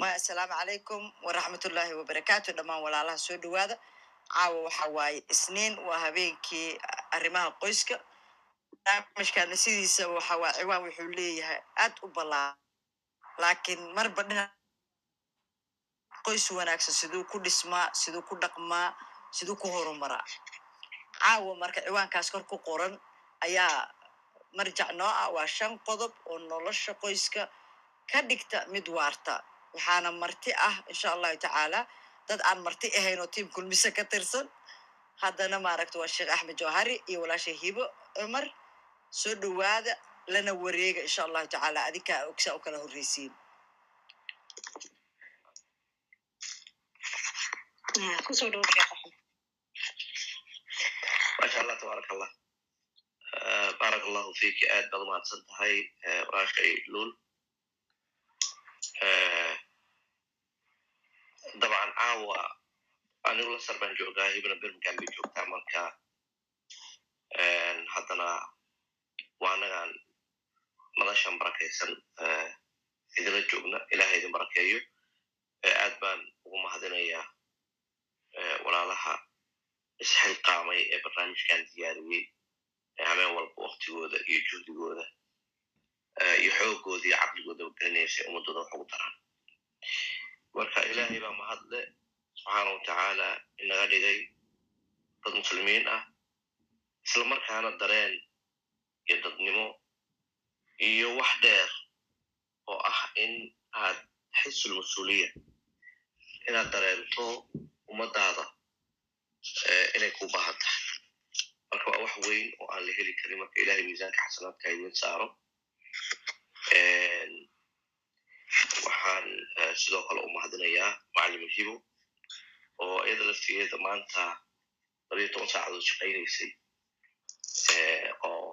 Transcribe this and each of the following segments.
assalaamu calaykum waraxmatullaahi wabarakaatu dhammaan walaalaha soo dhowaada. Caawa waxa waaye isniin waa habeenkii arrimaha qoyska. Barnaamijkaana sidiisa waxa waa ciwaan wuxuu leeyahay aad u ballaa. Laakiin marba dhinac qoys wanaagsan siduu ku dhismaa siduu ku dhaqmaa siduu ku horumaraa. Caawa marka ciwaankaas kor ku qoran ayaa marjac noo ah waa shan qodob oo nolosha qoyska ka dhigta mid waarta waxaana marti ah insha allahu tacaala. Dad aan marti ahayn oo tiim kulmise ka tirsan. Haddana maaragta waa sheekh axmed jawhari iyo walaasha hibo cumar. Soo dhowaada lana wareega insha allahu tacaala. Adinkaa ogsaa u kala horreysiin. Kusoo dhowo sheekh axmed. Maasha allah tabaaraka allah baarak allahu fiiki aad baad umahadsan tahay walaashay luul dabcan caawa anigu lasar baan joogaa hibna birmingham bay joogtaa marka haddana waa anagaan madashan barakaysan idinla joogna ilaha idin barakeeyo. Aad baan ugu mahadinayaa walaalaha isxilqaamay ee barnaamijkan diyaariyey habeen walba waktigooda iyo juhdigooda iyo xoogooda iyo caqligooda gelinaysa ummadooda wax ugu daraan marka ilaahay baa mahadle. Subxaana watacaala inaga dhigay dad muslimiin ah isla markaana dareen iyo dadnimo iyo wax dheer oo ah in aad xisul mas'uuliya inaad dareento ummadaada inay ku baahan tahay. Marka waa wax weyn oo aan la heli karin marka ilahay miisaanka xasanaadka idin saaro waxaan sidoo kale u mahadinayaa macallim hibo oo iyada laftigeeda maanta labiyo toban saacadood shaqaynaysay oo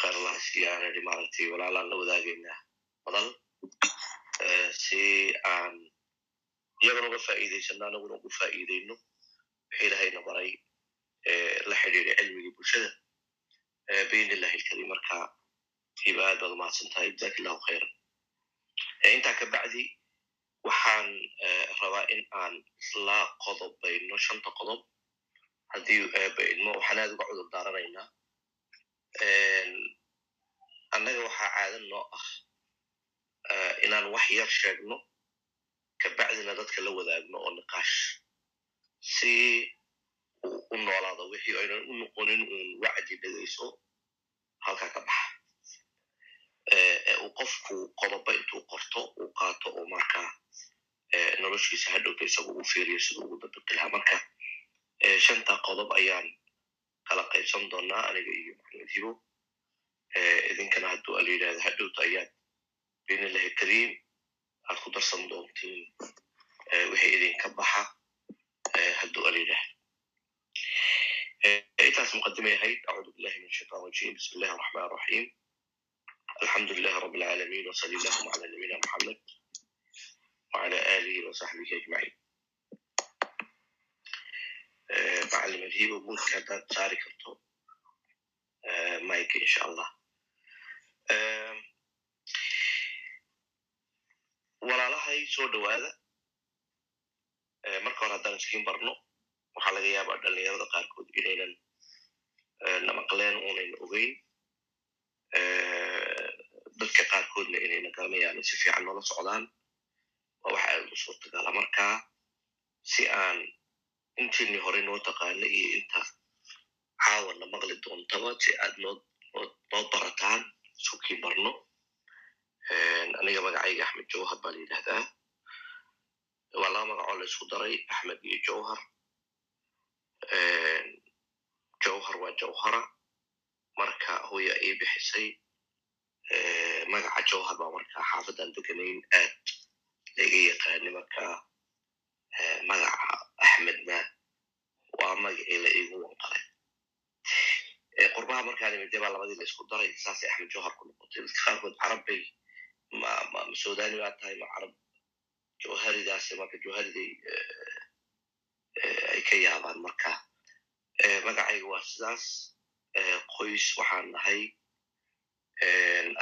kheerlaha siyaanadi maaragtay walaalaan la wadaagaynaa badal si aan iyagana uga faa'iidaysano anaguna ugu faa'iidayno wixii ilahayna baray la xidhiiray cilmigii bulshada bayn illahi ilkarim marka hiba aad baad umahadsan tahay jazaak illahu khayran intaa ka bacdi waxaan rabaa in aan isla qodobayno shanta qodob. Haddii baidmo waxaan aad uga cudur daaranaynaa. Annaga waxaa caadan noo ah inaan wax yar sheegno kabacdina dadka la wadaagno oo niqaash. Si uu u noolaado wixii aynan u noqonin uun wacdi dhegayso halkaa ka baxa uu qofku qodoba intuu qorto uu qaato oo markaa noloshiisa hadhowta isagu uu fiiriyo siduu ugu lahaa marka shanta qodob ayaan kala qaybsan doonaa aniga iyo maxamed hibo idinkana hadduu ala yidhahda hadhowta ayaad bayn illahi kariim aad ku darsan doontiin wixii idinka baxa hadduu ala yidhahda intaas muqadimay ahayd acuudu billahi min shaitan rajim. Bismi illahi araxman araxiim lilahi rabi alcalamin wasali allahuma cala nabiyina muxamed wcala alihi wasaxbihi ajmaciin macallim adhibo muudka haddaad saari karto mike insha allah walaalahay soo dhowaada marka hore haddaan iskiin barno waxaa laga yaabaa dhalinyarada qaarkood inaynan namaqleen unayna ogeyn dadka qaarkoodna inayna garanayaan si fiican noola socdaan. Waa waxa aad u suurtagala marka si aan intiini hore noo taqaana iyo inta caawana maqli doontaba si aad noo barataan sukii barno aniga magacayga axmed jawhar baa la yidhahdaa waa laba magacoo la isku daray axmed iyo jawhar. Jawhar waa jawhara. Marka hooya ii bixisay magaca jawhar baa markaa xaafadan deganayn aad laga yaqaani marka magaca axmedna waa magacii la iigu wanqalay qurbaha markaan imide baa labadii la isku daray saasay axmed jawhar ku noqotay dadka qaarkood carab bay ma sudani baa tahay ma carab jawharidaas marka jawhariday ay ka yaabaan marka magacayga waa sidaas qoys waxaan nahay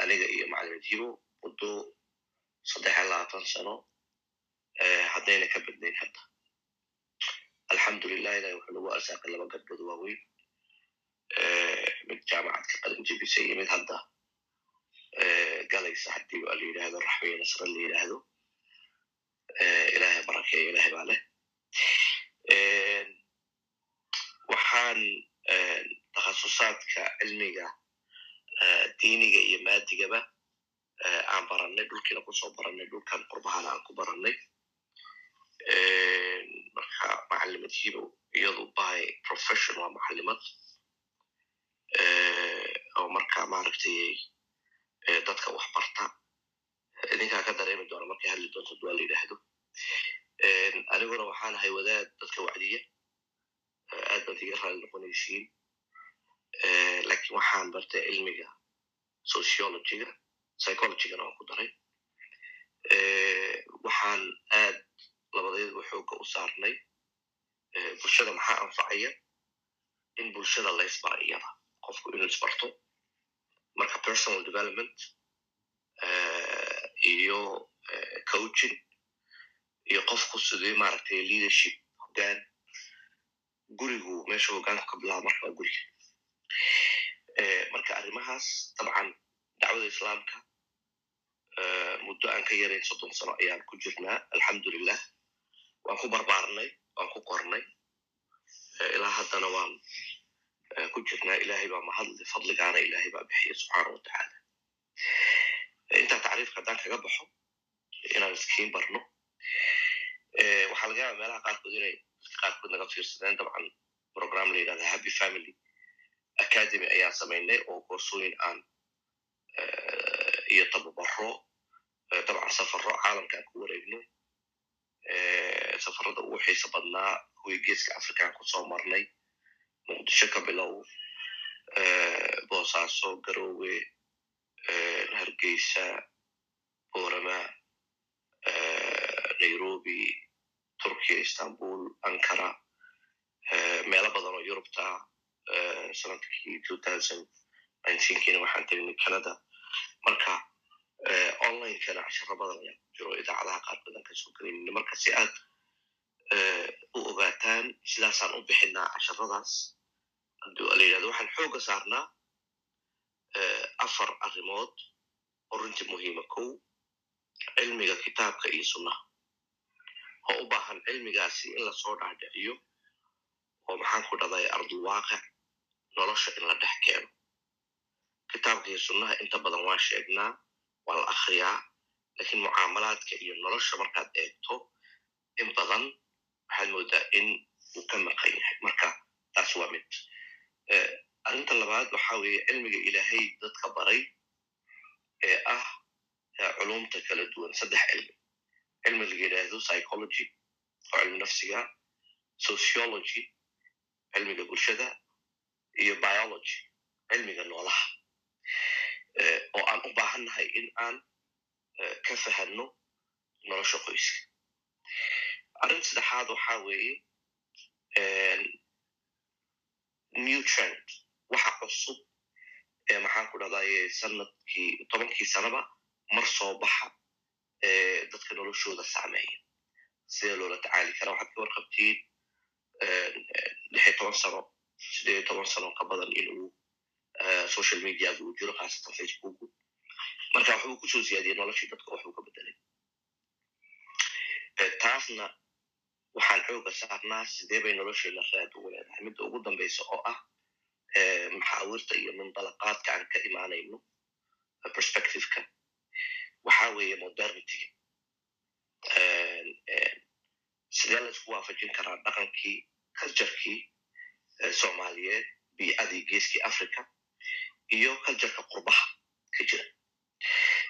aniga iyo macalimed hibo muddo saddex labaatan sano haddayna ka badnayn hadda alxamdulilah ilahi wuxuu nagu arsaaqay laba gabdhood waaweyn mid jaamacad ka qalin jebisay iyo mid hadda galaysa haddii waa la yidhahdo raxmiya nasre la yidhaahdo ilahay barakeeyo ilahay baa leh waxaan takhasusaadka cilmiga diiniga iyo maadigaba aan barannay dhulkiina ku soo barannay dhulkan qurbahana aan ku barannay. Marka macalimadhiibo iyadu by profession waa macalimad oo marka maaragtay dadka wax barta. Idinkaa ka dareemi doona markay hadli doonto duwaa la yidhaahdo. Aniguna waxaan ahay wadaad dadka wacdiya. Aad baad iga raali noqonaysiin laakiin waxaan bartay cilmiga sociologyga psychologygana waan ku daray. Waxaan aad labadeedba xooga u saarnay bulshada maxaa anfacaya? In bulshada la iyada qofku inuu isbarto. Marka personal development iyo coaching iyo qofku sidii maaragtay leadership hoggaan gurigu meesha hoggaanku ka bilaaba marka waa guriga marka arrimahaas dabcan dacwada islaamka muddo aan ka yarayn soddon sano ayaan ku jirnaa alxamdulilah waan ku barbaarnay waan ku qornay. Ilaa haddana waan ku jirnaa. Ilahay baa mahadli fadligaana ilahay baa bixiya subxaana wa tacaala. Intaa tacriifka haddaan kaga baxo inaan iskiin barno waxaa laga yaaba meelaha qaarkood inay dadka qaarkood naga fiirsadeen dabcan program la yidhahda happy family academy ayaan samaynay oo koorsooyin aan iyo tababaro dabcan safaro caalamka aan ku wareegno. Safarada ugu xiisa badnaa kuwii geeska afrikaan ku soo marnay muqdisho ka bilow boosaaso garowe hargeysa borama nairobi turkiya istanbul ankara meelo badan oo yurubta sannadkii kiina waxaan tegnay canada. Marka onlinekana casharo badan ayaa ku jiro idaacadaha qaarkood aan ka soo gelaynin marka si aad u ogaataan sidaasaan u bixinaa casharadaas haddii la yidhahdo waxaan xooga saarnaa afar arrimood oo runtii muhiima kow cilmiga kitaabka iyo sunnaha. Oo u baahan cilmigaasi in la soo dhaadhiciyo oo maxaan ku dhahday ardulwaaqic nolosha in la dhex keeno kitaabka iyo sunnaha inta badan waan sheegnaa waa la akriyaa lakiin mucaamalaadka iyo nolosha markaad eegto in badan waxaad moodaa in uu ka maqan yahay. Marka taas waa mid. Arrinta labaad waxa weeye cilmiga ilaahay dadka baray ee ah culumta kala duwan saddex cilmi. Cilmi laga yidhaahdo psychology oo cilmi nafsiga sociology cilmiga bulshada iyo biology cilmiga noolaha. Oo aan u baahannahay in aan ka fahanno nolosha qoyska. Arrin saddexaad waxa weeye new trend waxa cusub ee maxaan ku dhahdaye sannadkii tobankii sanaba mar soo baxa dadka noloshooda saameeya. Sidee loola tacaali kara waxaad ka warqabtiin lixi toban sano sideed toban sano ka badan inuu social mediaga uu jiro khaasatan facebooku marka waxbuu ku soo siyaadiyey noloshii dadka waxbuu ka bedelay. Taasna waxaan xooga saarnaa sidee bay nolosheena raad ugu leedahay. Midda ugu dambaysa oo ah maxaawirta iyo mundalaqaadka aan ka imaanayno perspectiveka waxa weeye modernityga sidee la isku waafajin karaa dhaqankii culturkii soomaaliyeed biicadii geeskii africa iyo cultureka qurbaha ka jira.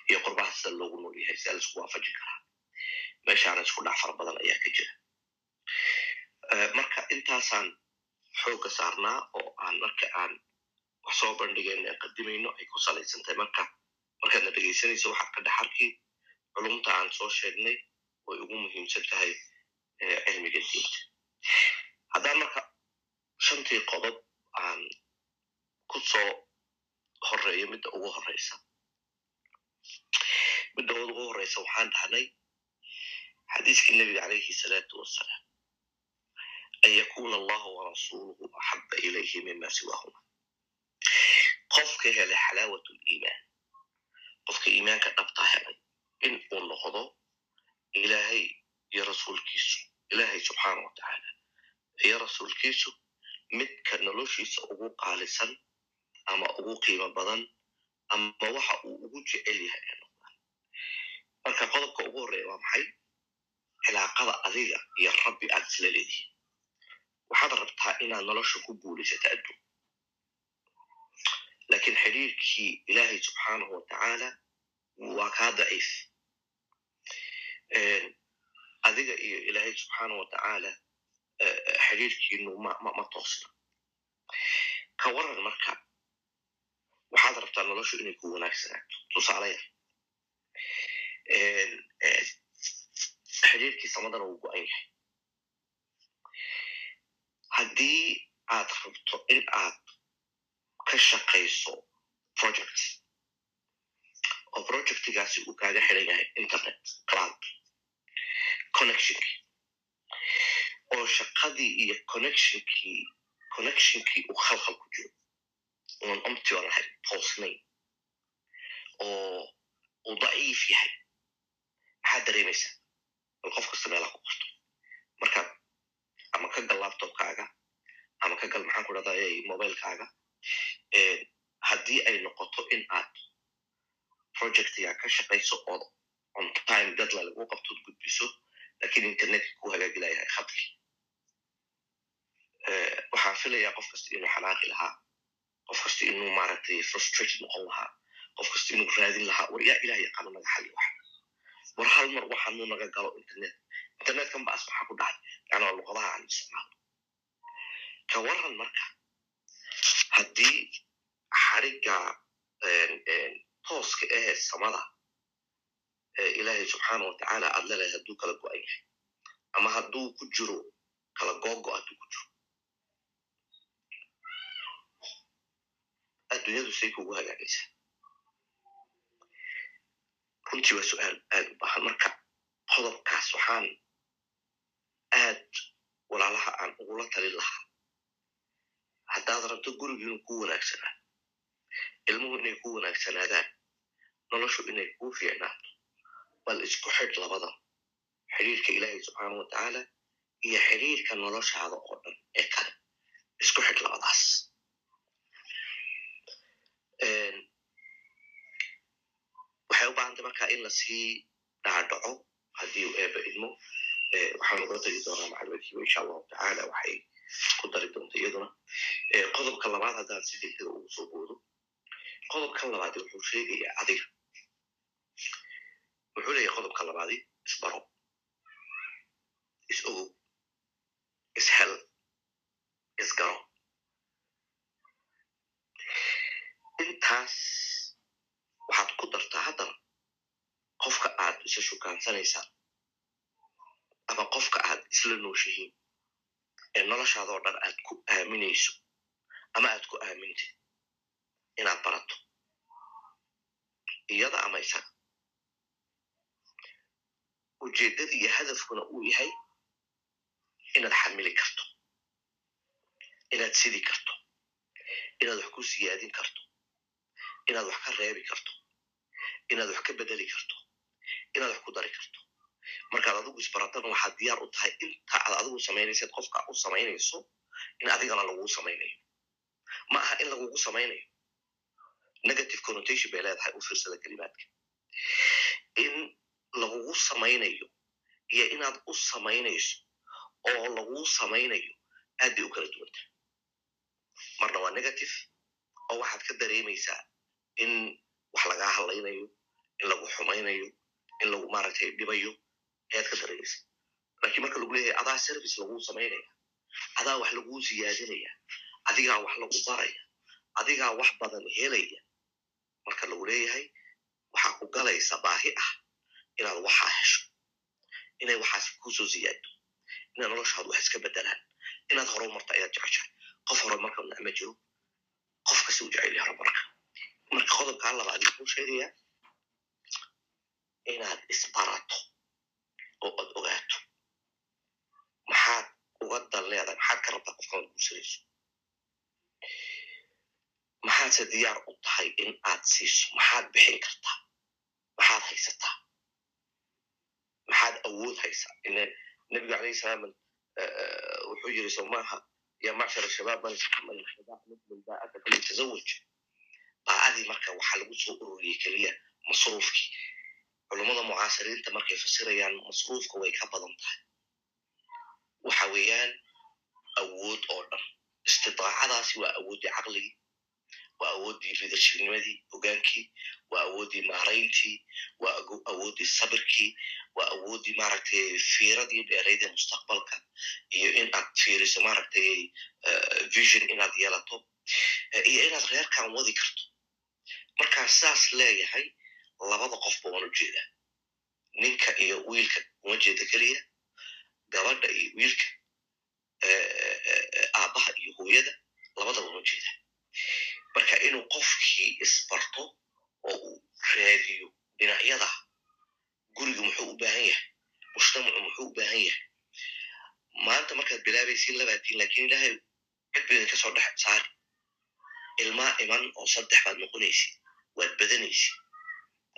Iyo qurbaha sida loogu nool yahay sidee la isku waafajin karaa meeshaana isku dhac fara badan ayaa ka jira. Marka intaasaan xooga saarnaa oo aan marka aan wax soo bandhigayno aan qadimayno ay ku salaysantahay marka markaadna dhegaysanayso waxaad ka dhexarkii culumta aan soo sheegnay way ugu muhiimsan tahay cilmiga diinta. Haddaan marka shantii qodob aan ku soo horeeyo midda ugu horeysa midda ugu horeysa waxaan dhahnay xadiiskii nebiga calayhi salaatu wasalaam an yakuna allahu warasuuluhu axaba ilayhi mima siwahuma. Qofka helay xalaawat liimaan qofka iimaanka dhabtaa helay in uu noqdo ilaahay iyo rasuulkiisu ilaahay subxaana wa tacaala iyo rasuulkiisu midka noloshiisa ugu qaalisan ama ugu qiimo badan ama waxa uu ugu jecel yahay ee noqdaan marka qodobka ugu horreeya waa maxay? Cilaaqada adiga iyo rabbi aad isla leedihiin. Waxaad rabtaa inaad nolosha ku guulaysato adduun laakiin xidhiirkii ilaahay subxaanahu wa tacaala waa kaa daciif. Adiga iyo ilaahay subxaana wa tacaala xidhiirkiinu ma toosna ka waran marka waxaad rabtaa noloshu inay ku wanaagsanaato tusaale yar xidhiirkii samadana wuu go-an yahay. Haddii aad rabto in aad ka shaqayso project oo projectigaasi uu kaaga xiran yahay internet cloud connectionkii oo shaqadii iyo connectionkii connectionkii uu khalkhal ku jiro unan omtion lahayn toosnayn oo uu daciif yahay. Maxaad dareemaysaa? Bal qof kasta meelaa ku qorto. Markaad ama ka gal laptopkaaga ama ka gal maxaan ku dhahdaa mobilekaaga haddii ay noqoto in aad projectiga ka shaqayso oo on time deadline lagu qabtood gudbiso lakiin internetka ku hagaagilayahay khadkii waxaan filayaa qof kasta inuu xanaaqi lahaa qof kasta inuu maaragtay frustrated noqon lahaa qof kasta inuu raadin lahaa war yaa ilaah yaqaano naga xali wax. War hal mar waxaanuu naga galo internet. Internetkan ba as maxaa ku dhacay yani waa luqadaha aan isticmaalo. Ka waran marka haddii xariga tooska ahee samada ilaahay subxaana wa tacaala aad lelehay hadduu kala go-an yahay ama hadduu ku jiro kala googo hadduu ku jiro adduunyadu say kugu hagaagaysaa runtii waa su'aal aad u baahan marka qodobkaas waxaan aad walaalaha aan ugula talin lahaa haddaad rabto gurigu inuu ku wanaagsanaa ilmuhu inay ku wanaagsanaadaan noloshu inay kuu fiicnaato bal isku xidh labadan xidhiirka ilaahay subxaana wa tacaala iyo xidhiirka noloshaada oo dhan ee kale isku xidh labadaas waxay u baahantay marka in la sii dhaadhaco haddii uu eeba idmo waxaan ugala tegi doonaa maclumaadkiiba insha allahu tacaala waxay ku dari doonta iyaduna. Qodobka labaad haddaan si degdega ugu soo boodo qodobkan labaadi wuxuu sheegayaa adiga. Wuxuu leeyahay qodobka labaadi isbaro is ogow ishel isgaro intaas waxaad ku dartaa haddana qofka aad isa shukaansanaysaa ama qofka aad isla nooshihiin ee noloshaadoo dhan aad ku aaminayso ama aad ku aamintid inaad barato. Iyada ama isaga ujeeddada iyo hadafkuna uu yahay inaad xamili karto inaad sidi karto inaad wax ku siyaadin karto inaad wax ka reebi karto inaad wax ka bedeli karto inaad wax ku dari karto markaad adigu isbaratana waxaad diyaar u tahay inta aad adigu samaynaysaed qofka u samaynayso in adigana laguu samaynayo ma aha in lagugu samaynayo negative connotation bay leedahay u fiirsada kelimaadka in lagugu samaynayo iyo inaad u samaynayso oo laguu samaynayo aad bay u kala duwanta marna waa negative. oo waxaad ka dareemaysaa in wax lagaa hadlaynayo in lagu xumaynayo in lagu maaragtay dhibayo ayaad ka dareemaysa lakiin marka lagu leeyahay adaa service laguu samaynaya adaa wax laguu siyaadinaya adigaa wax lagu baraya adigaa wax badan helaya marka lagu leeyahay waxaa ku galaysa baahi ah inaad waxaa hesho inay waxaas ku soo siyaado inaad noloshaadu wax iska bedelaan inaad horumarta ayaad jeceshahay. Qof horumarka ma jiro qof kasi u jecel yahay horumarka marka qodobkaa labaad kuu sheegayaa inaad isbarato oo aad ogaato maxaad uga dal leedahay maxaad ka rabtaa qofkaad guursanayso maxaadse diyaar u tahay in aad siiso maxaad bixin kartaa maxaad haysataa maxaad awood haysaa nebigu alayh salaam wuxuu yiri soo maaha yaa macshar shabaab man baaka falyatazawaj baa'adii marka waxaa lagu soo ururiyey keliya masruufkii. Culummada mucaasiriinta markay fasirayaan masruufka way ka badan tahay. Waxa weeyaan awood oo dhan. Istidaacadaasi waa awooddii caqligii waa awooddii leadershipnimadii hogaankii waa awooddii maarayntii waa awooddii sabirkii waa awooddii maaragtay fiiradii dheeraydee mustaqbalka iyo in aad fiiriso maaragtay vision inaad yeelato iyo inaad reerkan wadi karto markaa saas leeyahay labada qofba waan u jeedaa. Ninka iyo wiilka uma jeeda keliya gabadha iyo wiilka aabbaha iyo hooyada labadaba uma jeeda. Marka inuu qofkii isbarto oo uu raadiyo dhinacyada guriga muxuu u baahan yahay mujtamacu muxuu u baahan yahay. Maanta markaad bilaabaysiin labaatiin laakiin ilaahay cid ba idinka soo dhex saari. Ilmaa iman oo saddex baad noqonaysid waad badanaysid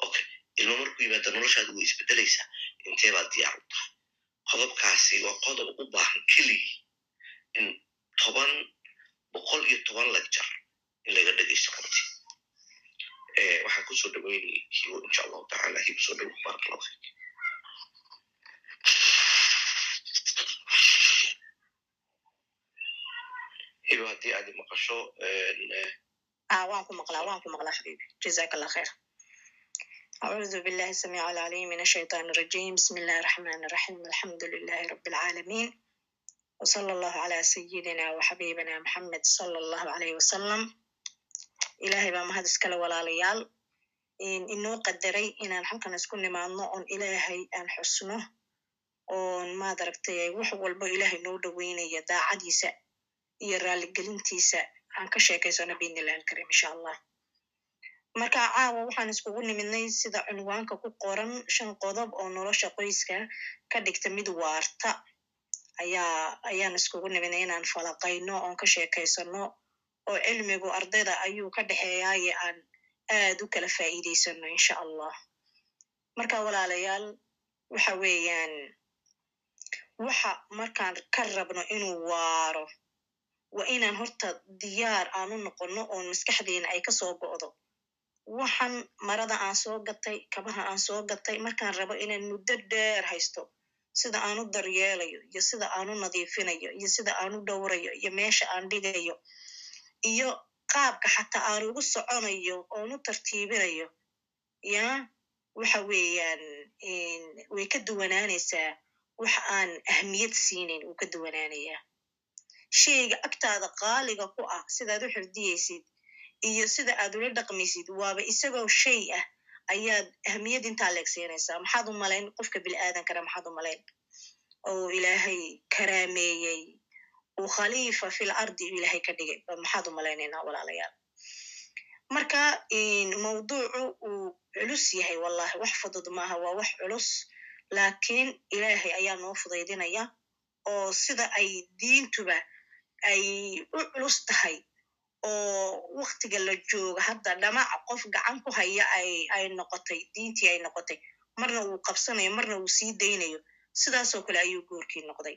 okay ilmo markuu yimaado noloshaadu way isbedelaysaa intee baad diyaar u tahay qodobkaasi waa qodob u baahan keligii in toban boqol iyo toban lagjar in laga dhegeysto karti waxaan ku soo dhaweynay hibo insha allahu tacala hibo soo dhawo barak allahu fik hibo haddii aad maqasho waan ku maqlaa waan ku maqlaa xabiibi jazak allah khayr acuudu billahi samiic alcaliim min ashaytaan irajim bismi illahi raxmaan iraxiim alxamdu lilahi rabi alcaalamiin wsala allahu calaa sayidina waxabiibina maxamed sala allahu calayh wasalam ilaahay baa mahad iskale walaalayaal inoo qadaray inaan xalkan isku nimaadno oon ilaahay aan xusno oon maad aragtay wax walbo ilaahay noo dhoweynaya daacadiisa iyo raaligelintiisa aan ka sheekaysano biidnillahi alkarim insha allah marka caawa waxaan iskugu nimidnay sida cunwaanka ku qoran shan qodob oo nolosha qoyska ka dhigta mid waarta. Ayaa ayaan iskugu nimidnay inaan falaqayno oon ka sheekaysano oo cilmigu ardayda ayuu ka dhexeeyaaye aan aad u kala faa'iidaysano insha allah marka walaalayaal waxa weeyaan waxa markaan ka rabno inuu waaro waa inaan horta diyaar aan u noqono oon maskaxdeena ay ka soo go'do. Waxan marada aan soo gatay kabaha aan soo gatay markaan rabo inaan muddo dheer haysto sida aan u daryeelayo iyo sida aan u nadiifinayo iyo sida aan u dhowrayo iyo meesha aan dhigayo iyo qaabka xataa aan ugu soconayo oon tartiibinayo ya waxa weeyaan way ka duwanaanaysaa. Wax aan ahmiyad siinayn wuu ka duwanaanayaa sheyga agtaada qaaliga ku ah sidaad u xifdiyeysid iyo sida aad ula dhaqmaysid waaba isagoo shay ah. Ayaad ahmiyad intaa leegsiinaysaa maxaad u malayn qofka bil'aadankana maxaad u malayn. Oo ilaahay karaameeyey. Uu khaliifa fil ardi u ilaahay ka dhigay. Maxaad u malaynaynaa walaalayaal. Marka mawduucu uu culus yahay wallahi wax fudud maaha waa wax culus. Laakiin ilaahay ayaa noo fudaydinaya. Oo sida ay diintuba ay u culus tahay oo waktiga la jooga hadda dhamac qof gacan ku haya ay ay noqotay diintii ay noqotay marna wuu qabsanayo marna wuu sii daynayo sidaasoo kale ayuu goorkii noqday.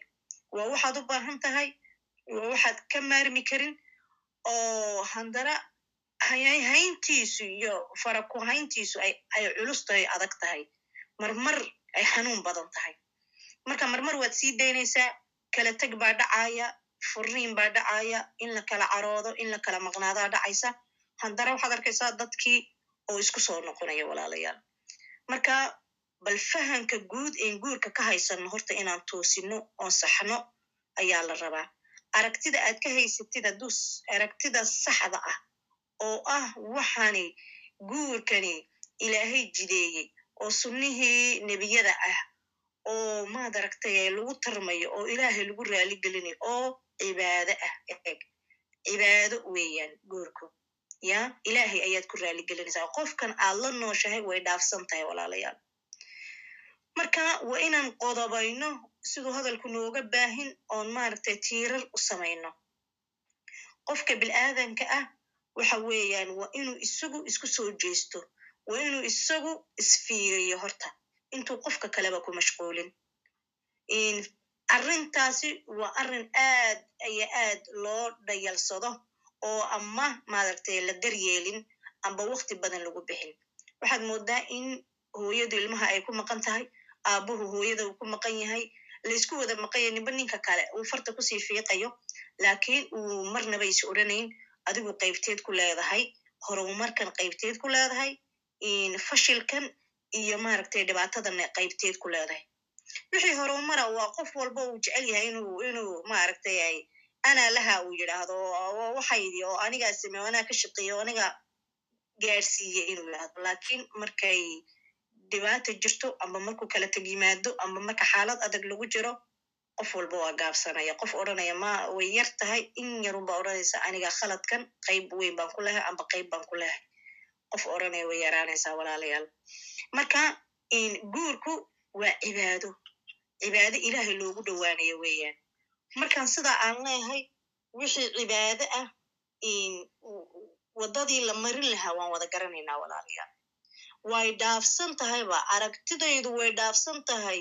Waa waxaad u baahan tahay waa waxaad ka maarmi karin oo handana hayntiisu iyo faraku hayntiisu ay ay culus tahay adag tahay. Marmar ay xanuun badan tahay. Marka marmar waad sii daynaysaa kala teg baa dhacaya furiin baa dhacaya in la kala caroodo in la kala maqnaadaa dhacaysa. Haddana waxaad arkaysaa dadkii oo isku soo noqonaya walaalayaal. Marka bal fahanka guud een guurka ka haysanno horta inaan toosino oon saxno ayaa la rabaa. Aragtida aad ka haysatid hadduu aragtida saxda ah oo ah waxani guurkani ilaahay jideeyey oo sunnihii nebiyada ah oo maad aragtay lagu tarmayo oo ilaahay lagu raali gelinayo oo cibaado ah eeg cibaado weeyaan guurku ya ilaahay ayaad ku raali gelinaysaa qofkan aad la nooshahay way dhaafsan tahay walaalayaal marka waa inaan qodobayno siduu hadalku nooga baahin oon maaragtay tiirar u samayno qofka bilaadanka ah waxa weeyaan waa inuu isagu isku soo jeesto waa inuu isagu isfiiriyo horta intuu qofka kaleba ku mashquulin arrintaasi waa arrin aad aya aad loo dhayalsado oo ama maaragtay la daryeelin amba wakti badan lagu bixin. Waxaad moodaa in hooyadu ilmaha ay ku maqan tahay aabuhu hooyada uu ku maqan yahay laysku wada maqanya ninba ninka kale uu farta ku sii fiiqayo laakiin uu marnaba is odhanayn adigu qaybteed ku leedahay horumarkan qaybteed ku leedahay fashilkan iyo maaragtay dhibaatadan qaybteed ku leedahay wixii horumara waa qof walba uu jecel yahay inuu maaragtay ay anaa laha uu yidhaahdo waxaydi oo anigaa sameyo anaa ka shaqeeyo aniga gaadhsiiye inuu yidhahdo laakiin markay dhibaata jirto amba markuu kala teg yimaado amba marka xaalad adag lagu jiro qof walba waa gaabsanaya. Qof odhanaya ma way yar tahay in yarun odhanaysa aniga khaladkan qayb weyn baan ku lehay amba qayb baan ku lehay qof odhanaya way yaraanaysaa walaalayaal. Marka guurku waa cibaado cibaado ilaahay loogu dhowaanayo weeyaan. Markaan sidaa aan leehay wixii cibaado ah waddadii la marin lahaa waan wada garanaynaa walaalayaal way dhaafsan tahayba aragtidaydu way dhaafsan tahay.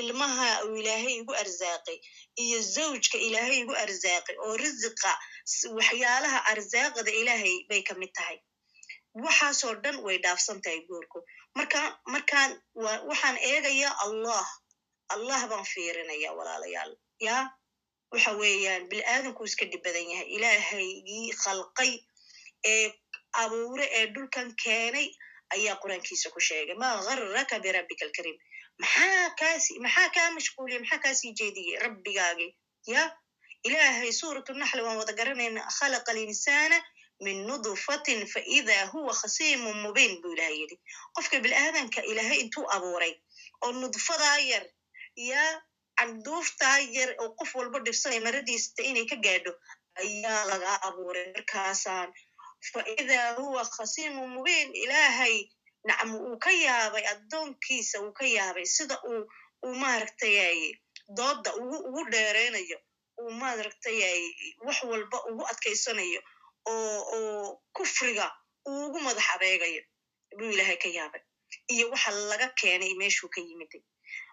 Ilmaha uu ilaahay igu arsaaqay iyo zawjka ilaahay igu arsaaqay oo risiqa waxyaalaha arsaaqada ilaahay bay ka mid tahay. Waxaasoo dhan way dhaafsan tahay guurku marka markaan waxaan eegayaa allah. Allah baan fiirinaya walaalayaal. Ya waxa weeyaan bilaadanku iska dhib badan yahay. Ilaahaygii khalqay ee abuure ee dhulkan keenay ayaa qur'aankiisa ku sheegay ma garraka birabbika alkariim maxaa kaasi maxaa kaa mashquuliye maxaa kaasii jeediyey? Rabbigaagi ya ilaahay suuratu naxli waan wada garanayna khalaqa alinsaana min nudfatin faida huwa khasiimun mubiin buu ilahay yidhi qofka bilaadanka ilaahay intuu abuuray oo nudfadaa yar ya canduuftaa yar oo qof walba dhibsanay maradiista inay ka gaadho ayaa laga abuuray markaasaan faida huwa khasiimun mubiin ilaahay nacmu uu ka yaabay addoonkiisa uu ka yaabay sida uu uu maaragtay dooda ugu ugu dheeraynayo uu maaragtay wax walba ugu adkaysanayo oo kufriga uu ugu madax adeegayo buu ilaahay ka yaabay. Iyo waxa laga keenay meeshuu ka yimiday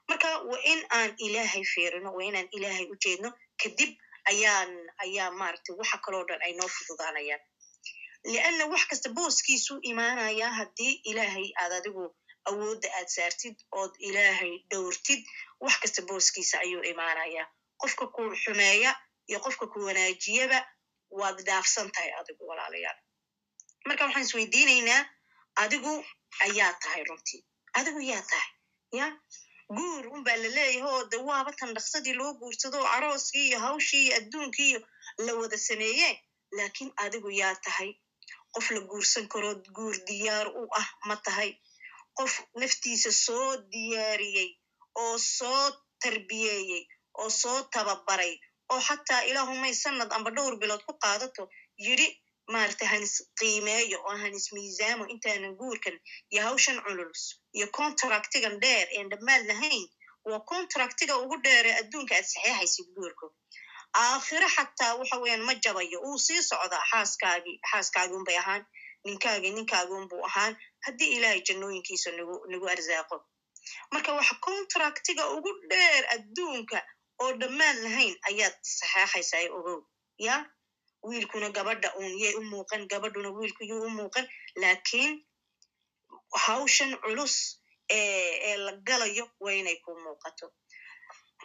marka waa in aan ilaahay fiirino waa inaan ilaahay u jeedno kadib ayaan ayaa maaragtay waxa kaloo dhan ay noo fududaanayaan. Lianna wax kasta booskiisuu imaanayaa haddii ilaahay aad adigu awoodda aad saartid ood ilaahay dhowrtid wax kasta booskiisa ayuu imaanayaa. Qofka ku xumeeya iyo qofka ku wanaajiyaba waad dhaafsan tahay adigu walaalayaal. Marka waxaan isweydiinaynaa adigu ayaa tahay runtii adigu yaa tahay ya? Guur un baa la leeyahay oo de waaba tan dhaqsadii loo guursado oo carooskii iyo hawshii iyo adduunkii iyo la wada sameeye laakiin adigu yaa tahay. Qof la guursan karoo guur diyaar u ah ma tahay. Qof naftiisa soo diyaariyey oo soo tarbiyeeyey oo soo tababaray oo xataa ilaahumay sanad amba dhowr bilood ku qaadato yidhi maaragtay hanis qiimeeyo oo hanis miisaamo intaanan guurkan iyo hawshan cululus iyo contractigan dheer een dhammaad lahayn waa contractiga ugu dheere adduunka aad saxeexaysid guurku aakhiro xataa waxa weeyaan ma jabayo uu sii socdaa xaaskaagii xaaskaagii unbay ahaan ninkaagii ninkaagii unbuu ahaan haddii ilaahay jannooyinkiisa nagu nagu arsaaqo marka waxa contractiga ugu dheer adduunka oo dhammaan lahayn ayaad saxeexaysaa ogow ya? Wiilkuna gabadha uun yay u muuqan gabadhuna wiilku yuu u muuqan laakiin hawshan culus ee ee la galayo waa inay ku muuqato.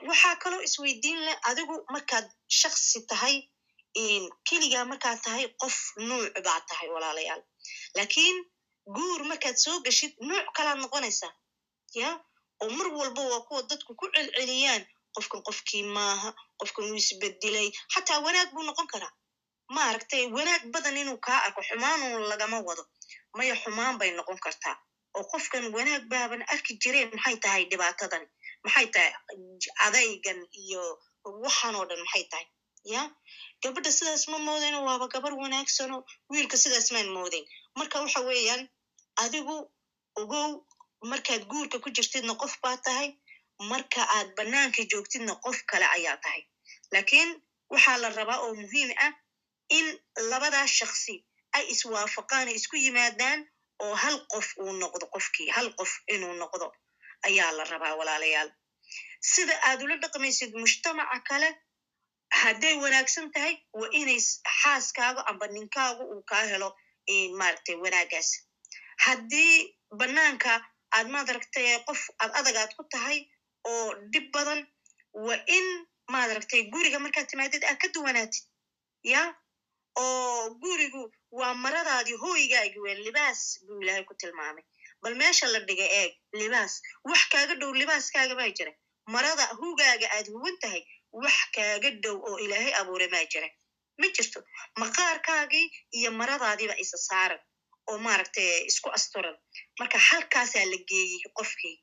Waxaa kaloo isweydiin leh adigu markaad shaksi tahay keligaa markaad tahay qof nuuc baa tahay walaalayaal. Laakiin guur markaad soo geshid nuuc kalaad noqonaysaa ya? Oo mar walba waa kuwa dadku ku celceliyaan qofkan qofkii maaha qofkan wuu isbedelay xataa wanaag buu noqon karaa. Maaragtay wanaag badan inuu kaa arko xumaanun lagama wado. Maya xumaan bay noqon kartaa. Oo qofkan wanaag baaban arki jireen maxay tahay dhibaatadan? Maxay tahay adaygan iyo waxan oo dhan maxay tahay? Ya? Gabadha sidaas ma moodayno waaba gabar wanaagsano wiilka sidaas maan moodayn marka waxa weeyaan adigu ogow markaad guurka ku jirtidna qof baa tahay marka aad bannaanka joogtidna qof kale ayaa tahay. Laakiin waxaa la rabaa oo muhiim ah in labadaa shaksi ay iswaafaqaan ay isku yimaadaan oo hal qof uu noqdo qofkii hal qof inuu noqdo ayaa la rabaa walaalayaal. Sida aad ula dhaqmaysid mujtamaca kale hadday wanaagsan tahay waa inay xaaskaaga amba ninkaagu uu kaa helo maaragtay wanaagaas. Haddii bannaanka aad maadaragtay qof aad adagaad ku tahay oo dhib badan waa in maadaragtay guriga markaad timaadid aad ka duwanaatid ya? Oo gurigu waa maradaadii hooygaagi waa libaas buu ilaahay ku tilmaamay. Bal meesha la dhiga eeg libaas. Wax kaaga dhow libaaskaaga baa jira marada hugaaga aad huwan tahay wax kaaga dhow oo ilaahay abuure maa jira ma jirto maqaarkaagii iyo maradaadiiba isa saaran oo maaragtay isku asturan. Marka halkaasaa la geeyey qofkii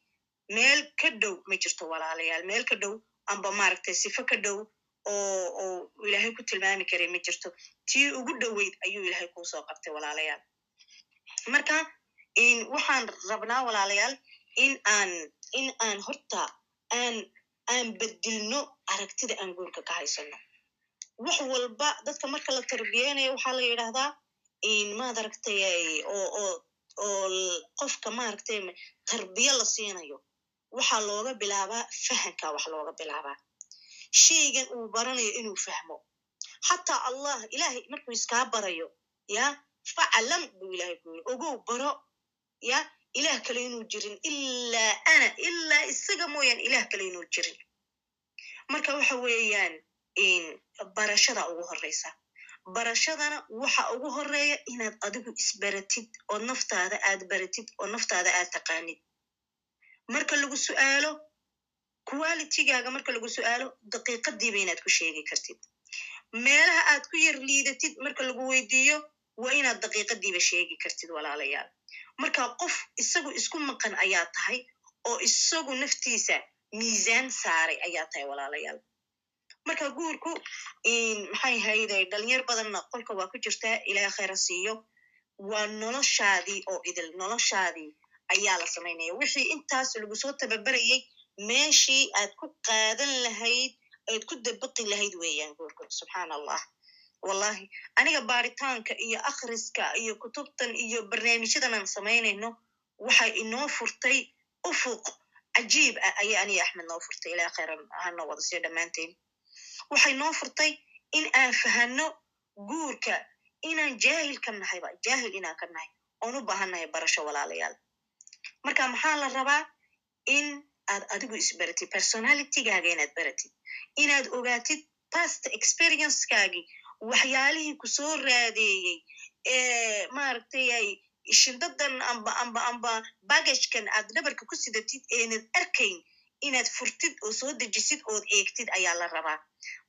meel ka dhow ma jirto walaalayaal meel ka dhow amba maaragtay sifo ka dhow oo oo ilaahay ku tilmaami karay ma jirto. Tii ugu dhoweyd ayuu ilaahay kuusoo qabtay walaalayaal. Marka waxaan rabnaa walaalayaal in aan in aan horta aan aan bedilno aragtida aan guurka ka haysano. Wax walba dadka marka la tarbiyeynayo waxaa la yidhahdaa maadaragtay oo oo oo qofka maaragtay tarbiya la siinayo waxaa looga bilaabaa fahamka wax looga bilaabaa. Shaygan uu baranayo inuu fahmo. Xataa allah ilahay markuu iskaa barayo ya faclam buu ilahay ku yiri ogow baro ya ilaah kale inuu jirin ilaa ana ilaa isaga mooyaan ilaah kale inuu jirin. Marka waxa weeyaan barashada ugu horeysa barashadana waxa ugu horreeya inaad adigu isbaratid oo naftaada aad baratid oo naftaada aad taqaanid marka lagu su'aalo qualitigaaga marka lagu su'aalo daqiiqadiiba inaad ku sheegi kartid. Meelaha aad ku yar liidatid marka lagu weydiiyo waa inaad daqiiqadiiba sheegi kartid walaalayaal. Marka qof isagu isku maqan ayaa tahay oo isagu naftiisa miisaan saaray ayaa tahay walaalayaal. Marka guurku maxay hayday dhalinyar badanna qolka waa ku jirtaa ilaah khayra siiyo. Waa noloshaadii oo idil noloshaadii ayaa la samaynaya wixii intaas lagu soo tababarayay meeshii aad ku qaadan lahayd aad ku dabaqi lahayd weeyaan guurku subxaan allah wallahi aniga baaritaanka iyo akhriska iyo kutubtan iyo barnaamijyadan aan samaynayno waxay inoo furtay ufuq cajiib ah ayaa aniga axmed noo furtay ilaa khayran hano wada siyo dhammaanteen waxay noo furtay in aan fahanno guurka inaan jaahil ka nahayba jaahil inaan ka nahay oon u baahannahay barasho walaalayaal marka maxaa la rabaa? In aad adigu isbaratid personalitygaaga inaad baratid inaad ogaatid past experiencekaagii waxyaalihii ku soo raadeeyey ee maaragtay shindadan amba amba amba bagajkan aad dhabarka ku sidatid eenad arkayn inaad furtid oo soo dejisid ood eegtid ayaa la rabaa.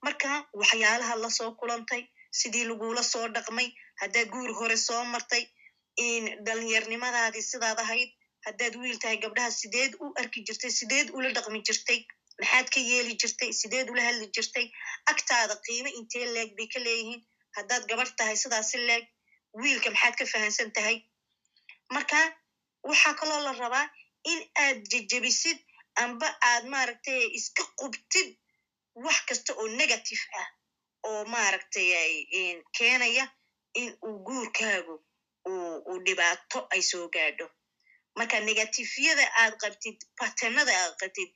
Marka waxyaalaha la soo kulantay sidii lagula soo dhaqmay haddaad guur hore soo martay dhalinyarnimadaadii sidaad ahayd haddaad wiil tahay gabdhaha sideed u arki jirtay sideed ula dhaqmi jirtay maxaad ka yeeli jirtay sideed ula hadli jirtay agtaada qiimo intee leeg bay ka leeyihiin haddaad gabarh tahay sidaasi leeg wiilka maxaad ka fahansan tahay marka waxaa kaloo la rabaa in aad jejebisid amba aad maaragtay iska qubtid wax kasta oo negative ah oo maaragtay keenaya in uu guurkaagu uu dhibaato ay soo gaadho marka negatifyada aad qabtid batanada aad qabtid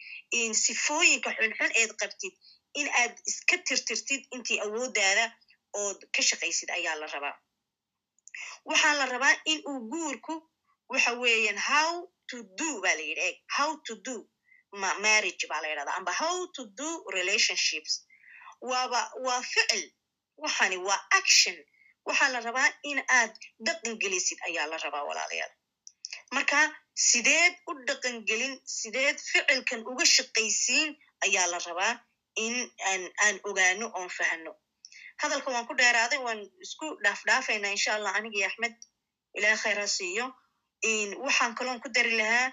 sifooyinka xunxun eed qabtid in aad iska tirtirtid intii awooddaada ood ka shaqaysid ayaa la rabaa. Waxaa la rabaa in uu guurku waxa weeyaan how to do ba la yidhi eg how to do marriage ba la yidhahda amba how to do relationships. Waaba waa ficil waxani waa action. Waxaa la rabaa in aad dhaqan gelisid ayaa la rabaa walaalayaal marka sideed u dhaqan gelin sideed ficilkan uga shaqaysiin ayaa la rabaa in aan aan ogaano oon fahno. Hadalka waan ku dheeraaday waan isku dhaafdhaafaynaa insha allah anigii axmed. Ilaah khayra siiyo. Waxaan kaloon ku dari lahaa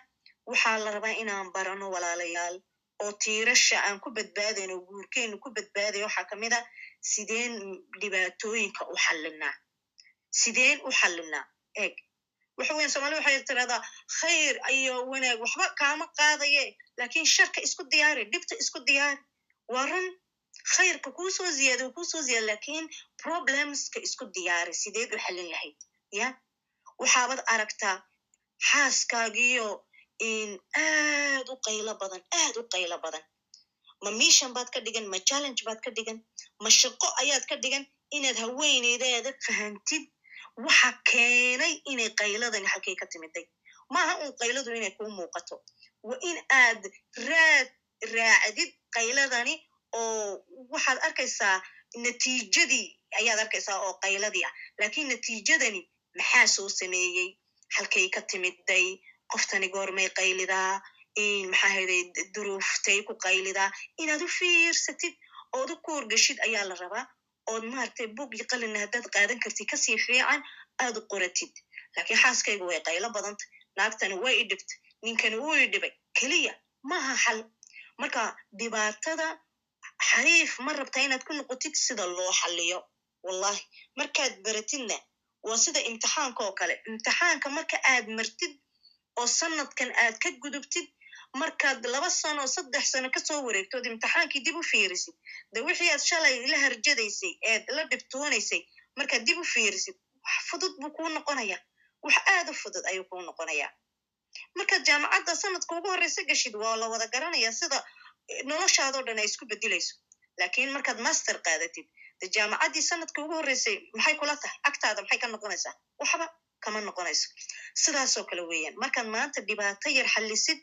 waxaa la rabaa inaan barano walaalayaal oo tiirasha aan ku badbaadayno guurkeennu ku badbaadayo waxaa ka mid a sideen dhibaatooyinka u xallinaa. Sideen u xallinaa. Eeg waxa weyan soomaalida waxay tirahdaa khayr iyo wanaag waxba kaama qaadaye laakiin sharka isku diyaari dhibta isku diyaari waa run khayrka kuu soo ziyaada kuu soo ziyaada laakiin problemska isku diyaari sideed u xallin lahayd ya? Waxaabad aragtaa xaaskaagiyo aad u qaylo badan aad u qaylo badan. Ma mishan baad ka dhigan ma challenge baad ka dhigan ma shaqo ayaad ka dhigan inaad haweeneydaada fahantid waxa keenay inay qayladani halkay ka timiday maaha un qayladu inay kuu muuqato. Wa in aad raad raacdid qayladani oo waxaad arkaysaa natiijadii ayaad arkaysaa oo qayladii ah. Lakin natiijadani maxaa soo sameeyey? Halkay ka timiday qoftani goormay qaylidaa maxaa hayday duruuftay ku qaylidaa inaad u fiirsatid ood u koorgashid ayaa la rabaa ood maaragtay bug iyo qalina haddaad qaadan kartid ka sii fiican aad u qoratid laakiin xaaskayga way qaylo badanta naagtani way i dhibtay ninkani wuu i dhibay. Keliya maaha xal. Marka dhibaatada xariif ma rabtaa inaad ku noqotid sida loo xaliyo wallahi markaad baratidna waa sida imtixaanka oo kale. Imtixaanka marka aad martid oo sanadkan aad ka gudubtid markaad laba sano saddex sano ka soo wareegtood imtixaankii dib u fiirisid de wixii aad shalay la harjadaysay eed la dhibtoonaysay markaad dib u fiirisid wax fudud buu kuu noqonaya wax aad u fudud ayuu kuu noqonaya markaad jaamacadda sanadka ugu horreysa gashid waa la wada garanaya sida noloshaadoo dhan ay isku bedelayso laakiin markaad master qaadatid de jaamacaddii sanadka ugu horreysay maxay kula tahay? Agtaada maxay ka noqonaysaa? Waxba kama noqonayso. Sidaasoo kale weeyaan markaad maanta dhibaato yar xallisid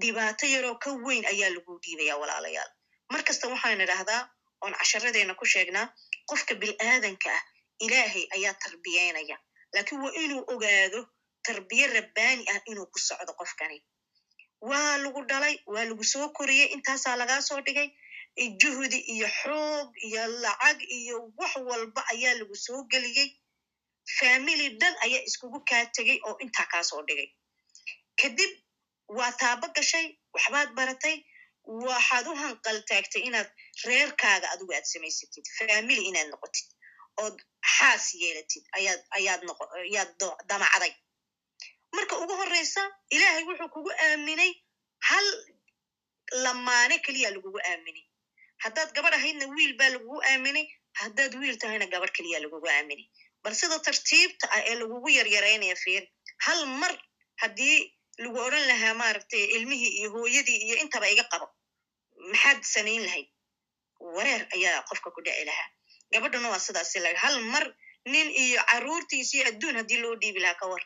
dhibaato yaroo ka weyn ayaa lagu dhiibaya walaalayaal. Mar kasta waxaan idhaahdaa oon casharadeena ku sheegnaa qofka bil'aadanka ah ilaahay ayaa tarbiyeynaya. Lakin waa inuu ogaado tarbiye rabbaani ah inuu ku socdo qofkani. Waa lagu dhalay waa lagu soo koriyey intaasaa lagaa soo dhigay. Juhdi iyo xoog iyo lacag iyo wax walba ayaa lagu soo geliyey. Family dhan ayaa iskugu kaa tegey oo intaa kaa soo dhigay. Kadib waa taabo gashay waxbaad baratay waxaad u hanqal taagtay inaad reerkaaga adigu aad samaysatid family inaad noqotid ood xaas yeelatid ayaad damacday. Marka ugu horreysa ilaahay wuxuu kugu aaminay hal lamaane keliya lagugu aaminay. Haddaad gabadh ahaydna wiil baa lagugu aaminay haddaad wiil tahayna gabadh keliya lagugu aaminay. Bal sida tartiibta ah ee lagugu yaryaraynaya fiir hal mar haddii lagu odran lahaa maaragtay ilmihii iyo hooyadii iyo intaba iga qabo maxaad samayn lahayd wareer ayaa qofka ku dhici lahaa gabadhuna waa sidaasi laga hal mar nin iyo carruurtiis iyo adduun haddii loo dhiibi lahaa ka war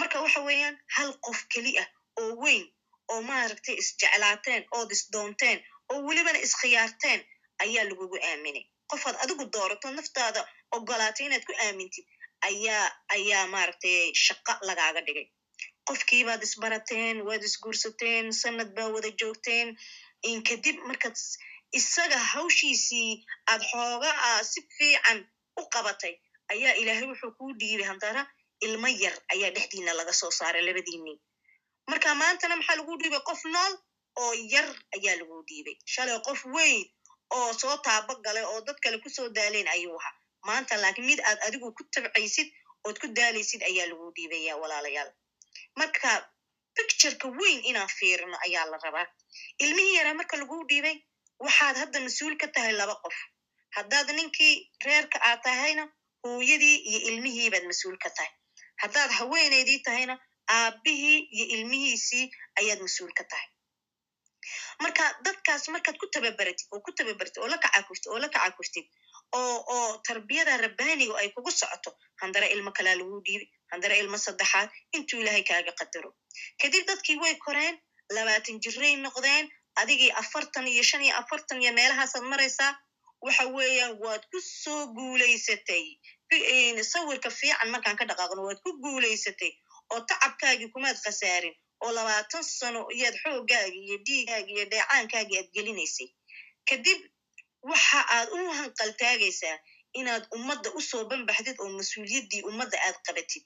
marka waxa weeyaan hal qof keli ah oo weyn oo maaragtay isjeclaateen ood isdoonteen oo welibana iskhiyaarteen ayaa lagugu aaminay qofaad adigu doorato naftaada ogolaatay inaad ku aamintid ayaa ayaa maaragtay shaqo lagaaga dhigay qofkiibaad isbarateen waad isguursateen sanad baa wada joogteen. Kadib markaad isaga hawshiisii aad xoogaa si fiican u qabatay ayaa ilaahay wuxuu kuu dhiibay haddana ilmo yar ayaa dhexdiina laga soo saaray labadiinii. Marka maantana maxaa lagu dhiibay? Qof nool oo yar ayaa lagu dhiibay. Shalay qof weyn oo soo taabo galay oo dad kale ku soo daalayn ayuu ahaa. Maanta laakiin mid aad adigu ku tabcaysid ood ku daalaysid ayaa lagu dhiibaya walaalayaal marka pictureka weyn inaan fiirino ayaa la rabaa. Ilmihii yaraa marka lagu dhiibay waxaad hadda mas'uul ka tahay laba qof. Haddaad ninkii reerka aad tahayna hooyadii iyo ilmihiibaad mas'uul ka tahay. Haddaad haweenaydii tahayna aabbihii iyo ilmihiisii ayaad mas'uul ka tahay. Marka dadkaas markaad ku tababaratid oo ku tababaratid oo la kacakustid oo la kacakustid oo oo tarbiyada rabbaaniga ay kugu socoto. Handara ilmo kalaa lagu dhiibi handara ilmo saddexaad intuu ilaahay kaaga qadaro. Kadib dadkii way koreen labaatan jiray noqdeen adigii afartan iyo shan iyo afartan iyo meelahaasaad maraysaa waxa weeyaan waad ku soo guulaysatay. Sawirka fiican markaan ka dhaqaaqno waad ku guulaysatay oo tacabkaagii kumaad khasaarin oo labaatan sano iyaad xooggaagii iyo dhiigaagii iyo dheecaankaagii aad gelinaysay. Kadib waxa aad u hanqaltaagaysaa inaad ummadda u soo banbaxdid oo mas'uuliyaddii ummadda aad qabatid.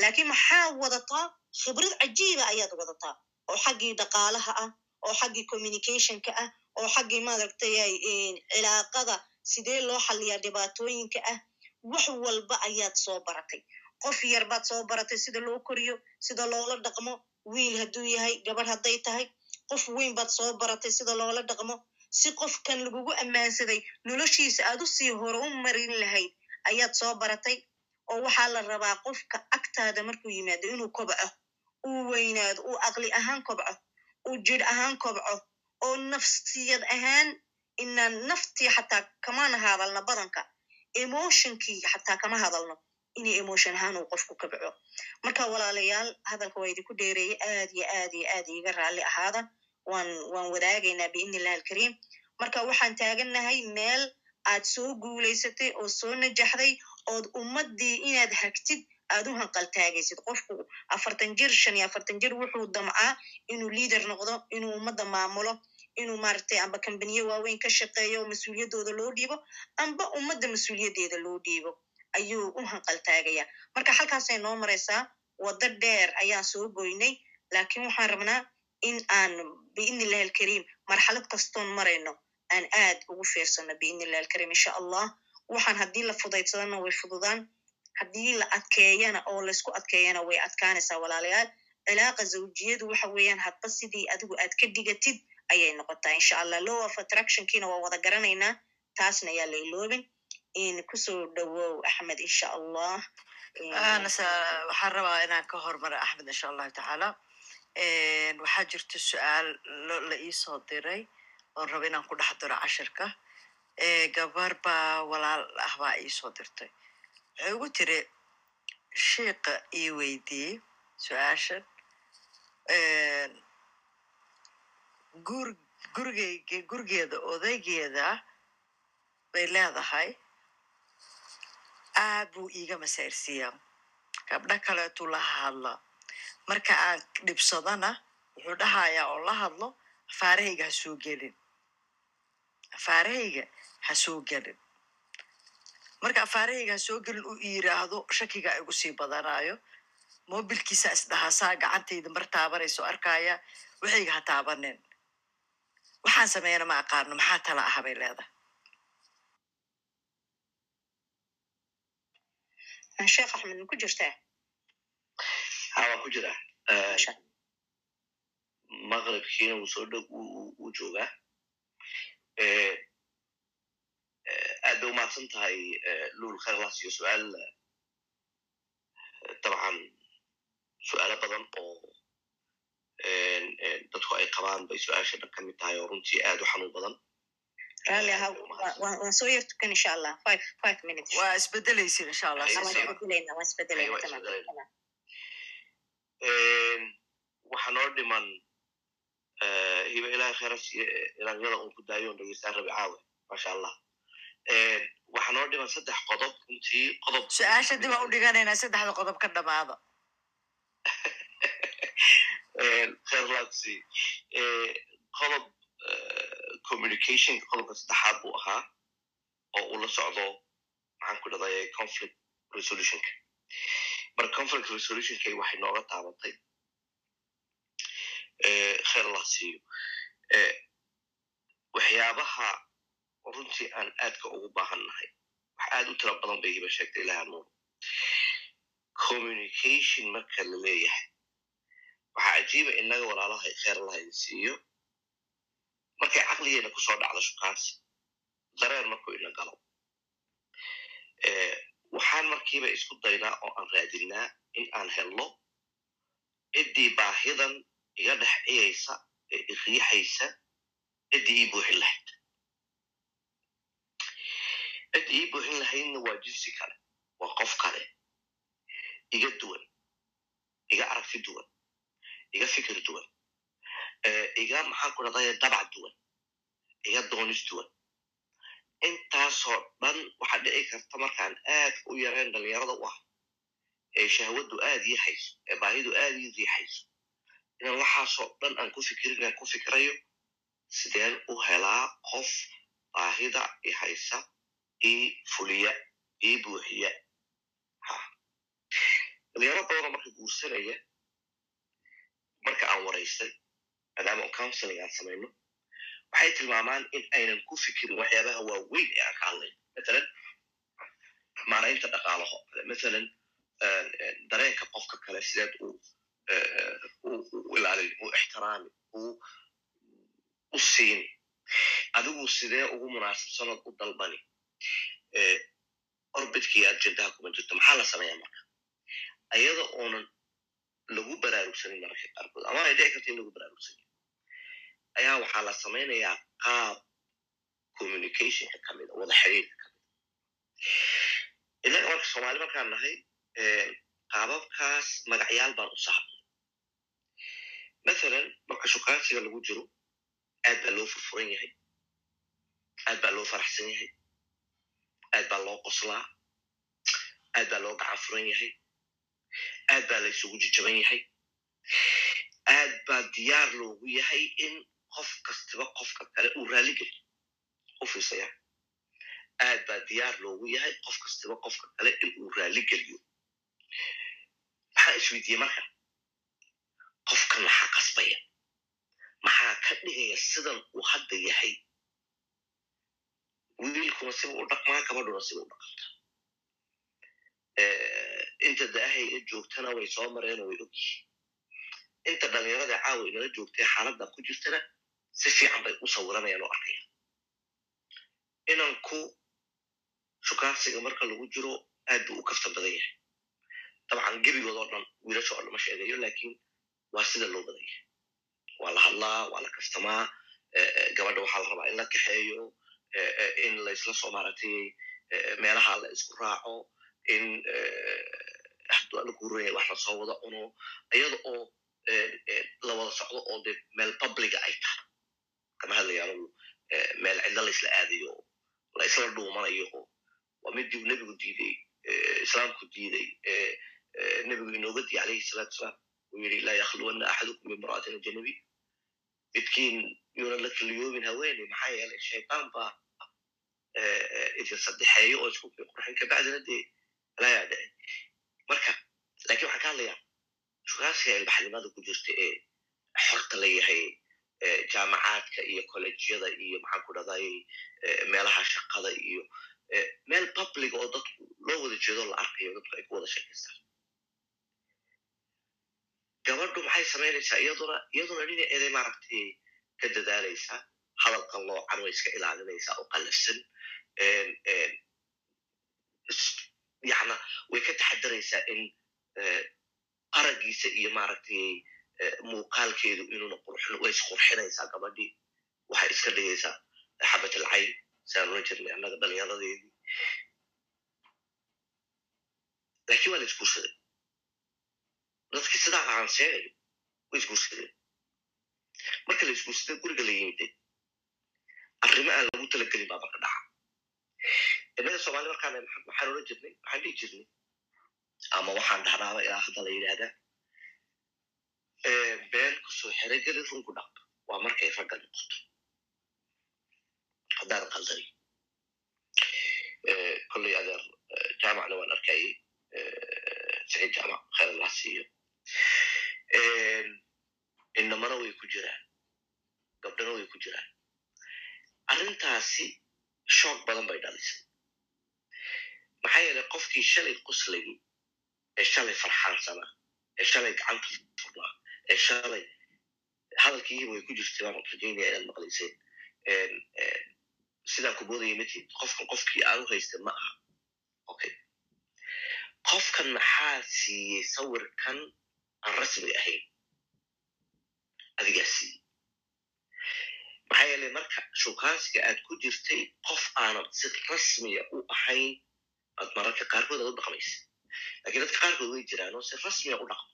Laakiin maxaad wadataa? Khibrad cajiiba ayaad wadataa. Oo xaggii dhaqaalaha ah oo xaggii communicationka ah oo xaggii maaragtay cilaaqada sidee loo xaliyaa dhibaatooyinka ah wax walba ayaad soo baratay. Qof yar baad soo baratay sida loo koriyo sida loola dhaqmo wiil hadduu yahay gabadh hadday tahay. Qof weyn baad soo baratay sida loola dhaqmo si qofkan lagugu ammaansaday noloshiisa aad u sii hore u marin lahayd ayaad soo baratay oo waxaa la rabaa qofka agtaada markuu yimaado inuu kobco uu weynaado uu aqli ahaan kobco uu jir ahaan kobco oo nafsiyad ahaan inaan naftii xataa kamana hadalna badanka emotionkii xataa kama hadalno inay emotion ahaan uu qofku kabco marka walaalayaal hadalka waa idinku dheereeyey aad iyo aad iyo aad iiga raalli ahaada waan waan wadaagaynaa biidni illahi alkariim. Marka waxaan taagannahay meel aad soo guulaysatay oo soo najaxday ood ummaddii inaad hagtid aad u hanqaltaagaysid qofku afartan jir shan iyo afartan jir wuxuu damcaa inuu liader noqdo inuu ummadda maamulo inuu maaragtay amba kambaniye waaweyn ka shaqeeyo oo mas'uuliyaddooda loo dhiibo amba ummadda mas'uuliyaddeeda loo dhiibo. Ayuu u hanqaltaagaya marka halkaasay noo maraysaa waddo dheer ayaan soo goynay laakiin waxaan rabnaa in aan biidni illahi alkariim marxalad kastoon marayno aan aad ugu fiirsano biidni illahi alkariim insha allah waxaan haddii la fudaydsadana way fududaan haddii la adkeeyana oo laysku adkeeyana way adkaanaysaa walaalayaal cilaaqa zawjiyadu waxa weeyaan hadba sidii adigu aad ka dhigatid ayay noqotaa insha allah low of attractionkiina waa wada garanaynaa taasna ayaa la iloobin in ku soo dhowow axmed insha allah waxaan rabaa inaan ka hormara axmed insha allahu tacaala waxaa jirta su'aal la iisoo diray oon raba inaan ku dhex diro cashirka gabar baa walaal ah baa iisoo dirtay. Waxay ugu tiri shiiqa ii weydiiyey su'aashan. Gur gurigeyga gurigeeda odaygeeda bay leedahay. Aad buu iiga masayrsiiyaa. Gabdho kaleetuu la hadla marka aan dhibsadana wuxuu dhahayaa oo la hadlo afaarahayga ha soo gelin. Afaarahayga ha soo gelin. Marka afaarahayga ha soo gelin uu yiraahdo shakiga igu sii badanayo mobilkiisa isdhahasaa gacantayda mar taabanayso arkaya waxayga ha taabanin. Waxaan sameeyana ma aqaano maxaa tala aha bay leedahay. Sheekh axmed ma ku jirtaa haa waa ku jira maqribkiina wuu soo dhow wuu joogaa aad bay umahadsan tahay lul khayrlas iyo su'aal dabcan su'aalo badan oo dadku ay qabaan bay su'aasha dhan ka mid tahay oo runtii aad u xanuun badan. Waan soo yar tukan insha allah. Five five minutes. Waa isbedelaysin insha allah Waxaa noo dhiman hiba ilahay khayra siiye ilaaliyada un ku daayo on dhegeystaan rabi caawe maasha allah waxaa noo dhiman saddex qodob runtii qodob su'aasha dib aan u dhiganaynaa saddexda qodob ka dhamaada. Khayrlaadsi qodob communicationka qodobka saddexaad buu ahaa oo uu la socdo maxaan ku dhadaya conflict resolutionka marka conflict resolutionka waxay nooga taabatay. Khayr allah siiyo. Waxyaabaha runtii aan aadka ugu baahan nahay wax aad u tira badan bay hiba sheegtay ilaha nuur. Communication marka la leeyahay waxaa cajiiba innaga walaalaha khayr allah idin siiyo. Markay caqligeena ku soo dhacdo shukaansi dareer markuu ina galo waxaan markiiba isku daynaa oo aan raadinaa in aan helno. Ciddii baahidan iga dhex ciyaysa ee iriixaysa ciddii ii buuxin lahayd. Ciddii ii buuxin lahaydna waa jinsi kale waa qof kale. Iga duwan iga aragti duwan iga fikir duwan iga maxaan ku dhadaya dabac duwan iga doonis duwan intaasoo dhan waxaa dhici karta markaan aad u yareen dhalinyarada u ah ee shahwaddu aad ii ee baahidu aad ii riixayso inaan waxaasoo dhan aan ku fikirin aan ku fikirayo sideen u helaa qof baahida i haysa ii fuliya ii buuxiya. Ha. Dhalinyaro badanoo marka guursanaya marka aan waraystay maadaama counseling aan samayno waxay tilmaamaan in aynan ku fikirin waxyaabaha waaweyn ee aan ka hadlayn matalan maaraynta dhaqaalaho matalan dareenka qofka kale sideed u u ilaalin u ixtiraami u u siini adigu sidee ugu munaasabsanood u dalbani? Orbidkii ajendaha kuma jirto maxaa la sameeyaa marka? Ayada oonan lagu baraarugsanin mararka qaarkood ama ay dhici karta in lagu baraarugsanin ayaa waxaa la samaynayaa qaab communicationka kamida wada xiriirka kamida innaga marka soomaali markaan nahay qaababkaas magacyaal baan u sahabnay mathalan marka shukaansiga lagu jiro aad baa loo furfuran yahay aad baa loo faraxsan yahay aad baa loo qoslaa aad baa loo gacan furan yahay aad baa la isugu jijaban yahay aad baa diyaar loogu yahay in qof kastiba qofka kale uu raalligeliyo u fiisaya aad baa diyaar loogu yahay qof kastiba qofka kale in uu raalligeliyo maxaa isweydiiyey marka? Qofka maxaa qasbaya. Maxaa ka dhigaya sidan uu hadda yahay? Wiilkuna siba u dhaqmaa gabadhuna siba u dhaqanta inta da'ahay e joogtana way soo mareen way ogyihiin. Inta dhalinyarada caawa inala joogtay xaaladda ku jirtana si fiican bay u sawiranayaan oo arkayaan inanku shukaansiga marka lagu jiro aad buu u kafta badan yahay. Dabcan gebigood oo dhan wiilasha oo lama sheegayo laakiin waa sida loo badan yahay. Waa la hadlaa waa la kaftamaa gabadha waxaa la rabaa in la kaxeeyo in laisla soo maaragtay meelaha la isku raaco in haduu alla guuraya wax la soo wada cuno iyada oo la wada socdo oo de meel publica ay tahay kama hadlaya anugu meel cidlo laisla aadayo oo la isla dhuumanayo. Oo waa midii nebigu diiday islaamku diiday nebigu inooga diiy alayhi salatu wasalaam. Uu yidhi laa yakhluwanna axadukum bimra'atin ajanabi midkiin yuunan la keliyoobin haweeney maxaa yeelay shaytaan baa idin saddexeeyo oo isku qurxin kabacdina dee laayaa dhicin marka laakiin waxaan ka hadlayaa shukaansiga ilbaxnimada ku jirta ee xorta la yahay jaamacaadka iyo collejyada iyo maxaan ku dhahday meelaha shaqada iyo meel public oo dadku loo wada jeedo la arkayo dadku ay ku wada sheekaystaan gabadhu maxay samaynaysaa? Iyaduna iyaduna dhinaceeday maaragtay ka dadaalaysaa hadalkan loocan way iska ilaalinaysaa oo qallafsan yana way ka taxadaraysaa in aragiisa iyo maaragtay muuqaalkeedu inuuna way isqurxinaysaa gabadhii waxay iska dhigaysaa xabat alcayn saan oran jirnay annaga dhalinyaradeedii laakiin waa la isguursaday dadki sidaa aan sheegayo way isguursadeen marka la isguursaday guriga la yimiday arrimo aan lagu talagelin baa marka dhaca. Innaga soomali markaan maxaan oran jirnay? Waxaan dhihi jirnay? Ama waxaan dhahnaaba ilaa hadda la yidhahdaa been ku soo xerogeli runku dhaq waa markay ragga noqoto haddaan qaldani. Kolley adeer jaamacna waan arkayay siciid jaamac khayr allah siiyo. Inamana way ku jiraan. Gabdhana way ku jiraan. Arrintaasi shoog badan bay dhalisay. Maxaa yeelay qofkii shalay quslayay ee shalay farxaansanaa ee shalay gacanta furnaa shalay hadalkii way ku jirtay baan rajaynaya inaad maqlayseen sidaan kuboodaya matid qofkan qofkii aan u haystay ma aha. Okay qofkan maxaa siiyey sawirkan aan rasmi ahayn? Adigaa siiyey. Maxaa yeelay marka shukaansiga aad ku jirtay qof aanad si rasmiya u ahayn aad mararka qaarkood aad u dhaqmaysa lakiin dadka qaarkood way jiraan oo si rasmiya u dhaqmo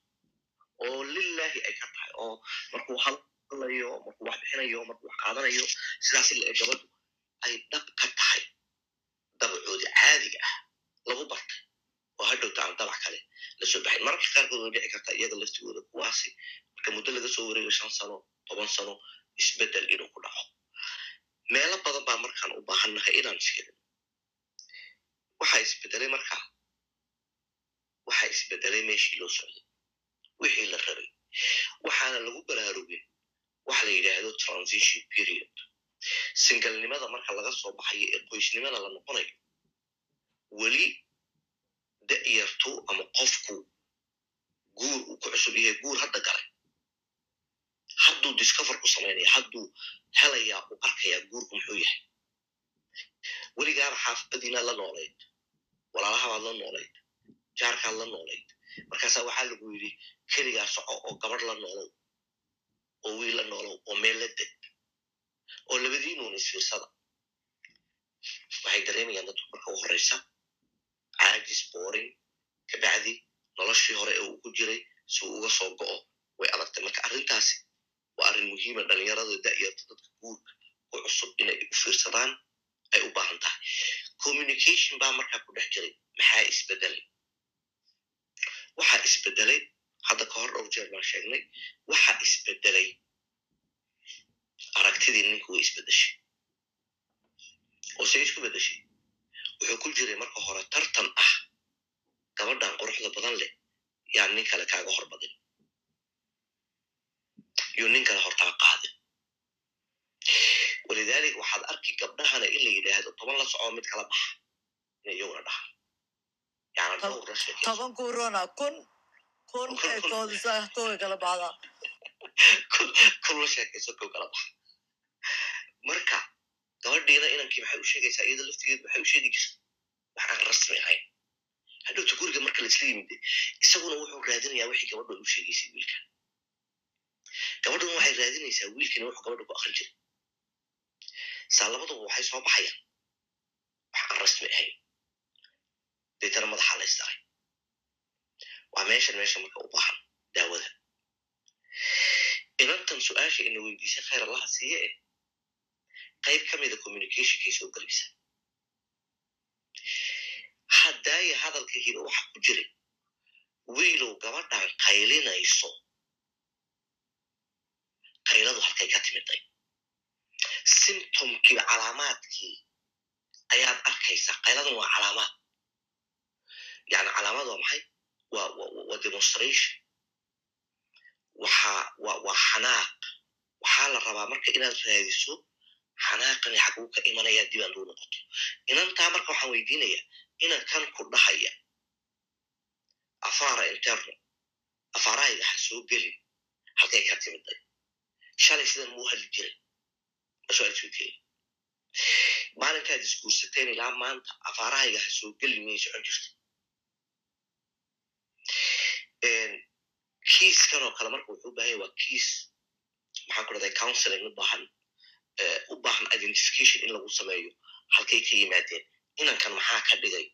oo lilahi ay ka tahay oo markuu hadlayo markuu wax bixinayo markuu wax qaadanayo sidaas ila ee gabadhu ay dhab ka tahay dabacoodi caadiga ah lagu bartay oo hadhowta aan dabac kale la soo baxayn mararka qaarkood way dhici kartaa iyaga laftigooda kuwaasi marka muddo laga soo wareeyo shan sano toban sano isbeddel inuu ku dhaco. Meelo badan baa markaan u baahannahay inaan fiirin waxaa isbedelay markaa. Waxaa isbedelay meeshii loo socday wixii la rabay. Waxaana lagu baraarugin waxa la yidhaahdo transition period. Singalnimada marka laga soo baxayo ee qoysnimada la noqonayo weli da'yartu ama qofku guur uu ku cusub yahay guur hadda galay. Hadduu discover ku samaynaya hadduu helayaa uu arkayaa guurku muxuu yahay. Weligaaba xaafadiinaad la noolayd walaalahabaad la noolayd jaarkaad la noolayd markaasaa waxaa lagu yidhi keligaa soco oo gabadh la noolow oo wiil la noolow oo meel la deg oo labadiinuun isfiirsada waxay dareemayaan dadku marka u horreysa caajis boorin kabacdi noloshii hore ee uu ku jiray si uu uga soo go'o way adagtay marka arrintaasi waa arrin muhiima dhalinyarada da'yarta dadka guurka ku cusub inay u fiirsadaan ay u baahan tahay. Communication baa markaa ku dhex jiray maxaa isbedelay waxaa isbedelay. Hadda ka hor dhowr jeer baan sheegnay. Waxaa isbedelay. Aragtidii ninku way isbedeshay. Oo say isku bedeshay. Wuxuu ku jiray marka hore tartan ah. Gabadhan quruxda badan leh. Yaa nin kale kaaga hor badin. Iyo nin kale hortaa qaadin. Walidaalika waxaad arki gabdhahana in la yidhaahdo toban la soco mid kala baxa. Inay iyaguna dhahaan yani dhowr la sheekayso toban kuurona kun kun ee koodisa koga kala baxdaa marka gabadhiina inankii maxay u sheegaysaa iyada laftigeedu maxay u sheegi jirta wax aan rasmi ahayn hadhowta guriga marka laisla yimide isaguna wuxuu raadinayaa wixii gabadha u sheegaysay wiilka. Gabadhuna waxay raadinaysaa wiilkani wuxuu gabadha ku akrin jiray. Saa labaduba waxay soo baxayaan. Wax aan rasmi ahayn deetana madaxa la ysdaray waa meeshan meesha marka u baahan daawada inantan su'aasha ina weydiisay khayr allaha siiye eh qayb ka mida communicationkay soo gelaysa haddaaya hadalka hiba waxa ku jiray wiilow gabadhan qaylinayso qayladu halkay ka timiday symptomkiiba calaamaadkii ayaad arkaysaa qayladan waa calaamaad yani calaamad waa maxay waa demonstration waa xanaaq waxaa la rabaa marka inaad raadiso xanaaqani xaguu ka imanaya dib aan duu noqoto inantaa marka waxaan weydiinaya inan kan ku dhahaya afaara interno afaarahayga ha soo gelin halkay ka timiday shalay sidan muu hadli jiray masuaalsuuteey maalinkaad isguursateen ilaa maanta afaarahayga ha soo geli miyay socon jirta kiiskan oo kale marka wuxuu u baahanya waa kiis maxaan ku dhahday counseling u baahan u baahan identification in lagu sameeyo halkay ka yimaadeen. Inankan maxaa ka dhigay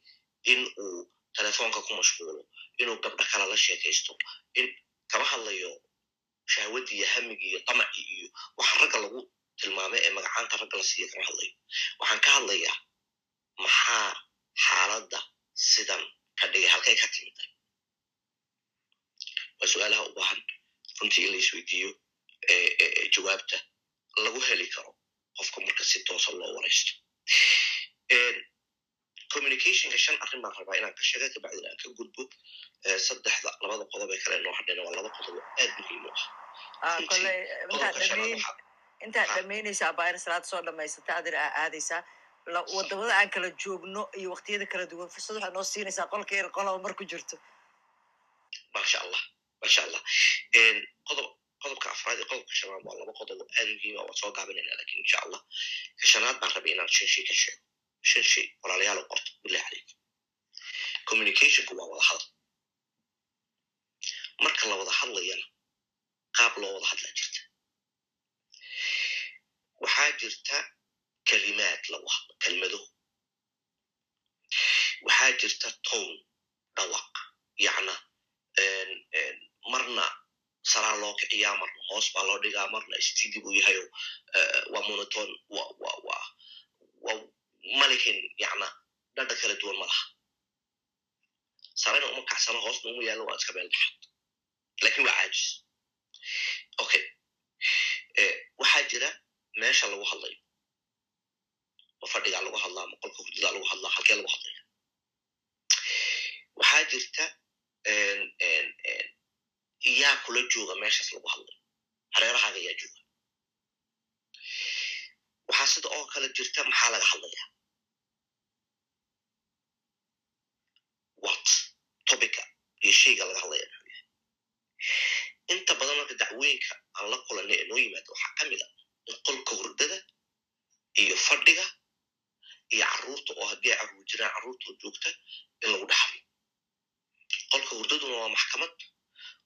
in uu telefoonka ku mashquulo inuu gabdho kale la sheekaysto in kama hadlayo shahwadii iyo hamigii iyo damacii iyo waxa ragga lagu tilmaamay ee magacaanta ragga la siiya kama hadlayo. Waxaan ka hadlayaa maxaa xaaladda sidan ka dhigay halkay ka timiday waa su'aalaha u baahan runtii in la isweydiiyo jawaabta lagu heli karo qofka marka si toosa loo waraysto communicationka shan arrin baan rabaa inaan ka sheega kabacdina aan ka gudbo saddexda labada qodob ee kale noo hadhayna waa laba qodob aad muhiim u ah. Kole intaad dhamayn intaad dhamaynaysaa baayna salaada soo dhamaysata adina aa aadaysaa. Wadamada aan kala joogno iyo waktiyada kala duwan fursad waxaa noo siinaysaa qolka yar qolaba mar ku jirto. Masha allah masha allah qodob qodobka afraad iyo qodobka shanaad waa laba qodob oo aad muhiima waa soo gaabinayna laakiin insha allah ka shanaad baan rabay inaan shan shay ka sheego shan shay walaalayaal qorto billahi calaykum communicationku waa wada hadal marka la wada hadlayana qaab loo wada hadlaa jirta. Waxaa jirta kelimaad lagu hadlo kelmado waxaa jirta tone dhawaq yacna marna. Saraa loo kiciyaa marna. Hoos baa loo dhigaa marna. Stidi buu yahayo waa monoton malihin yacna dhadha kala duwan ma laha sarayna uma kacsano hoosna uma yaallo waa iska meel dhaxad laakiin waa caajis okay waxaa jira meesha lagu hadlayo ma fadhigaa lagu hadlaa ma qolka hurdadaa lagu hadlaa halkee lagu hadlaya waxaa jirta yaa kula jooga meeshaas lagu hadlayo hareerahaaga yaa jooga waxaa sida oo kale jirta maxaa laga hadlayaa what topica iyo shayga laga hadlaya inta badan marka dacwooyinka aan la kulanay ee noo yimaada waxaa ka mid a in qolka hurdada iyo fadhiga iyo carruurta oo haddii ay carruur jiraan carruurtoo joogta in lagu dhaxlo qolka hurdaduna waa maxkamad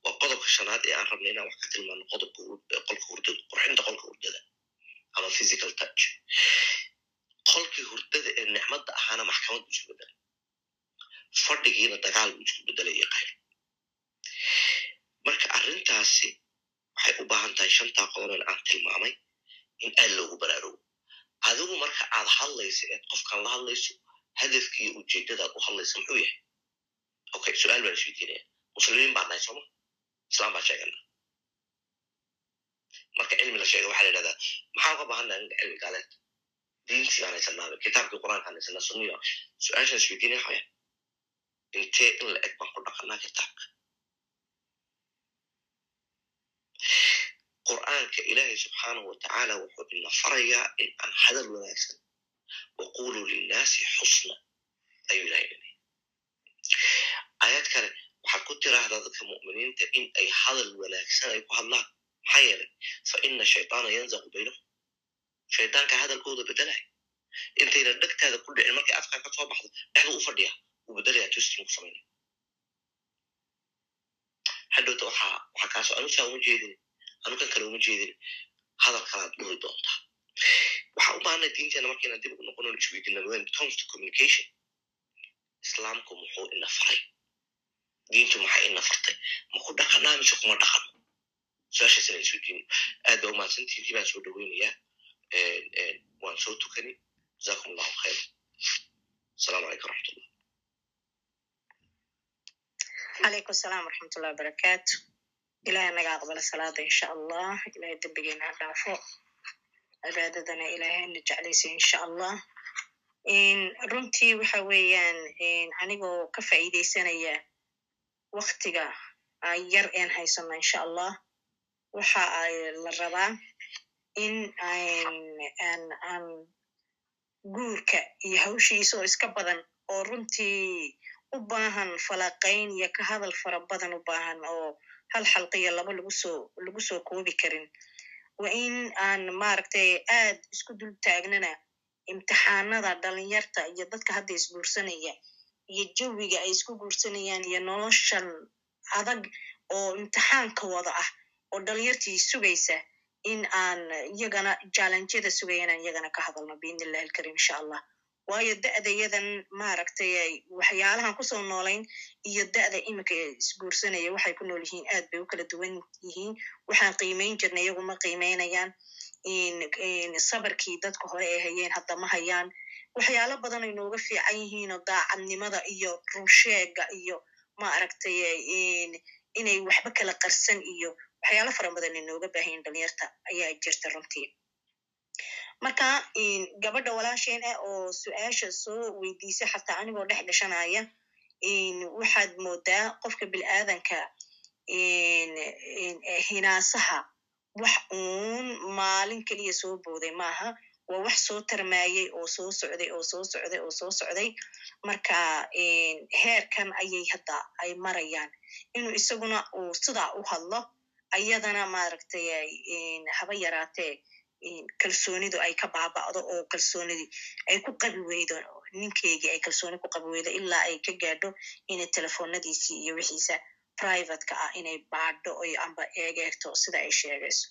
waa qodobka shanaad ee aan rabnay inaan wax ka tilmaano qodobka qolka hurdada qurxinta qolka hurdada ama physical touch. qolkii hurdada ee nicmadda ahaana maxkamad buu isku bedelay fadhigiina dagaal buu isku bedelay iyo qayl marka arrintaasi waxay u baahan tahay shantaa qodoben aan tilmaamay in aad loogu baraarugo adigu marka aad hadlayso eed qofkan la hadlayso hadafki iyo ujeeddadaad u hadlaysa muxuu yahay okay su'aal baan isweydiinaya muslimiin baan nahay sooma islam baan sheegana. Marka cilmi la sheega waxaa la yidhahdaa maxaa uga baahannaha ninka cilmi gaaleed diintii aan haysanaaba kitaabkii qur'aanka aan haysanaa sunniyo su'aashaan isweydiinaya waxaya intee in la eg baan ku dhaqanaa kitaabka? Qur'aanka ilaahay subxaanahu watacaala wuxuu ina farayaa in aan hadal wanaagsan waquluu linnaasi xusna ayuu ilahay aayad kale waxaad ku tiraahdaa dadka mu'miniinta in ay hadal wanaagsan ay ku hadlaan. Maxaa yeelay fa ina shaytaana yanzaqu baynahum shaydaanka hadalkooda bedelaya intayna dhegtaada ku dhicin markay afkaa ka soo baxdo dhexdu u fadhiya uu bedelaya twistin ku samaynaya hadhowta waxaa waxaa kaasoo anusaa uma jeedin anukan kale uma jeedin. Hadal kalaad dhuri doontaa waxaa u baahanay diinteena markayna dib ugu noqono isweydina when it comes to communication. Islaamku muxuu ina faray diintu maxay ina fartay ma ku dhaqanaa mise kuma dhaqano su'aashaas inaan isweydiino aad baa umahadsantiintii baan soo dhoweynayaa waan soo tukani jazakum allahu khayr asalaamu calaykum waraxmatullah calaykum asalaam waraxmatullahi wabarakaatu ilahay naga aqbala salaada insha allah ilahay dembigeena ha dhaafo cibaadadana ilahayna jeclaysa insha allah runtii waxa weeyaan anigoo ka faa'iideysanaya waktiga yar een haysano insha allah waxa la rabaa in aan guurka iyo hawshiisa oo iska badan oo runtii u baahan falaqayn iyo ka hadal fara badan u baahan oo hal xalqiyo laba lagusoo lagu soo koobi karin. Waa in aan maaragtay aad isku dul taagnana imtixaanada dhalinyarta iyo dadka hadda isguursanaya iyo jawiga ay isku guursanayaan iyo noloshan adag oo imtixaanka wada ah oo dhalinyartii sugaysa in aan iyagana jallenjyada sugayana iyagana ka hadalno biidni illahi alkarim insha allah. Waayo da'dayadan maaragtay waxyaalahan ku soo noolayn iyo da'da iminka isguursanaya waxay ku nool yihiin aad bay u kala duwan yihiin. Waxaan qiimayn jirnay iyagu ma qiimaynayaan sabarkii dadka hore ay hayeen hadda ma hayaan waxyaalo badan ay nooga fiican yihiinoo daacadnimada iyo runsheega iyo maaragtay inay waxba kala qarsan iyo waxyaalo fara badan ay nooga baahayin dhalinyarta ayaa jirta runtii. Marka gabadha walaasheen ah oo su'aasha soo weydiisay xataa anigoo dhex gashanaya waxaad moodaa qofka bilaadanka hinaasaha wax uun maalin keliya soo booday maaha waa wax soo tarmaayey oo soo socday oo soo socday oo soo socday. Marka heerkan ayay hadda ay marayaan. Inuu isaguna uu sidaa u hadlo ayadana maaragtay haba yaraatee kalsoonidu ay ka baaba'do oo kalsoonidii ay ku qabi weydo ninkeygii ay kalsooni ku qabi weydo ilaa ay ka gaadho inay telefoonadiisii iyo wixiisa privateka ah inay baadho amba eegeegto sida ay sheegayso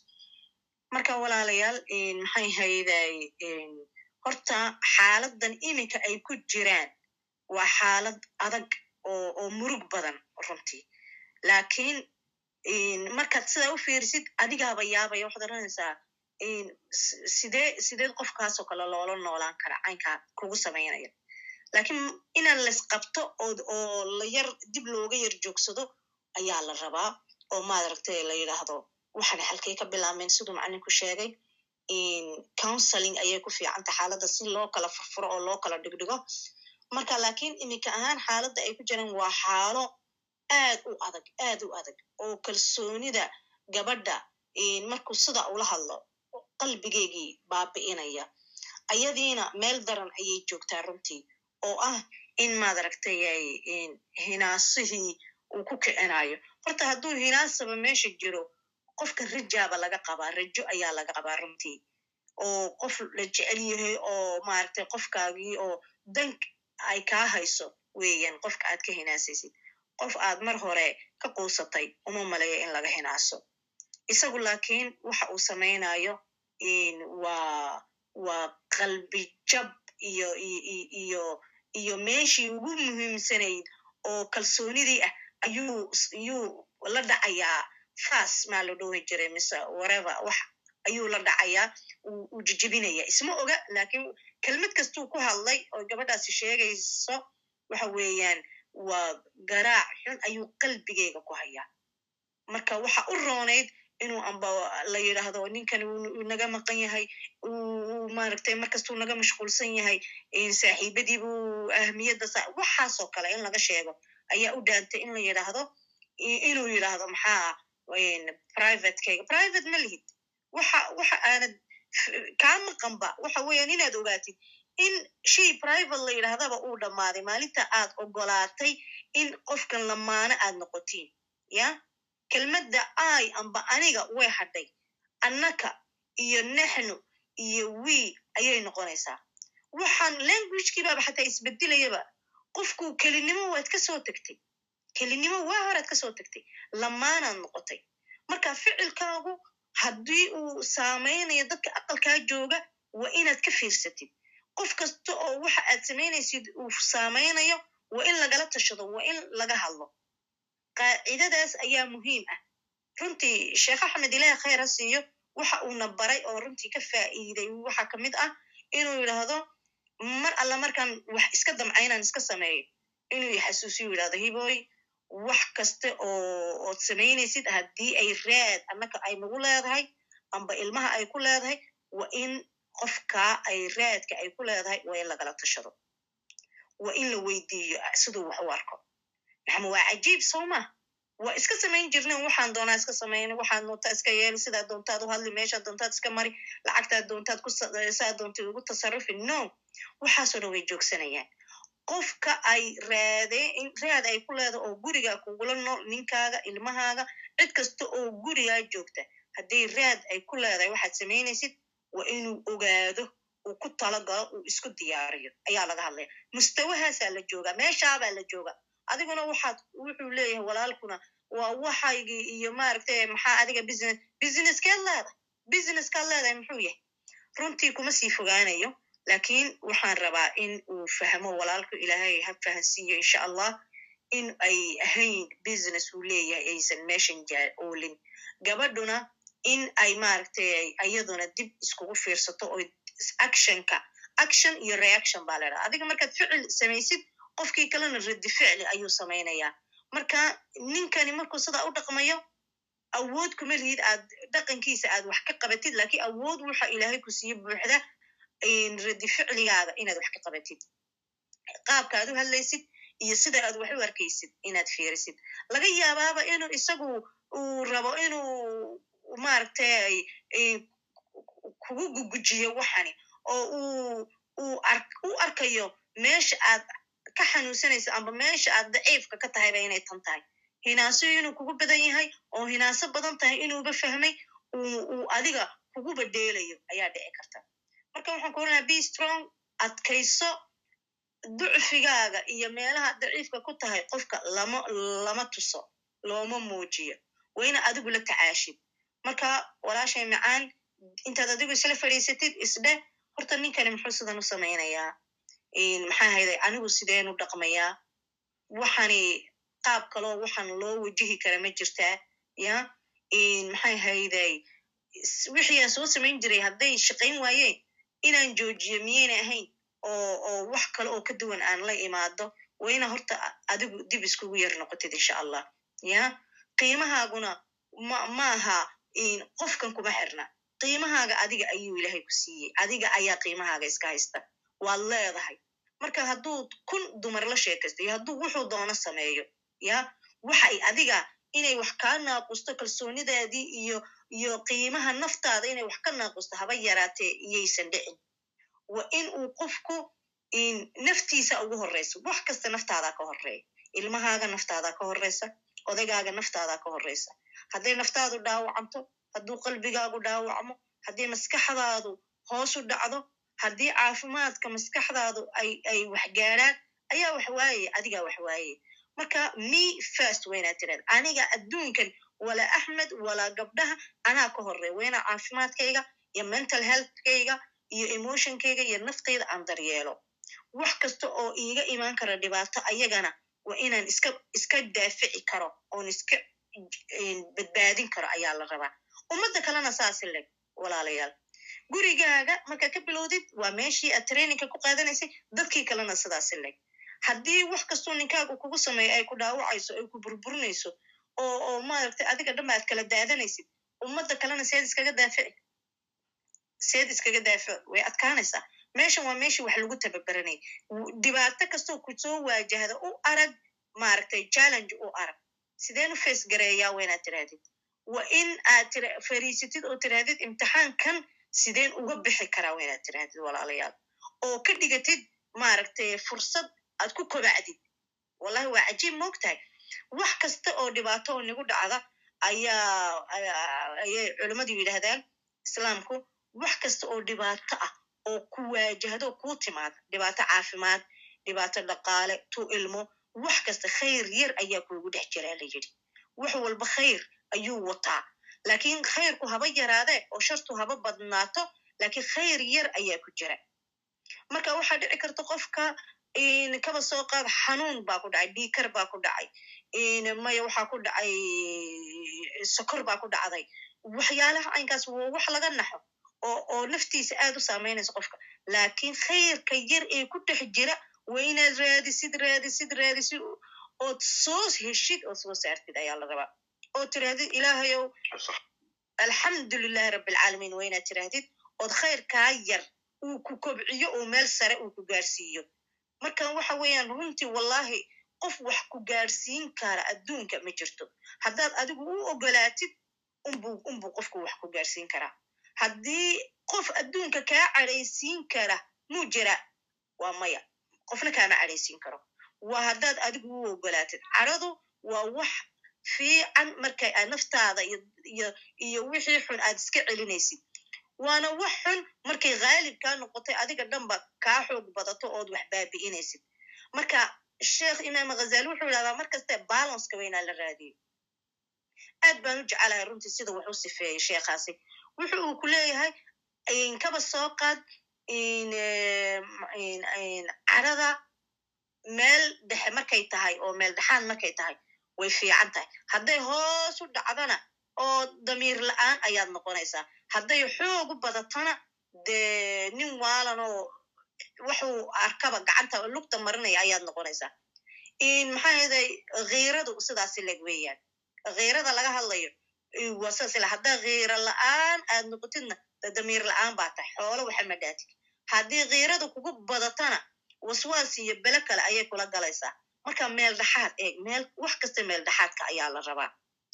marka walaalayaal maxay hayday horta xaaladan iminka ay ku jiraan waa xaalad adag oo murug badan runtii. Laakiin markaad sidaa u fiirisid adigaaba yaabaya waxaad oranaysaa sidee sideed qofkaasoo kale loola noolaan kara caynkaa kugu samaynaya lakiin inaan laisqabto oo oo la yar dib looga yar joogsado ayaa la rabaa oo maaragtay la yidhaahdo waxana halkay ka bilaabmeen siduu macalinku sheegay counseling ayay ku fiicanta xaaladda si loo kala furfuro oo loo kala dhigdhigo. Marka lakiin iminka ahaan xaaladda ay ku jiraan waa xaalo aad u adag aad u adag oo kalsoonida gabadha markuu sida ula hadlo qalbigeygii baabi'inaya. Ayadiina meel daran ayay joogtaa runtii oo ah in maad aragtay ay hinaasihii uu ku kicinayo horta hadduu hinaasaba meesha jiro qofka rajaaba laga qabaa rajo ayaa laga qabaa runtii. Oo qof la jecel yahay oo maaragtay qofkaagii oo dank ay kaa hayso weeyaan qofka aad ka hinaasaysid qof aad mar hore ka quusatay uma maleeyo in laga hinaaso. Isagu laakiin waxa uu samaynayo waa waa qalbi jab iyo iyo iyo meeshii ugu muhiimsanayd oo kalsoonidii ah ayuu ayuu la dhacayaa fas maa la dhohi jiray mise wareva wax ayuu la dhacayaa uu jijibinaya. Isma oga laakiin kelmad kastuu ku hadlay oo gabadhaasi sheegayso waxa weeyaan waa garaac xun ayuu qalbigeyga ku hayaa. Marka waxa u roonayd inuu amba la yidhaahdo ninkan uu naga maqan yahay uu maaragtay markastuu naga mashquulsan yahay saaxiibadii buu ahmiyadda waxaasoo kale in laga sheego ayaa u dhaantay in la yidhaahdo inuu yidhaahdo maxaa privatekeyga private ma lihid waxa waxa aanad kaa maqanba waxa weeyaan inaad ogaatid in shay private la yidhahdaba uu dhammaaday maalinta aad ogolaatay in qofkan lamaano aad noqotiin ya kelmadda ai amba aniga way hadhay annaka iyo nexnu iyo wii ayay noqonaysaa waxaan languagekii baaba xataa isbedelayaba qofku kelinimo waad ka soo tegtay kelinimo waa horaad ka soo tegtay lamaanaad noqotay. Marka ficilkaagu haddii uu saamaynayo dadka aqalkaa jooga waa inaad ka fiirsatid. Qof kasta oo waxa aad samaynaysid uu saamaynayo waa in lagala tashado waa in laga hadlo. Qaacidadaas ayaa muhiim ah. Runtii sheekh axmed ilaah khayr ha siiyo waxa uuna baray oo runtii ka faa'iiday. Waxa ka mid ah inuu yidhaahdo mar alla markaan wax iska damcaynaan iska sameeyo. Inuu xasuusiyo yidhahdo hiboy wax kasta oo ood samaynaysid haddii ay raad annaka ay nagu leedahay amba ilmaha ay ku leedahay waa in qofkaa ay raadka ay ku leedahay waa in lagala tashado. Waa in la weydiiyo siduu wax u arko. Maxama waa cajiib soo ma? Waa iska samayn jirnen waxaan doonaa iska samayn waxaad doontaa iska yeeli sidaa doontaad u hadli meeshaad doontaad iska mari lacagtaad doontaad kusaa doontid ugu tasarufi no waxaasoo dhan way joogsanayaan qofka ay raadeen raad ay ku leedahay oo guriga kugula nool ninkaaga ilmahaaga cid kasta oo gurigaa joogta. Haddii raad ay ku leedahay waxaad samaynaysid waa inuu ogaado uu ku talagalo uu isku diyaariyo. Ayaa laga hadlaya. Mustawahaasaa la joogaa meeshaabaa la jooga adiguna waxaad wuxuu leeyahay walaalkuna waa waxaygii iyo maaragtay maxaa adiga business businesskeed leedahay businesskaad leedahay muxuu yahay? Runtii kuma sii fogaanayo laakiin waxaan rabaa in uu fahmo walaalku ilaahay ha fahansiiyo insha allah in ay ahayn business uu leeyahay aysan meeshan oolin. Gabadhuna in ay maaragtay iyaduna dib iskugu fiirsato oo actionka action iyo reaction baa ledhaha adiga markaad ficil samaysid qofkii kalena raddi ficli ayuu samaynayaa. Marka ninkani markuu sidaa u dhaqmayo awood kuma lihid aad dhaqankiisa aad wax ka qabatid lakiin awood waxa ilaahay ku siiye buuxda raddi ficligaaga inaad wax ka qabatid qaabka aad u hadlaysid iyo sida aad wax u arkaysid inaad fiirisid laga yaabaaba inuu isagu uu rabo inuu maaragtay kugu gugujiyo waxani oo uu u arkayo meesha aad ka xanuunsanaysa amba meesha aad daciifka ka tahayba inay tan tahay hinaaso inuu kugu badan yahay oo hinaaso badan tahay inuuba fahmay uu adiga kuguba dheelayo ayaa dhici karta marka waxaan ku oranayaa be strong adkayso ducfigaaga iyo meelaha daciifka ku tahay qofka lama lama tuso looma muujiyo. Waa ina adigu la tacaashid marka walaashay macaan intaad adigu isla fadhiisatid isdheh horta ninkani muxuu sidan u samaynayaa? Maxaa hayday? Anigu sideenu dhaqmayaa waxani qaab kaloo waxaan loo wajihi kara ma jirtaa ya? Maxay hayday? Wixii aan soo samayn jiray hadday shaqayn waayeen inaan joojiyo miyayna ahayn oo wax kale oo ka duwan aan la imaado waa ina horta adigu dib iskugu yar noqotid insha allah ya? Qiimahaaguna ma maaha qofkan kuma xirna. Qiimahaaga adiga ayuu ilaahay ku siiyey. Adiga ayaa qiimahaaga iska haysta. Waad leedahay. Marka hadduu kun dumar la sheekaysto iyo hadduu wuxuu doono sameeyo ya? Waxay adiga inay wax kaa naaqusto kalsoonidaadii iyo iyo qiimaha naftaada inay wax ka naaqusto haba yaraatee iyaysan dhicin. Waa in uu qofku naftiisa ugu horreysa wax kasta naftaadaa ka horreeya. Ilmahaaga naftaadaa ka horreysa odaygaaga naftaadaa ka horreysa. Hadday naftaadu dhaawacanto hadduu qalbigaagu dhaawacmo haddii maskaxdaadu hoosu dhacdo haddii caafimaadka maskaxdaadu ay waxgaaraan ayaa wax waayaya adigaa wax waayaya marka me first waynaad tiraada aniga adduunkan walaa axmed walaa gabdhaha anaa ka horreeya waynaa caafimaadkayga iyo mental healthkayga iyo emotionkayga iyo naftayda aan daryeelo wax kasta oo iiga imaan kara dhibaato ayagana waa inaan iska iska daafici karo oon iska badbaadin karo ayaa la rabaa ummadda kalena saasi leg walaalayaal gurigaaga markaa ka bilowdid waa meeshii aad trainingka ku qaadanaysay dadkii kalena sidaasi leg haddii wax kastoo ninkaagu kugu sameeyo ay ku dhaawacayso ay ku burburinayso oo oo maaragtay adiga dhanba aad kala daadanaysid. Ummadda kalena seed iskaga daafici seed iskaga daafici way adkaanaysaa. Meeshan waa meeshii wax lagu tababaranay. Dhibaato kastoo ku soo waajahda u arag maaragtay challenge u arag. Sideen u face gareeyaa waa inaad tirahdid? Waa in aad tira fariisatid oo tirahdid imtixaankan sideen uga bixi karaa waa inaad tirahdid walaalayaal. Oo ka dhigatid maaragtay fursad aad ku kobacdid wallahi waa cajiib moogtahay wax kasta oo dhibaato oo nagu dhacda ayaa culimmadu yidhahdaan islaamku wax kasta oo dhibaato ah oo ku waajahdo kuu timaada dhibaato caafimaad dhibaato dhaqaale tu ilmo wax kasta khayr yar ayaa kuugu dhex jiraa la yidhi. Wax walba khayr ayuu wataa. Laakiin khayrku haba yaraadee oo shartu haba badnaato laakiin khayr yar ayaa ku jira. Marka waxaa dhici karta qofka kaba soo qaad xanuun baa ku dhacay dhiikar baa ku dhacay maya waxaa ku dhacay sokor baa ku dhacday. Waxyaalaha caynkaas waa wax laga naxo oo naftiisa aad u saamaynaysa qofka. Laakiin khayrka yar ee ku dhex jira waa inaad raadisid raadisid raadisid ood soo heshid oo soo saartid ayaa la rabaa. Oo tirahdid ilaahayow alxamdulilahi rabbilcaalamiin waa inaad tirahdid ood khayrkaa yar uu ku kobciyo oo meel sare uu ku gaarsiiyo. Marka waxa weeyaan runtii wallahi qof wax ku gaarsiin kara adduunka ma jirto. Haddaad adigu u ogolaatid unbuu qofku wax ku gaarsiin karaa haddii qof adduunka kaa cadhaysiin kara muu jira waa maya. Qofna kaama cadhaysiin karo. Waa haddaad adigu u ogolaatid. Cadhadu waa wax fiican markay aad naftaada iyo wixii xun aad iska celinaysid. Waana wax xun markay khaalib kaa noqotay adiga dhanba kaa xoog badato ood wax baabi'inaysid. Marka sheekh imaam ghazali wuxuu yidhahdaa markaste balanska waynaa la raadiyo aad baan u jecelahay runtii sida wax u sifeeyey sheekhaasi wuxu uu ku leeyahay kaba soo qaad cadhada meel dhexe markay tahay oo meel dhexaan markay tahay way fiican tahay hadday hoos u dhacdana oo damiir la'aan ayaad noqonaysaa hadday xoog u badatona dee nin waalan oo waxuu arkaba gacanta lugta marinaya ayaad noqonaysaa. Maxaa yeeday khiiradu sidaasi leg weeyaan. Khiirada laga hadlayo waa sidaas ila haddaa khiira la'aan aad noqotidna damiir la'aan baa tahay xoolo waxa ma dhaatid haddii khiirada kugu badatana waswaas iyo bele kale ayay kula galaysaa. Marka meel dhexaad eeg meel wax kasta meel dhexaadka ayaa la rabaa.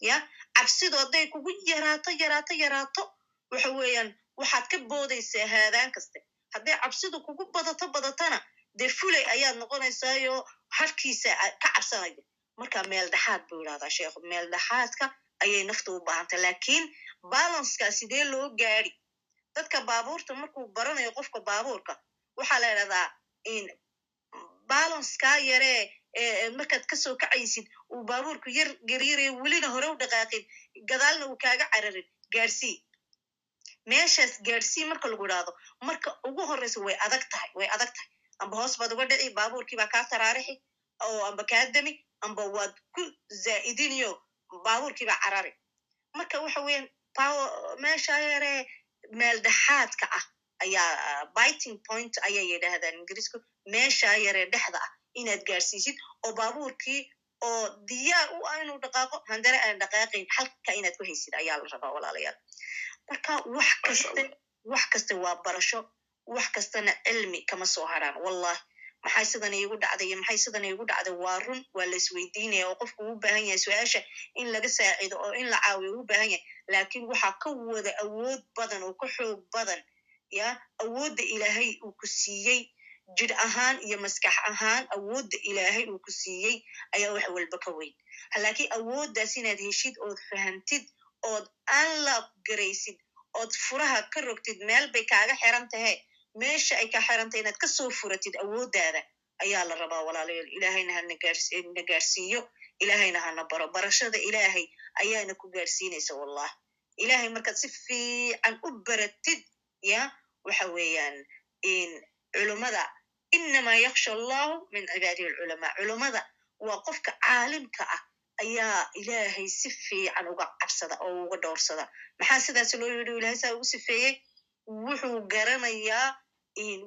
Ya? Cabsidu hadday kugu yaraato yaraato yaraato waxa weeyaan waxaad ka boodaysaa haadaan kaste hadday cabsidu kugu badato badatana dee fuley ayaad noqonaysaayo harkiisa ka cabsanaya marka meel dhexaad buu yidhahdaa sheekhu meel dhexaadka ayay naftu u baahantay laakiin balanska sidee loo gaadi dadka baabuurta markuu baranayo qofka baabuurka waxaa la yidhahdaa balanskaa yaree markaad ka soo kacaysid uu baabuurku yar garyarayo welina hore u dhaqaaqin gadaalna uu kaaga cararin. Gaarsii meeshaas gaarsii marka lagu idhaahdo marka ugu horreysa way adag tahay way adag tahay. Amba hoos baad uga dhici baabuurkiibaa kaa taraarixi oo amba kaa demi amba waad ku zaa'idiniyo baabuurkiibaa carari. Marka waxa weeyaan power meesha yaree meel dhexaadka ah ayaa biting point ayay yidhaahdaan ingiriisku meesha yaree dhexda ah inaad gaarsiisid oo baabuurkii oo diyaar u ah inuu dhaqaaqo handare aan dhaqaaqayn halka inaad ku haysid ayaa la rabaa walaalayaal marka wax kaste wax kaste waa barasho wax kastana cilmi kama soo haraan wallahi maxay sidan iigu dhacday iyo maxay sidan iigu dhacday? Waa run waa la isweydiinaya oo qofku uu baahan yahay su'aasha in laga saacido oo in la caawiyo uu baahan yahay. Laakiin waxaa ka wada awood badan oo ka xoog badan ya awoodda ilaahay uu ku siiyey. Jir ahaan iyo maskax ahaan awoodda ilaahay uu ku siiyey ayaa wax walba ka weyn. Laakiin awooddaas inaad heshid ood fahamtid ood anlaq garaysid ood furaha ka rogtid meel bay kaaga xiran tahe meesha ay ka xiran tahay inaad ka soo furatid awooddaada ayaa la rabaa walaalayaal ilaahayna hana gaarna gaarsiiyo ilaahayna hana baro barashada ilaahay ayaana ku gaarsiinaysa wallah ilaahay markaad si fiican u baratid ya waxa weeyaan culummada inamaa yaksha allahu min cibaadihi alculamaa culummada waa qofka caalimka ah ayaa ilaahay si fiican uga cabsada oo uga dhowrsada maxaa sidaas loo yidhi ilahay saa ugu sifeeyey wuxuu garanayaa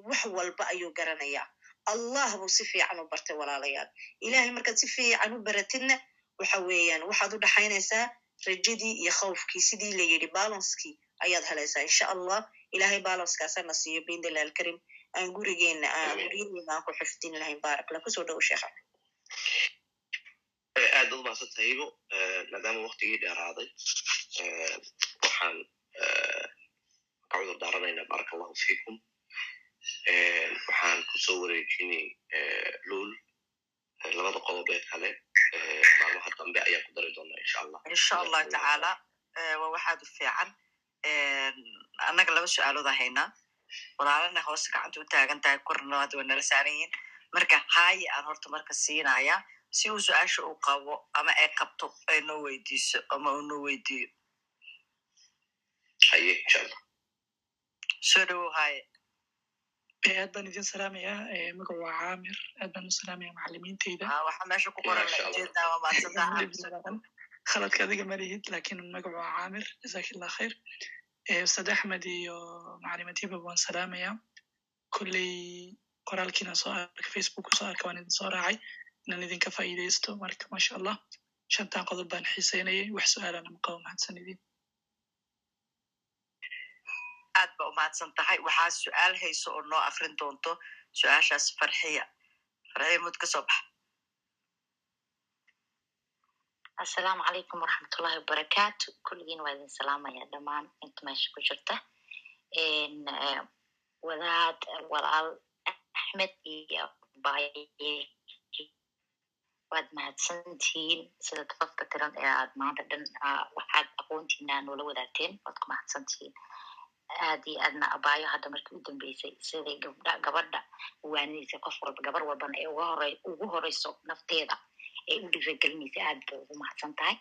wax walba ayuu garanayaa. Allah buu si fiican u bartay walaalayaal. Ilahay markaad si fiican u baratidna waxa weeyaan waxaad u dhaxaynaysaa rajadii iyo khawfkii. Sidii la yidhi balanskii ayaad helaysaa insha allah. Ilahay balanskaasana siiyo bindillah alkarim aan gurigeena aan guryadeena aan ku xifdin lahayn. Barakla ku soo dhowo sheekha aad ud mahadsanta hibo maadaama waktigii dheeraaday waxaan ka cudur daaranaynaa baraka allahu fiikum waxaan ku soo wareejinay luul labada qodob ee kale maalmaha dambe ayaan ku dari doonaa insha allah. Insha allahu tacaala. Waa waxaad u fiican. Annaga laba su'aalooda haynaa walaalana hoose gacanta u taagan tahay korna hadda waa nala saaran yihiin. Marka haayi aan horta marka siinaya si uu su'aasha uu qabo ama ay qabto ay noo weydiiso ama uu noo weydiiyo haye insha allah soo dhowow haaye aad baan idin salaamayaa magacu waa caamir aad baan u salaamaya macalimiinteyda waxaa meesha ku qoran khaladka adiga ma lihid laakiin magacu waa caamir jazaki allah khayr ustaad axmed iyo macalimadhiba waan salaamaya. Kolley qoraalkiina soo arka facebook soo arka waan idin soo raacay inaan idinka faa'iidaysto? Marka masha allah shantan qodob baan xiiseynayay. Wax su'aalana maqabo mahadsan idin. Aad ba umahadsan tahay. Waxaa su'aal hayso oo noo akrin doonto. Su'aashaas farxiya. Farxiya mud ka soo baxa. Assalaamu calaykum waraxmatullahi wabarakaatu. Kulligiin waa idin salaamaya dhammaan. Inta meesha ku jirta. Wadaad walaal axmed iyo baye waad mahadsantihiin sida dadka tiran ee aad maanta dhan waxaad aqoontiina noola wadaagteen waad ku mahadsantihiin aad iyo aadna abaayo hadda markii u dambeysay siday gabdha gabadha uwaanidaysa qof walba gabar walbana ee hore ugu horeyso nafteeda ee u dhiragelinaysa aad bay ugu mahadsan tahay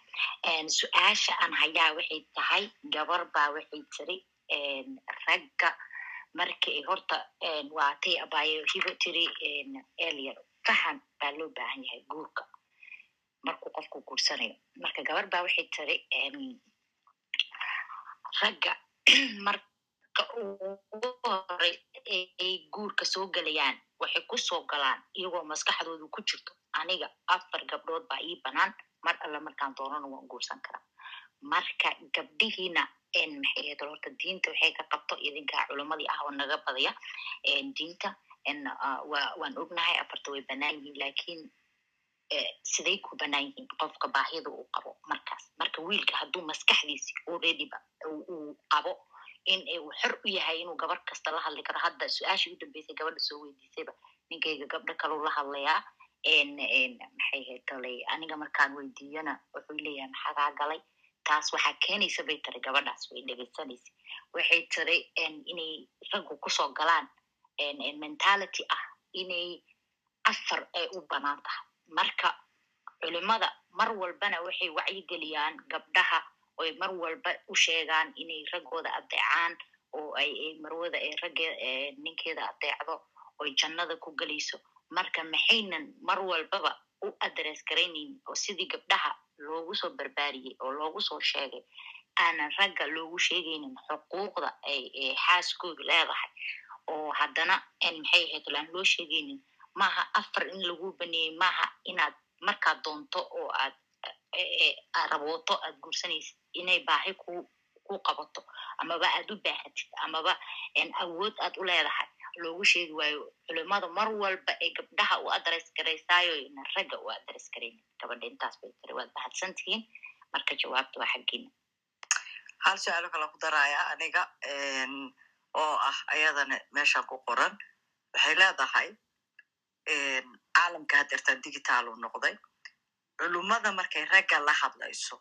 su'aasha aan hayaa waxay tahay gabar baa waxay tiri ragga markii horta waatay abaayo hibo tiri elier fahan baa loo baahan yahay guurka. Markuu qofku guursanayo marka gabar baa waxay tiri ragga marka ugu horey ay guurka soo gelayaan waxay ku soo galaan iyagoo maskaxdoodu ku jirto aniga afar gabdhood baa ii banaan mar alla markaan doonana waan guursan karaa. Marka gabdhihiina maxay ahayd horta diinta waxay ka qabto idinkaa culamadii ah oo naga badaya diinta wa waan ognahay afarta way banaan yihiin laakiin siday ku banaan yihiin qofka baahida uu qabo markaas marka wiilka hadduu maskaxdiisi alreadyba uu qabo in uu xor u yahay inuu gabar kasta la hadli karo hadda su'aashii u dambeysay gabadha soo weydiisayba ninkayga gabdho kaleu la hadlayaa maxay ahayd talay aniga markaan weydiiyana wuxuu leeyahay maxagaa galay taas waxaa keenaysa bay tiri gabadhaas way dhegeysanaysa waxay tiri inay raggu ku soo galaan mentality ah inay afar ay u bannaan tahay marka culimada mar walbana waxay wacyigeliyaan gabdhaha oy mar walba u sheegaan inay raggooda adeecaan oo ay marwada ay ragge ninkeeda adeecdo oy jannada ku gelayso marka maxaynan mar walbaba u adress garaynayn oo sidii gabdhaha loogu soo barbaariyey oo loogu soo sheegay aanan ragga loogu sheegaynin xuquuqda ay xaaskoodu leedahay oo haddana maxay ahayd laan loo sheegaynin maaha afar in lagu baneeyey maaha inaad markaad doonto oo aad rabooto aad guursanaysid inay baahi ku ku qabato amaba aad u baahatid amaba awood aad u leedahay. Loogu sheegi waayo culimada mar walba ee gabdhaha u adres garaysaayo ina ragga u adres garaynin gabadha intaas bay tiri waad mahadsan tihiin? Marka jawaabta waa xaggiina. Hal su'aalo kala ku daraya aniga oo ah ayadana meeshan ku qoran. Waxay leedahay caalamka hadeertaan digitaalu noqday. Culummada markay ragga la hadlayso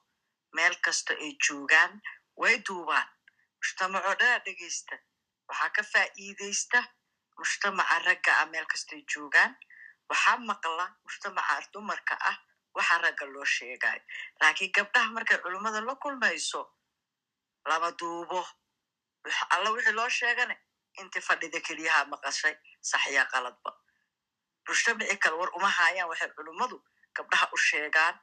meel kasta ay joogaan way duubaan. Mujtamacoo dhanaa dhegeysta waxaa ka faa'iideysta mujtamaca ragga ah meel kastay joogaan. Waxaa maqla mujtamaca dumarka ah waxa ragga loo sheegayo laakiin gabdhaha markay culummada la kulmayso lama duubo alla wixii loo sheegane intii fadhida keliyaha maqashay saxya qaladba mujtamaci kale war uma haayaan waxay culummadu gabdhaha u sheegaan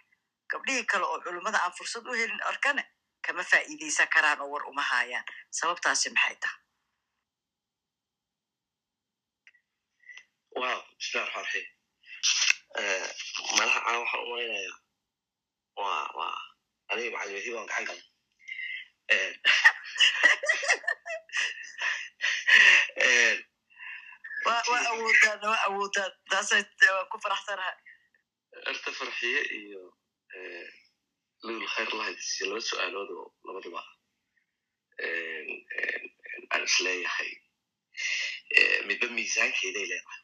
gabdhihii kale oo culummada aan fursad u helin arkane. Kama faa'iideysan karaan oo war uma haayaan sababtaasi maxay tahay wow bismillahi raxmaan raxiim malaha caa waxaan u malaynayaa waa waa. Aniga macalimiintii waan gacan galay waa awoodaan awoodaan. Ku faraxsanahay erta farxiye iyo lul khayr lahadisiyo laba su'aalood oo labaduba aan is leeyahay midba miisaankeeday leedahay.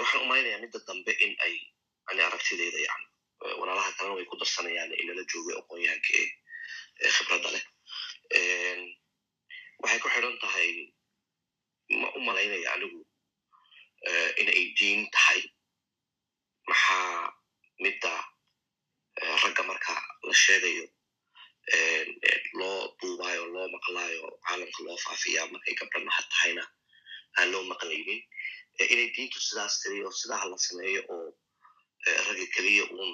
Waxaan umalaynayaa midda dambe in ay ani aragtideyda yani walaalaha kalena way ku darsanayaan inala joogay aqoonyahanka ee khibradda leh waxay ku xidhan tahay ma u malaynaya anigu inay diin tahay maxaa midda ragga marka la sheegayo loo duubaayo loo maqlaayo caalamka loo faafiyaa markay gabdha mahad tahayna aan loo maqlaynin inay diintu sidaas tiri oo sidaa hala sameeyo oo ragga keliya uun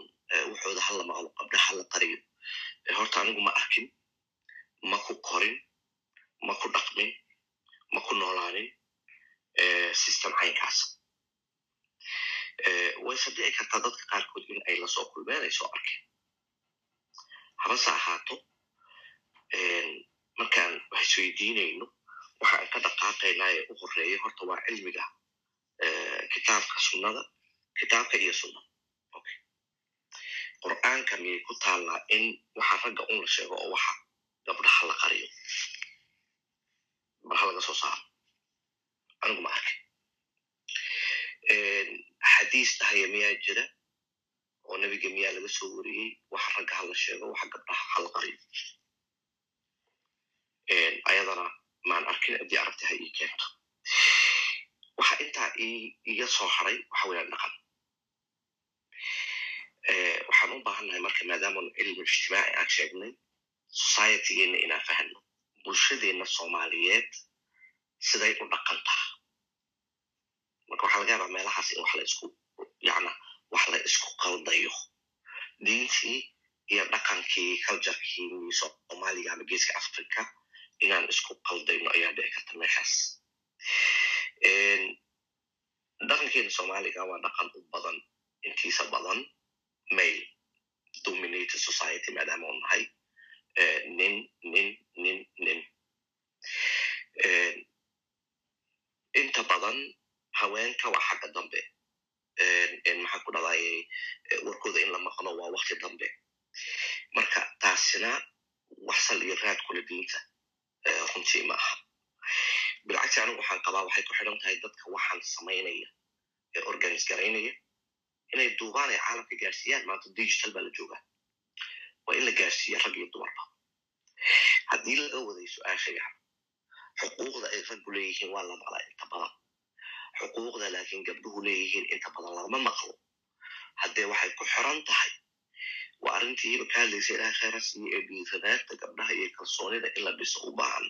wuxooda hala maqlo qabdha hala qariyo horta anigu ma arkin ma ku korin ma ku dhaqmin ma ku noolaanin system caynkaas wayse dhici kartaa dadka qaarkood in ay la soo kulmeen ay soo arkeen habase ahaato markaan wax isweydiinayno waxa aan ka dhaqaaqaynaa ee u horreeya horta waa cilmiga kitaabka sunnada kitaabka iyo sunnada qur'aanka miyay ku taallaa in waxa ragga un la sheego oo waxa gabdhaha la qariyo barha laga soo saaro anigu ma arkin xadiis dhahaya miyaa jira oo nebiga miyaa laga soo wariyey. Waxa ragga hala sheego waxa gabdhaha hala qariyo. Ayadana maan arkin haddii aragti ha ii keento. Waxa intaa iga soo haray waxa weeyaan dhaqan. Waxaan u baahannahay marka maadaamanu cilmu ijtimaaci aan sheegnay societygeenna inaan fahanno bulshadeenna soomaaliyeed siday u dhaqantaa marka waxaa laga yaabaa meelahaas in wax la isku yana wax la isku qaldayo. Diintii iyo dhaqankii culturekii soomaaliga ama geeska africa inaan isku qaldayno ayaa dhici karta meeshaas. Dhaqankeena soomaaliga waa dhaqan u badan intiisa badan male dominated society maadaama u nahay nin nin nin nin. Inta badan haweenka waa xagga dambe. Maxaa ku dhadaye warkooda in la maqlo waa wakti dambe. Marka taasina wax sal iyo raad kula diinta. Runtii ma aha. Bilcagsi anigu waxaan qabaa waxay ku xidhan tahay dadka waxaan samaynaya ee organis garaynaya inay duubaan ay caalamka gaarsiiyaan maanta digital baa la joogaa waa in la gaarsiiya rag iyo dumarba haddii laga waday su'aasha xuquuqda ay raggu leeyihiin waa la maqlaa inta badan xuquuqda laakiin gabdhuhu leeyihiin inta badan lama maqlo haddee waxay ku xiran tahay waa arrintiiba ka hadlaysa ilaha khayra ee dhiiranaanta gabdhaha iyo kalsoonida in la dhiso u baahan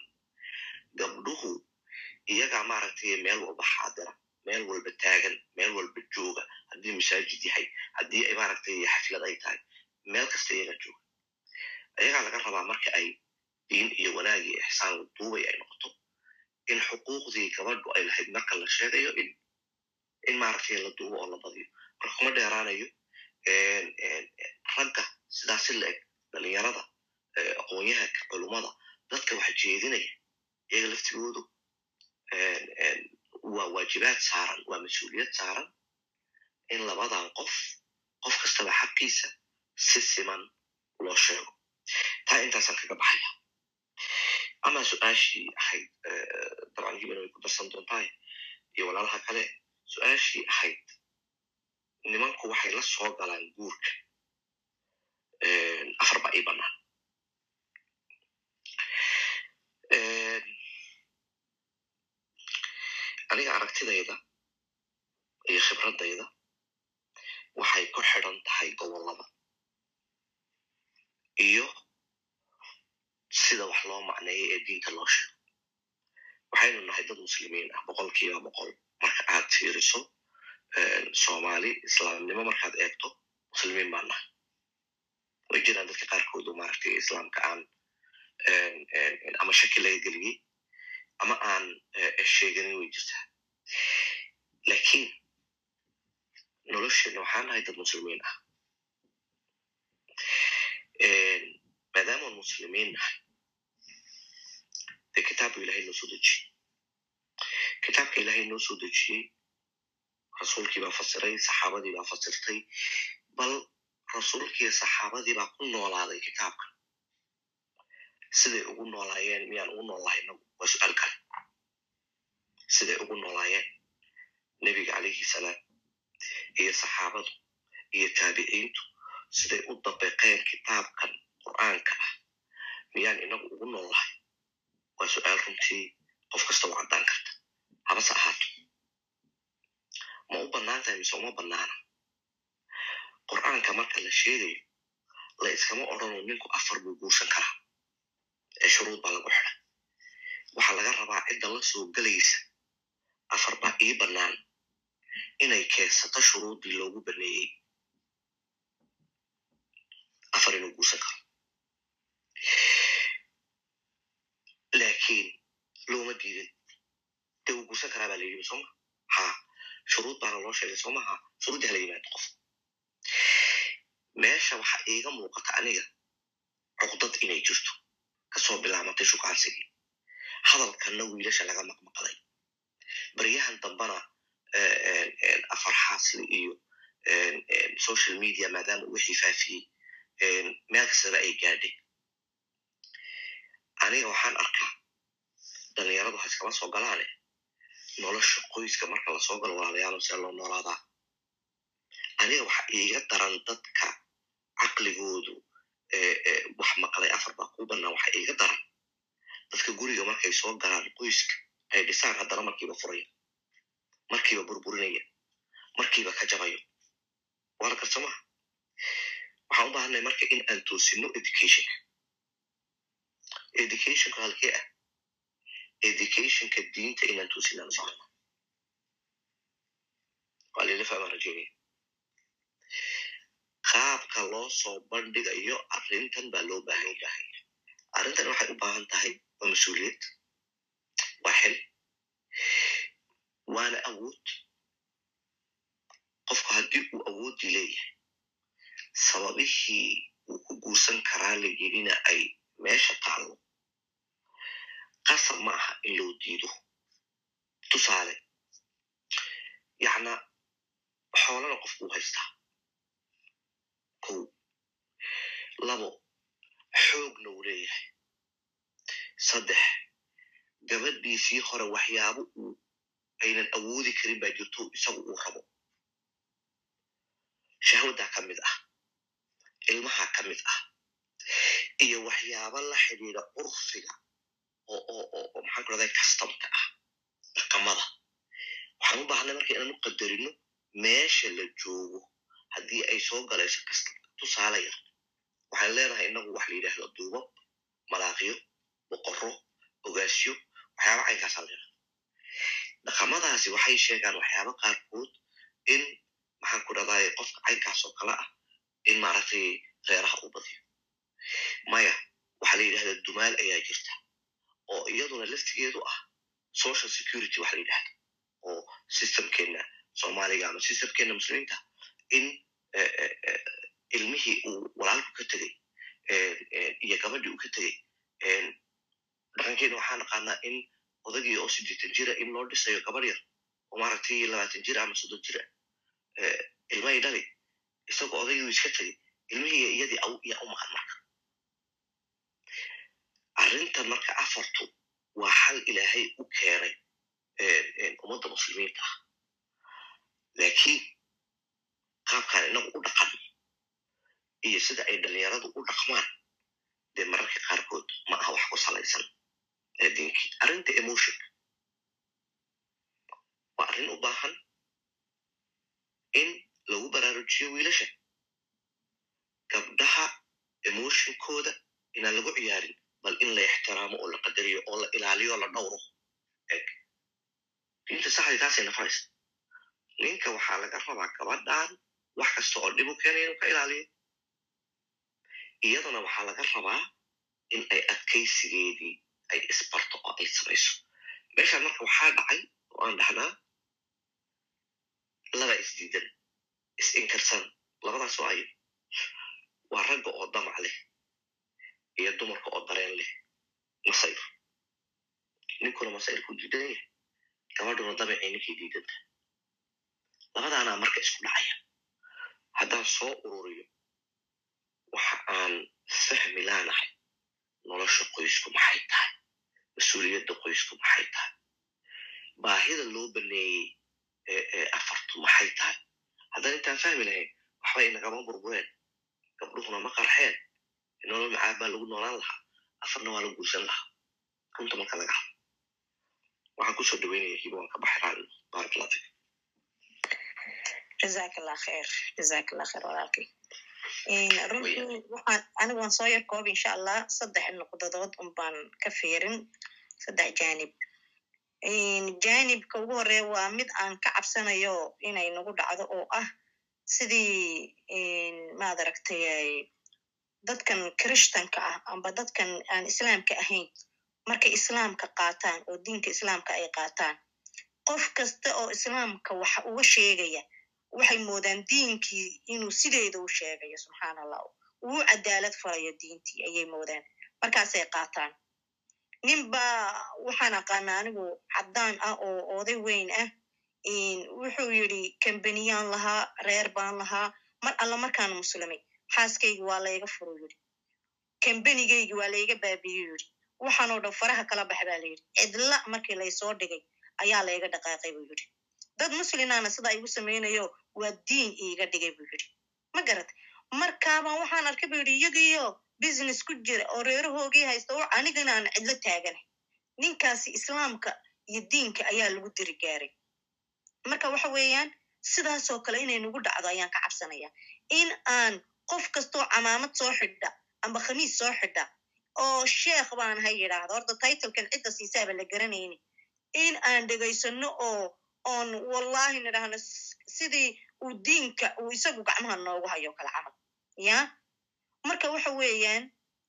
gabdhuhu iyagaa maaragtay meel walba xaadira meel walba taagan meel walba jooga haddii masaajid yahay haddii ay maaragtay xaflad ay tahay meel kasta iyagaa jooga iyagaa laga rabaa marka ay diin iyo wanaag iyo ixsaan duubay ay noqoto in xuquuqdii gabadhu ay lahayd marka la sheegayo in in maaragtay la duubo oo la badiyo. Marka kuma dheeraanayo ragga sidaasi la eg dhalinyarada aqoonyahanka culummada dadka wax jeedinaya iyaga laftigoodu waa waajibaad saaran waa mas'uuliyad saaran in labadan qof qof kastaba xaqiisa si siman loo sheego taa intaasaan kaga baxaya ama su'aashii ahayd dabcan hibana way ku darsan doontahay iyo walaalaha kale su'aashii ahayd nimanku waxay la soo galaan guurka afar baa ii bannaan aniga aragtidayda iyo khibradayda waxay ku xidhan tahay gobollada iyo sida wax loo macneeyo ee diinta loo sheego. Waxaynu nahay dad muslimiin ah boqolkiiba boqol. Marka aad fiiriso soomaali islaamnimo markaad eegto muslimiin baan nahay. Way jiraan dadka qaarkoodu maaragtay islaamka aan ama shaki laga geliyey ama aan sheeganin way jirtaa. Lakiin nolosheena waxaan nahay dad muslimiin ah maadaamaan muslimiin nahay dee kitaabka ilahay noo soo dejiyey kitaabka ilahay noo soo dejiyey rasuulkii baa fasiray saxaabadii baa fasirtay bal rasuulkiiyo saxaabadii baa ku noolaaday kitaabka siday ugu noolaayeen miyaan ugu noolahay nagu waa su'aal kale siday ugu noolaayeen nebiga calayhi salaam iyo saxaabadu iyo taabiciintu siday u dabeqeen kitaabkan qur'aanka ah miyaan inagu ugu noolahay? Waa su'aal runtii qof kasta u caddaan karta. Habase ahaato. Ma u bannaan tahay mise uma bannaana? Qur'aanka marka la sheegayo la iskama odhano ninku afar buu guursan karaa ee shuruud baa lagu xidhay waxaa laga rabaa cidda la soo gelaysa afar baa ii bannaan inay keensato shuruuddii loogu baneeyey afar inuu guursan karo laakiin looma diidin dee uu guursan karaa baa la yidhi sooma ha. Shuruud baana loo sheegay soo maha shuruuddii hala yimaado qof meesha waxa iiga muuqata aniga cuqdad inay jirto ka soo bilaamatay shukaansigii hadalkanna wiilasha laga maqmaqday baryahan dambana afar xaasli iyo social media maadaama wixii faafiyey meel kastaba ay gaadhay aniga waxaan arkaa dhalinyaradu ha iskama soo galaane nolosha qoyska marka la soo galo walaalayaalo see loo noolaadaa aniga waxa iiga daran dadka caqligoodu wax maqlay afar baa kuu bannaan waxa iiga daran dadka guriga markay soo galaan qoyska ay dhisaan haddana markiiba furaya markiiba burburinaya markiiba ka jabayo waana karsamaha waxaan u baahanay marka in aan toosino educationka educationka halkee ah educationka diinta inaan toosinaan socono waa lila fahmaa rajeynaya qaabka loo soo bandhigayo arrintan baa loo baahan yahay arrintan waxay u baahan tahay waa mas'uuliyad waa xil waana awood qofku haddii uu awooddii leeyahay sababihii uu ku guursan karaa la yidhina ay meesha taallo qasab ma aha in loo diido. Tusaale yacna xoolana qofku u haystaa kow labo xoogna uu leeyahay. Saddex gabadhiisii hore waxyaabo uu aynan awoodi karin baa jirto isagu uu rabo. Shahwaddaa ka mid ah ilmaha ka mid ah iyo waxyaabo la xidhiida urfiga oo maxaan ku rahday kastamka ah dhaqamada waxaan u baahnay marka inaan u qadarino meesha la joogo haddii ay soo galayso kastamka tusaale yar waxaan leenahay inagu wax la yidhaahdo duubab malaaqyo boqorro ogaasyo waxyaaba caynkaasaan leenahay. Dhaqamadaasi waxay sheegaan waxyaaba qaarkood in maxaan ku dhahdaye qofka caynkaas oo kale ah in maaragtay reeraha u badiyo. Maya waxaa la yidhahdaa dumaal ayaa jirta oo iyaduna laftigeedu ah social security waxa la yidhahda oo systemkeena soomaaliga ama systemkeena muslimiinta in ilmihii uu walaalku ka tegey iyo gabadhii uu ka tegey dhaqankeena waxaa naqaanaa in odagii oo siddeetan jira in loo dhisayo gabadh yar oo maaragtay labaatan jir ama soddon jira ilmahay dhali isagoo odaygii iska tegey ilmihii iyadii yaa u maqan marka arrintan marka afartu waa xal ilaahay u keenay ummadda muslimiinta ah laakiin qaabkaan inagu u dhaqan iyo sida ay dhalinyaradu u dhaqmaan dee mararka qaarkood ma aha wax ku salaysan diinkii arrinta emotion. Waa arrin u baahan in lagu baraarujiyo wiilasha gabdhaha emotionkooda inaan lagu ciyaarin bal in la ixtiraamo oo la qadariyo oo la ilaaliyo la dhowro eg diinta saxdii taasay nafaraysa ninka waxaa laga rabaa gabadhan wax kasta oo dhib u keenaya inuu ka ilaaliyo iyadana waxaa laga rabaa in ay adkaysigeedii ay isbarto oo ay samayso meeshaan marka waxaa dhacay oo aan dhahnaa laba isdiidan is-inkarsan labadaas oo ayo waa ragga oo damac leh iyo dumarka oo dareen leh. Masayr. Ninkuna masayrku diidan yahay. Gabadhuna damacay ninkay diidanta labadaanaa marka isku dhacaya. Haddaan soo ururiyo waxa aan fahmi laanahay nolosha qoysku maxay tahay mas'uuliyadda qoysku maxay tahay baahida loo baneeyey ee afartu maxay tahay haddaan intaan fahmi lahayn waxbay nagama burbureen gabdhuhuna ma qarxeen nolol macaab baa lagu noolaan lahaa afarna waa la guursan lahaa runta marka laga hadlo waxaan ku soo dhaweynaya hiba waan ka baxiraan barakallahu fik jazaak allah khair jazaak allah khair walaalkay runtii waxaan anigu waan soo yar koob insha allah saddex nuqdadood un baan ka fiirin saddex janib janibka ugu horreeya waa mid aan ka cabsanayo inay nagu dhacdo oo ah sidii maad aragtay dadkan krishtanka ah amba dadkan aan islaamka ahayn. Markay islaamka qaataan oo diinka islaamka ay qaataan. Qof kasta oo islaamka waxa uga sheegaya waxay moodaan diinkii inuu sideeda u sheegayo subxaan allah uu cadaalad falayo diintii ayay moodaan. Markaasay qaataan nin baa waxaan aqaanaa anigu caddaan ah oo oday weyn ah. Wuxuu yidhi kambaniyaan lahaa reer baan lahaa mar alla markaan muslimay xaaskaygi waa layga furu yidhi. Kambanigaygi waa layga baabiyo yidhi. Waxaanoo dhan faraha kala bax baa layidhi cidla markii laysoo dhigay ayaa layga dhaqaaqay buu yidhi. Dad muslimaana sidaa igu samaynayo waa diin iiga dhigay buu yidhi. Ma garat markaabaan waxaan arkay buu yidhi iyagiyo business ku jira oo reerahoogii haysta oo anigana aan cidlo taaganay ninkaasi islaamka iyo diinka ayaa lagu diri gaaray. Marka waxa weeyaan sidaasoo kale inay nagu dhacdo ayaan ka cabsanaya. In aan qof kastoo camaamad soo xidha amba khamiis soo xidha oo sheekh baan ha yidhaahdo horta titlekan cidda siisaaba la garanayni. In aan dhegaysano oo oon wallahi nidhaahno sidii uu diinka uu isagu gacmaha noogu hayo kala camal. Ya marka waxa weeyaan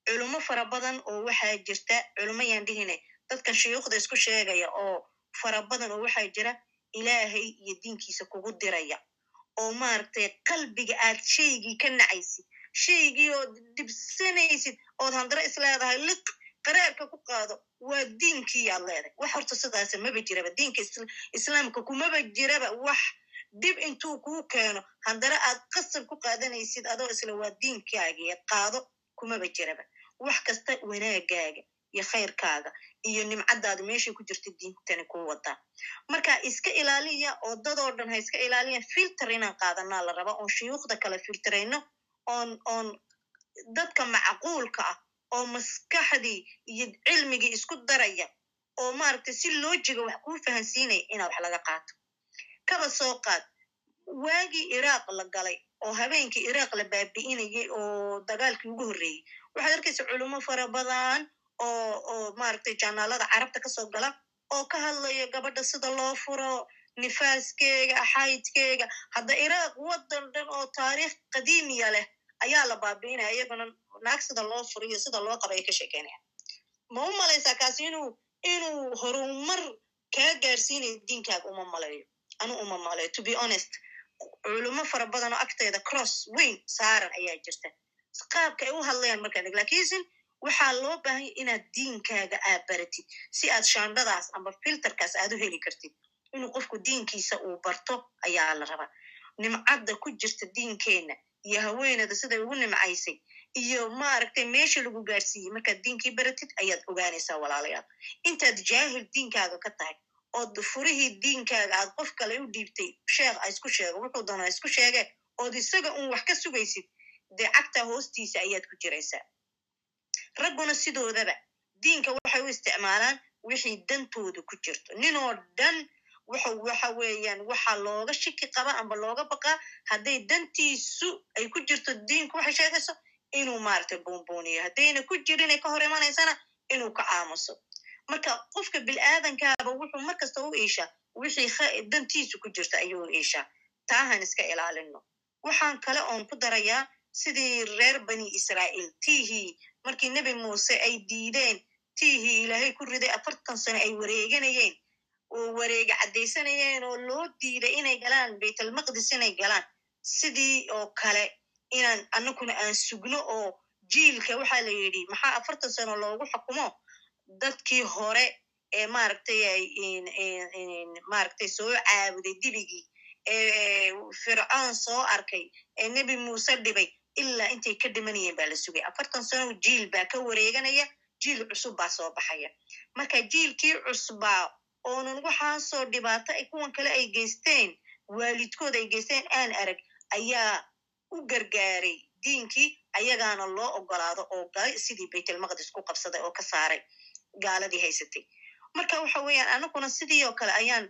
culummo fara badan oo waxaa jirta culummo yaan dhihine dadkan shuyuukhda isku sheegaya oo fara badan oo waxaa jira ilaahay iyo diinkiisa kugu diraya. Oo maaragtay qalbiga aad shaygii ka nacaysid shaygii oo dibsanaysid ood handaro isleedahay liq qaraarka ku qaado waa diinkii aad leedahay. Wax horta sidaasa maba jiraba diinka islaamka kumaba jiraba wax dib intuu kuu keeno handare aad qasab ku qaadanaysid adoo isla waa diinkaagii qaado kumaba jiraba. Wax kasta wanaagaaga iyo khayrkaaga iyo nimcadaada meeshay ku jirta diintani kuu wadaa marka iska ilaaliya oo dadoo dhan ha iska ilaaliya filter inaan qaadanaa la raba oon shuyuukhda kala filterayno oon oon dadka macquulka ah oo maskaxdii iyo cilmigii isku daraya oo maaragtay si loojiga wax kuu fahansiinaya inaa wax laga qaato kaba soo qaad waagii iraaq la galay oo habeenkii iraaq la baabi'inayay oo dagaalkii ugu horreeyey waxaad arkaysa culummo fara badan oo oo maaragtay janaalada carabta ka soo gala oo ka hadlaya gabadha sida loo furo nifaaskeega xaydkeega hadda iraaq waddan dhan oo taariikh qadiimiya leh ayaa la baabi'inaya iyaguna naag sida loo furiyo sida loo qaba ay ka sheekeynayaan ma u malaysaa kaasi inuu inuu horumar kaa gaarsiinayo diinkaaga uma malayo anu uma malayo to be honest culummo fara badan oo agteeda cross weyn saaran ayaa jirta qaabka ay u hadlayaan markaan eg waxaa loo baahanya inaad diinkaaga aad baratid si aad shaandhadaas amba filterkaas aad u heli kartid inuu qofku diinkiisa uu barto ayaa la rabaa nimcadda ku jirta diinkeenna iyo haweenada siday ugu nimcaysay iyo maaragtay meesha lagu gaarsiiyey markaad diinkii baratid ayaad ogaanaysaa walaalayaal intaad jaahil diinkaaga ka tahay ood furihii diinkaaga aad qof kale u dhiibtay sheekh a isku sheego wuxuu doonaa isku sheege ood isaga un wax ka sugaysid dee cagtaa hoostiisa ayaad ku jiraysaa ragguna sidoodaba diinka waxay u isticmaalaan wixii dantooda ku jirto ninoo dhan waxa weeyaan waxaa looga shiki qaba amba looga baqaa hadday dantiisu ay ku jirto diinku waxay sheegayso inuu maaragtay buunbuuniyo haddayna ku jirinay ka hor imanaysana inuu ka aamuso marka qofka bilaadankaaba wuxuu mar kasta u iishaa wixii dantiisu ku jirta ayuu iishaa taahan iska ilaalino waxaan kale oon ku darayaa sidii reer bani israa'iil tiihii markii nebi muuse ay diideen tiihii ilaahay ku riday afartan sano ay wareeganayeen oo wareega caddaysanayeen oo loo diiday inay galaan baytalmaqdis inay galaan sidii oo kale inaan annaguna aan sugno oo jiilka waxaa la yidhi maxaa afartan sano loogu xukumo dadkii hore ee maaragtay maaragtay soo caabuday dibigii ee fircoon soo arkay ee nebi muuse dhibay ilaa intay ka dhimanayeen baa la sugay afartan sano jiil baa ka wareeganaya jiil cusub baa soo baxaya marka jiilkii cusbaa oonan waxaasoo dhibaato ay kuwan kale ay geysteen waalidkood ay geysteen aan arag ayaa u gargaaray diinkii ayagaana loo ogolaado oo galay sidii baytalmaqdis ku qabsaday oo ka saaray gaaladii haysatay marka waxa weeyaan anaguna sidii oo kale ayaan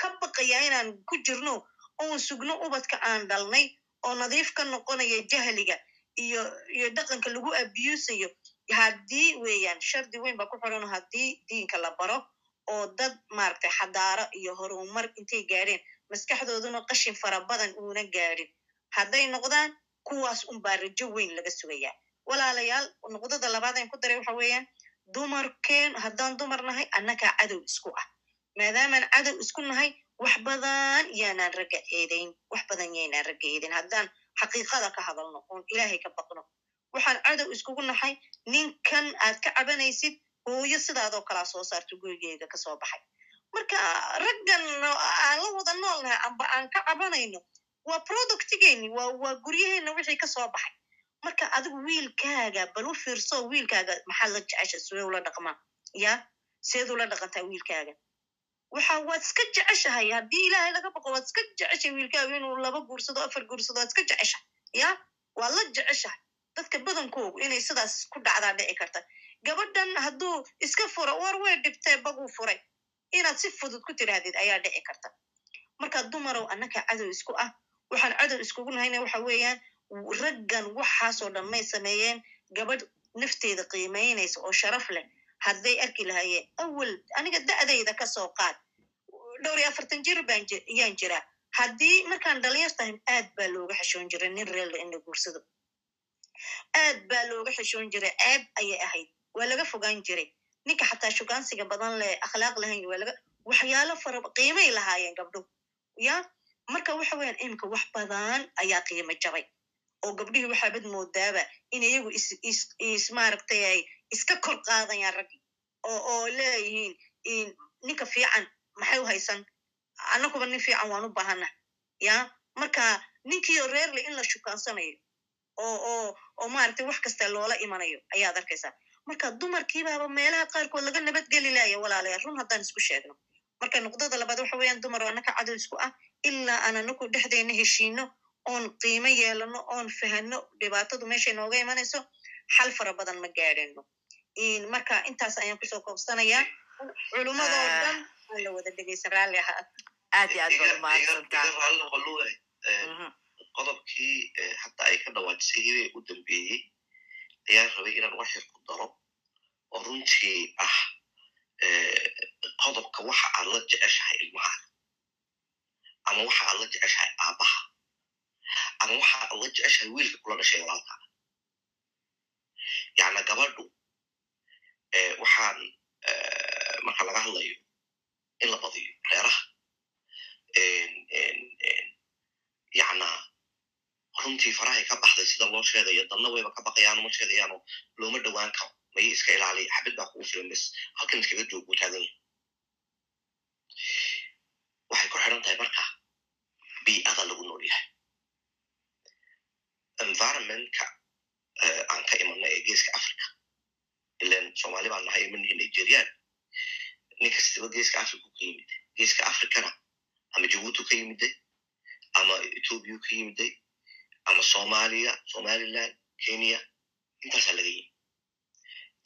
ka baqayaa inaan ku jirno oon sugno ubadka aan dhalnay oo nadiif ka noqonaya jahliga iyo iyo dhaqanka lagu abusayo haddii weeyaan shardi weyn baa ku xiran haddii diinka la baro oo dad maaragtay xadaaro iyo horumar intay gaadheen maskaxdooduna qashin fara badan uuna gaadhin hadday noqdaan kuwaas unbaa rajo weyn laga sugayaa. Walaalayaal noqdada labaadeen ku daray waxa weeyaan dumarkeen haddaan dumar nahay annagaa cadow isku ah. Maadaamaan cadow isku nahay wax badan yaanaan ragga eedayn wax badan yaynaan ragga eedayn. Haddaan xaqiiqada ka hadalno oon ilaahay ka baqno. Waxaan cadow iskugu nahay ninkan aad ka cabanaysid hooyo sidaadoo kalaa soo saarto gurigeega ka soo baxay. Marka raggan aan la wada nool nahay amba aan ka cabanayno waa productigeeni waa waa guryaheenna wixii ka soo baxay marka adigu wiilkaaga bal u fiirso wiilkaaga maxaad la jecesha sidee ula dhaqmaa? Ya? Seed ula dhaqantaa wiilkaaga? Waxa waad iska jeceshahay haddii ilaahay laga baqo waad iska jeceshahay wiilkaaga inuu laba guursado afar guursado waad iska jeceshahay ya? Waad la jeceshahay. Dadka badankoogu inay sidaas ku dhacdaa dhici karta. Gabadhan hadduu iska furo war way dhibtee baguu furay. Inaad si fudud ku tidhaahdid ayaa dhici karta. Marka dumarow annaka cadow isku ah waxaan cadow iskugu nahayna waxa weeyaan raggan waxaasoo dhan may sameeyeen gabadh nafteeda qiimaynaysa oo sharaf leh. Hadday arki lahaayeen awal aniga da'dayda ka soo qaad. Dhowr iyo afartan jir baan yaan jiraa haddii markaan dhalinyar tahay aad baa looga xeshoon jiray nin reella in la guursado. Aad baa looga xeshoon jiray ceeb ayay ahayd. Waa laga fogaan jiray. Ninka xataa shugaansiga badan leh akhlaaq lahayn waa laga waxyaalo fara qiimay lahaayeen gabdho. Ya marka waxa weeyaan imika wax badan ayaa qiimo jabay oo gabdhihii waxaabad moodaaba in iyagu is is is maaragtay ay iska kor qaadayaan raggi oo leeyihiin ninka fiican maxay u haysan? Annaguba nin fiican waan u baahana ya? Marka ninkiio reerle in la shukaansanayo oo maaragtay wax kasta loola imanayo ayaad arkaysaa. Marka dumarkiibaaba meelaha qaarkood laga nabadgeli laaya walaalayaal run haddaan isku sheegno. Marka nuqdada labaad waxa weeyaan dumar oo annaka cadow isku ah ilaa aan anaku dhexdeena heshiino oon qiimo yeelano oon fahano dhibaatadu meeshay nooga imanayso xal fara badan ma gaadhino marka intaas ayaan ku soo koobsanayaa culummadoo dhan aan la wada dhegeysan raalli ahaa aad iyo aad baad qodobkii hadda ay ka dhawaajisay hibee u dambeeyey ayaa rabay inaan waxyar ku daro oo runtii ah qodobka waxa aad la jeceshahay ilmahaada ama waxa aad la jeceshahay aabbaha ama waxa aad la jeceshahay wiilka kula dhashay walaalkaada yacna gabadhu waxaan marka laga hadlayo in la badiyo reeraha yacna runtii farahay ka baxday sida loo sheegayo dadna wayba ka baqayaano ma sheegayaano looma dhowaan karo maye iska ilaaliya xabid baa kugu filan bes halkan iskaga joog buu taagan yahay waxay ku xidhan tahay marka bii'ada lagu nool yahay environmentka ee geeska africa ilan soomaali baan nahay ma nihin nigerian. Nin kastaba geeska africa ka yimid geeska africana ama jabuuti ka yimiday ama ethoobia ka yimiday ama soomaaliya somaliland kenya. Intaasaa laga yimi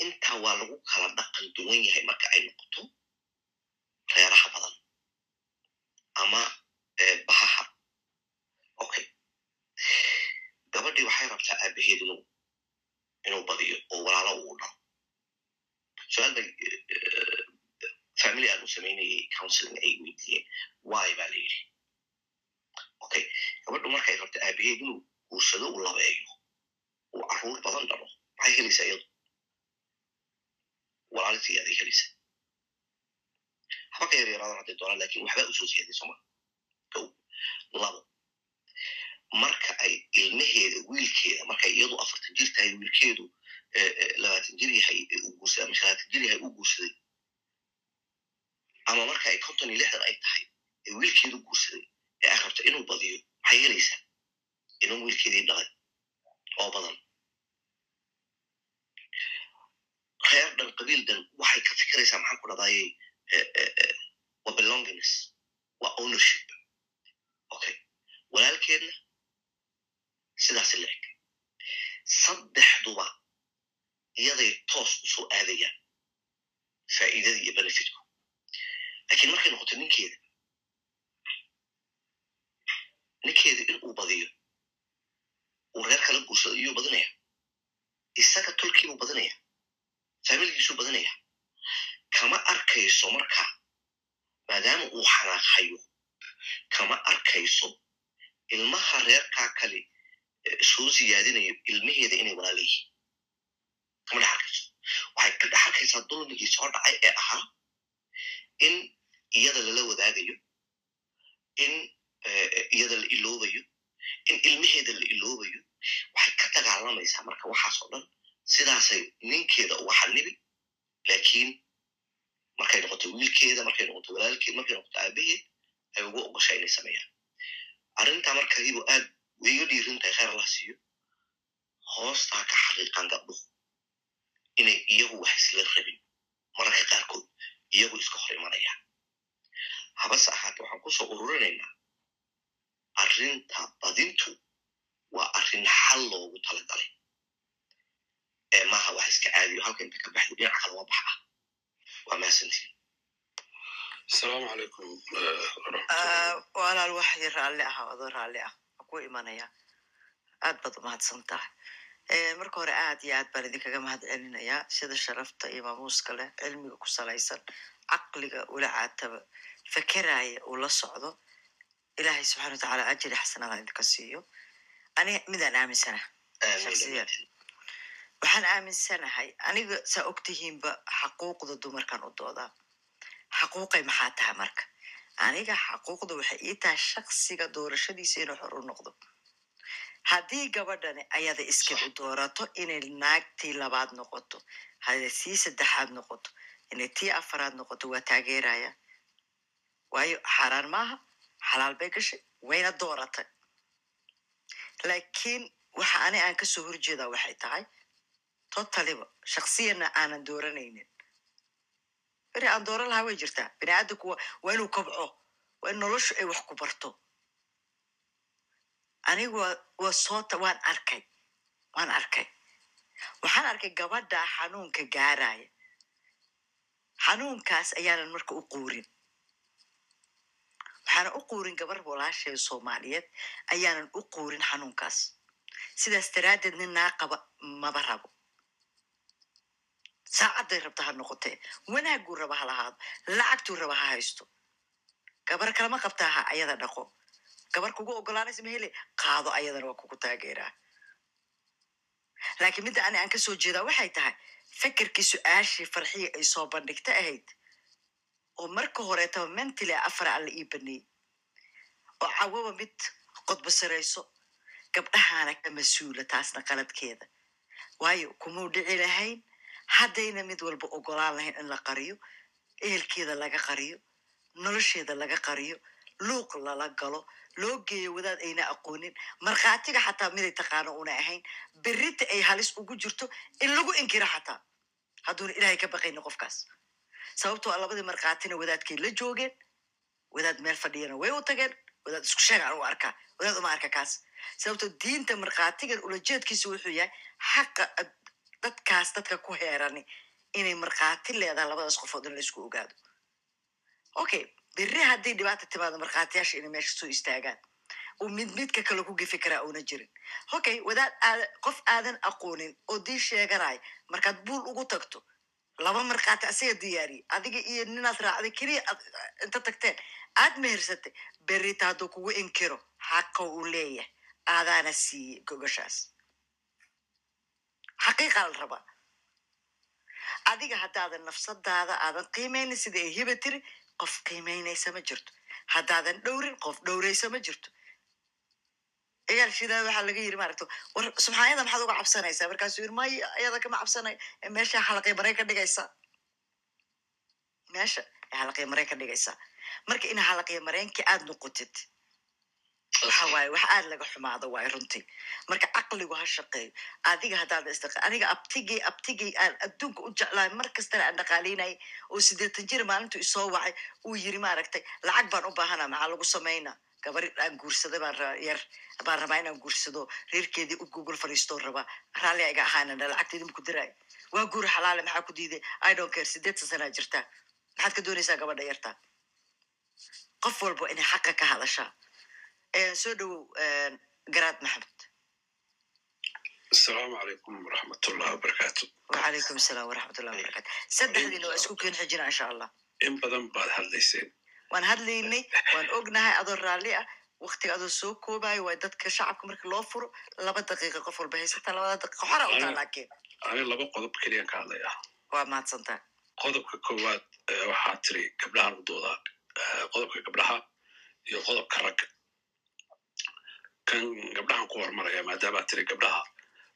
intaa waa lagu kala dhaqan duwan yahay marka ay noqoto reeraha badan ama bahaha. Okay gabadhii waxay rabtaa aabaheed inuu badiyo oo walaalo uu dhalo bay family aan u samaynayay counseling ay weydiiyeen. Why baa la yidhi? Okay gabadhu markay rabta aabaheed inuu guursado uu labeeyo uu carruur badan dhalo maxay helaysaa iyadu? Walaaltii aday helaysaa. Haba ka yaryaraadan hadday doonaan laakiin waxbaa u soo siyaaday soma kow labo marka ay ilmaheeda wiilkeeda markay iyadu afartan jir tahay wiilkeedu labaatan jir yahay uu guursaday ama shalaatan jir yahay uu guursaday. Ama marka ay konton iyo lixdan ay tahay ee wiilkeedu guursaday ee ay rabta inuu badiyo maxay helaysaa inuu wiilkeedii dhalay oo badan. Reer dhan qabiil dhan waxay ka fikiraysaa maxaan ku dhadayay waa belonginess waa ownership. Okay. Walaalkeedna sidaas la saddexduba iyaday toos u soo aadayaan faa'iidada iyo benefitku. Lakiin markay noqoto ninkeeda ninkeeda in uu badiyo uu reer kala guursado iyuu badinaya isaga tolkiibuu badinaya faamiligiisuu badinaya kama arkayso marka maadaama uu xanaaqhayo kama arkayso ilmaha reerkaa kale soo siyaadinayo ilmaheeda inay walaala yihiin kama dhex arkayso waxay ka dhex arkaysaa dulmigii soo dhacay ee ahaa in iyada lala wadaagayo in iyada la iloobayo in ilmaheeda la iloobayo waxay ka dagaalamaysaa marka waxaas oo dhan sidaasay ninkeeda uga xanibi lakiin markay noqoto wiilkeeda markay noqoto walaalkeed markay noqoto aabaheed ay ugu ogosha inay sameeyaan arrintaa marka hibo wayga dhiirin tahay kheyr allah siiyo hoostaa ka xaqiiqan gabdhuhu inay iyagu wax isla rabin mararka qaarkood iyagu iska hor imanayaan habase ahaate waxaan ku soo ururinaynaa arrinta badintu waa arrin xal loogu talagalay. Ee maaha wax iska caadiyo halka inta ka baxda dhinac kale waa bax ah. Waa mahadsantiin asalaamu calaykum walaal waxay raalli ah adoo raalli ah waa ku imanaya aad baad umahadsan tahay marka hore aad iyo aad baan idinkaga mahad celinayaa sida sharafta iyo maamuuska leh cilmiga ku salaysan caqliga ula caataba fakeraya uu la socdo. Ilaahay subxana watacaala ajri xasanada idinka siiyo. Ani midaan aaminsana shaksiyan waxaan aaminsanahay aniga saa ogtihiinba xaquuqda dumarkan u doodaa xaquuqay maxaa tahay marka aniga xaquuqda waxay ii tahay shaksiga doorashadiisa inuu xor u noqdo. Haddii gabadhani ayada iskid u doorato inay naagtii labaad noqoto haday tii saddexaad noqoto inay tii afaraad noqoto waa taageeraya. Waayo xaaraan maaha xalaal bay gashay wayna dooratay. Laakiin waxa ani aan ka soo horjeedaa waxay tahay totaliba shaksiyana aanan dooranaynin beri aan dooran lahaa way jirtaa bini aadamku waa inuu kobco waa in noloshu ay wax ku barto anigu waa soota waan arkay waan arkay waxaan arkay gabadha xanuunka gaaraya xanuunkaas ayaanan marka u quurin waxaanan u quurin gabar walaasheeda soomaaliyeed ayaanan u quurin xanuunkaas sidaas daraaddeed nin naa qaba maba rabo saacadday rabta ha noqotee wanaaguu raba ha lahaado lacagtuu raba ha haysto gabar kalama qabtaa ha ayada dhaqo gabar kugu ogolaanaysa mahele qaado ayadana waa kugu taageeraa laakiin midda ani aan ka soo jeedaa waxay tahay fekerkii su'aashii farxiya ay soo bandhigta ahayd oo marka horeetaba mentally afar alla ii baneeyey oo cawaba mid qodbasarayso gabdhahaana ka mas'uula taasna qaladkeeda waayo kumuu dhici lahayn haddayna mid walba ogolaan lahayn in la qariyo ehelkeeda laga qariyo nolosheeda laga qariyo luuq lala galo loo geeyo wadaad ayna aqoonin markhaatiga xataa miday taqaano una ahayn berrita ay halis ugu jirto in lagu inkiro xataa hadduuna ilaahay ka baqayni qofkaas sababtoo a labadii markhaatina wadaadkay la joogeen wadaad meel fadhiyana way u tageen wadaad isku sheeg aan u arkaa wadaad uma arka kaas sababtoo diinta markhaatigan ulajeedkiisa wuxuu yahay xaqa dadkaas dadka ku heerani inay markhaati leedahay labadaas qofood in la isku ogaado okay berri haddii dhibaata timaado markhaatiyaasha inay meesha soo istaagaan uu mid midka kale ku gefi karaa una jirin okay wadaad aada qof aadan aqoonin oo dii sheeganaya markaad buul ugu tagto laba markhaati asaga diyaariyey adiga iyo ninaad raacday keliya aad- inta tagteen aad mehersatay berrita hadduu kugu inkiro xaqa uu leeyahay aadaana siiyey gogashaas xaqiiqa la rabaa adiga haddaadan nafsadaada aadan qiimeynin sida ay hiba tiri qof qiimeynaysa ma jirto haddaadan dhowrin qof dhowraysa ma jirto ciyaal shidaa waxaa laga yiri maaragta war subxaanyada maxaad uga cabsanaysaa markaasuu yiri may ayada kama cabsanay ee meesha halaqay maray ka dhigaysaa meesha ee halaqay maray ka dhigaysaa marka in halaqay mareenkii aad noqotid waxa waaye wax aad laga xumaado waaye runtii. Marka caqligu ha shaqeeyo. Adiga haddaad isdaqa aniga abtigay abtigay aan adduunka u jeclahay mar kastana aan dhaqaalaynayay oo siddeetan jir maalintu isoo wacay uu yiri maaragtay lacag baan u baahanaa maxaa lagu samaynaa gabar aan guursaday baan yar baan rabaa inaan guursado reerkeedii u google fariistoo rabaa raalli iga ahaanana lacagteedi maku diraay. Waa guur xalaale maxaa ku diiday? I don't care siddeetan sanaa jirtaa. Maxaad ka doonaysaa gabadha yartaa qof walba inay xaqa ka hadashaa soo dhowow eh, garaad maxamed asalaamu calaykum waraxmatullahi wabarakaatu wacalaykum asalaam waraxmatullahi wabarakatu saddexdiina waa isku keen xijina insha allah in badan baad hadlayseen waan hadlaynay waan ognahay adoo raalli ah waktiga adoo soo koobayo waa dadka shacabka marka loo furo laba daqiiqa qof walba haysataa labada daqiiqa xora u taa laakiin ani laba qodob keliyan ka hadlaya. Waa mahadsantaa qodobka koowaad eh, waxaa tiri gabdhaha ludooda qodobka gabdhaha iyo qodobka ragga kan gabdhahan ku hormaraya maadaama tiri gabdhaha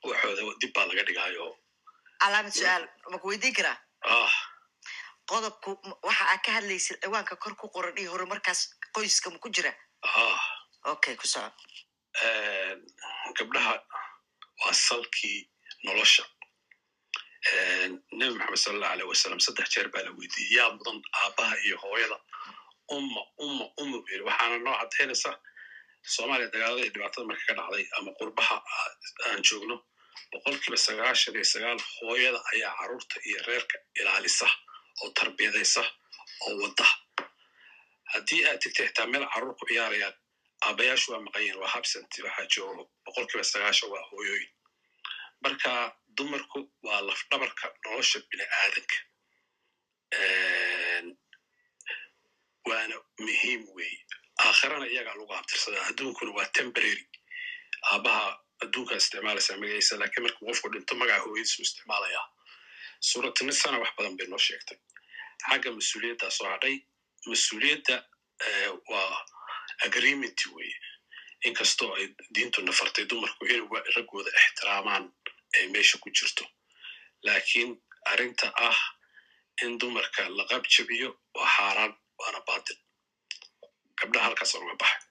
waxooda dib baa laga dhigayo calaamad su'aal maku weydiin karaa? Ah. Qodobku waxa aad ka hadlaysid ciwaanka kor ku qoran iyo horumarkaas qoyska ma ku jira? Ah. Okay ku soco gabdhaha waa salkii nolosha. Nebi maxamed sala allahu aleyh wasalam saddex jeer baa la weydiiyey yaa mudan aabbaha iyo hooyada umma umma umma buu yiri waxaana noo cadaynaysa soomaaliya dagaalada iyo dhibaatada marka ka dhacday ama qurbaha aa- aan joogno boqolkiiba sagaashan iyo sagaal hooyada ayaa carruurta iyo reerka ilaalisa oo tarbiyadaysa oo wada haddii aad tegtay xitaa meel carruur ku ciyaarayaan aabayaashu waa maqanyihin waa habsent waxaa joogo boqolkiiba sagaashan waa hooyooyin. Marka dumarku waa lafdhabarka nolosha bini aadanka waana muhiim weeye aakhirana iyagaa lagu abtirsadaa adduunkuna waa temporary. Aabaha adduunkaa isticmaalaysaa magaciisa laakiin markuu qofku dhinto magaca hooyadiisu isticmaalayaa. Suuratunisana wax badan bay noo sheegtay. Xagga mas'uuliyaddaa soo hadhay. Mas'uuliyadda eh, waa agreement weeye. Inkastoo ay diintu nafartay dumarku inay raggooda ixtiraamaan ay meesha ku jirto. Laakiin arrinta ah in dumarka la qabjabiyo waa xaaraan waana baatil gabdhaha halkaasaan uga baxay.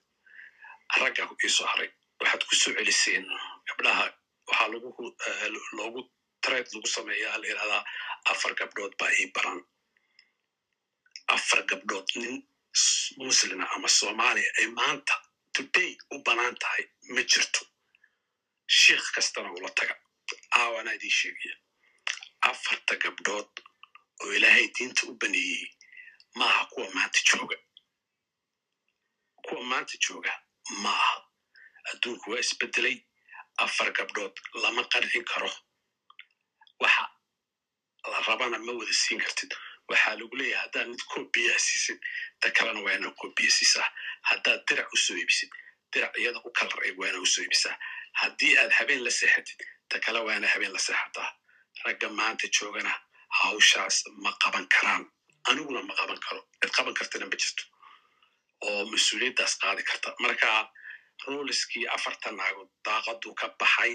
Ragga iisoo haray. Waxaad ku soo celiseen gabdhaha. Waxaa lagu eh, loogu trade lagu sameeyaa la yidhahdaa afar gabdhood baa ii baran. Afar gabdhood nin muslima ama soomaaliya ay maanta today u bannaan tahay ma jirto. Shiikh kastana ula taga. Aawanaa idiin sheegaya afarta gabdhood oo ilaahay diinta u baneeyey maaha kuwa maanta jooga kuwa maanta jooga maaha adduunku waa isbedelay afar gabdhood lama qancin karo waxa la rabana ma wada siin kartid waxaa lagu leeyahay haddaad mid koobiyaa siisid ta kalena waa inaa koobiya siisaa haddaad dirac u soo iibisid dirac iyada u kalar eg waa inaa u soo iibisaa haddii aad habeen la seexatid ta kale waa inaa habeen la seexataa ragga maanta joogana hawshaas ma qaban karaan aniguna ma qaban karo. Cid qaban kartana ma jirto oo mas'uuliyaddaas qaadi karta. Marka ruliskii afartan naagood daaqadu ka baxay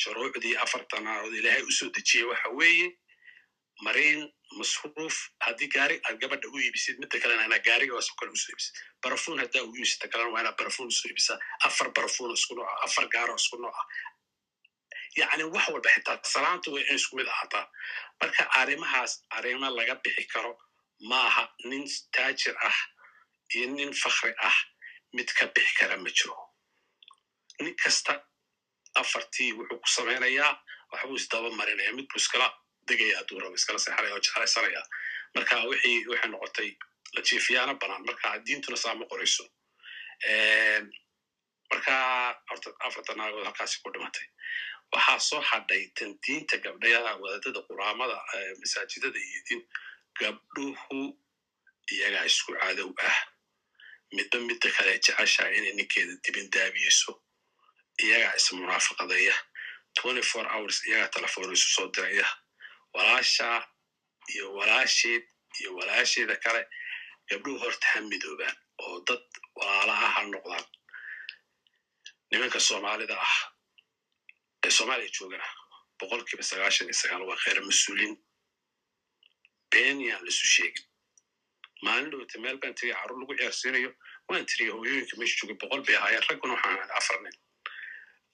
shuruucdii afartan naagood ilaahay u soo dejiyey waxa weeye mariin masruuf haddii gaari aad gabadha u iibisid midda kalena inaa gaariga waa kale u soo iibisid barafuun haddaa u iibsid ta kalena waa inaa barafuun u soo iibisaa afar barafuun isku nooca afar gaaro isku nooca yacni wax walba xitaa salaantu way in isku mid ahaataa. Marka arrimahaas arrimo laga bixi karo maaha nin taajir ah iyo nin fakri ah mid ka bixi kara ma jiro. Nin kasta afartii wuxuu ku samaynayaa waxbuu isdaba marinaya mid buu iskala degaya hadduu rabo iskala seexanaya oo jeclaysanaya marka wixii waxay noqotay la jiifiyaana banaan marka diintuna saa ma qorayso marka horta afarta naagood halkaasi ku dhimatay. Waxaa soo hadhay tan diinta gabdhayaha wadaadada quraamada masaajidada iyo diin gabdhuhu iyagaa isku cadow ah midba midda kale jeceshaa inay ninkeeda dibin daabiyeyso iyagaa ismunaafaqadaya twenty four hours iyagaa telefoon isu soo diraya. walaashaa iyo walaasheed iyo walaasheeda kale gabdhuhu horta ha midoobaan oo dad walaala ah ha noqdaan. nimanka soomaalida ah ee soomaaliya joogana boqolkiiba sagaashan iyo sagaal waa kheyr mas'uuliin been yaan laisu sheegin maalin dhowta meel baan tiriya carruur lagu ciyaarsiinayo waan tiriya hooyooyinka meesha joogay boqol bay ahaayeen ragguna waxaan ahay afar nin.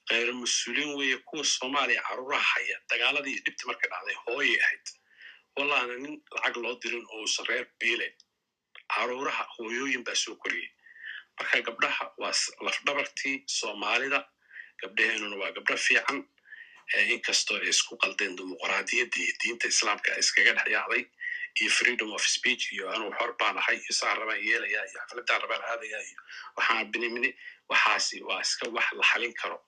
Kheyr mas'uuliin weeye kuwa soomaaliya carruuraha haya dagaaladii dhibti marka dhacday hooyay ahayd. Wallahna nin lacag loo dirin oo uusan reer biilen carruuraha hooyooyin baa soo koriyey. Marka gabdhaha waa lafdhabartii soomaalida gabdhaheenuna waa gabdho fiican inkastoo ay isku qaldeen dimuqraadiyadda iyo diinta islaamka iskaga dhex yaacday iyo freedom of speech iyo anuu xor baan ahay iyo saan rabaan yeelayaa iyo xafladaan rabaan aadayaa iyo waxaan binimini waxaasi waa iska wax la xalin karo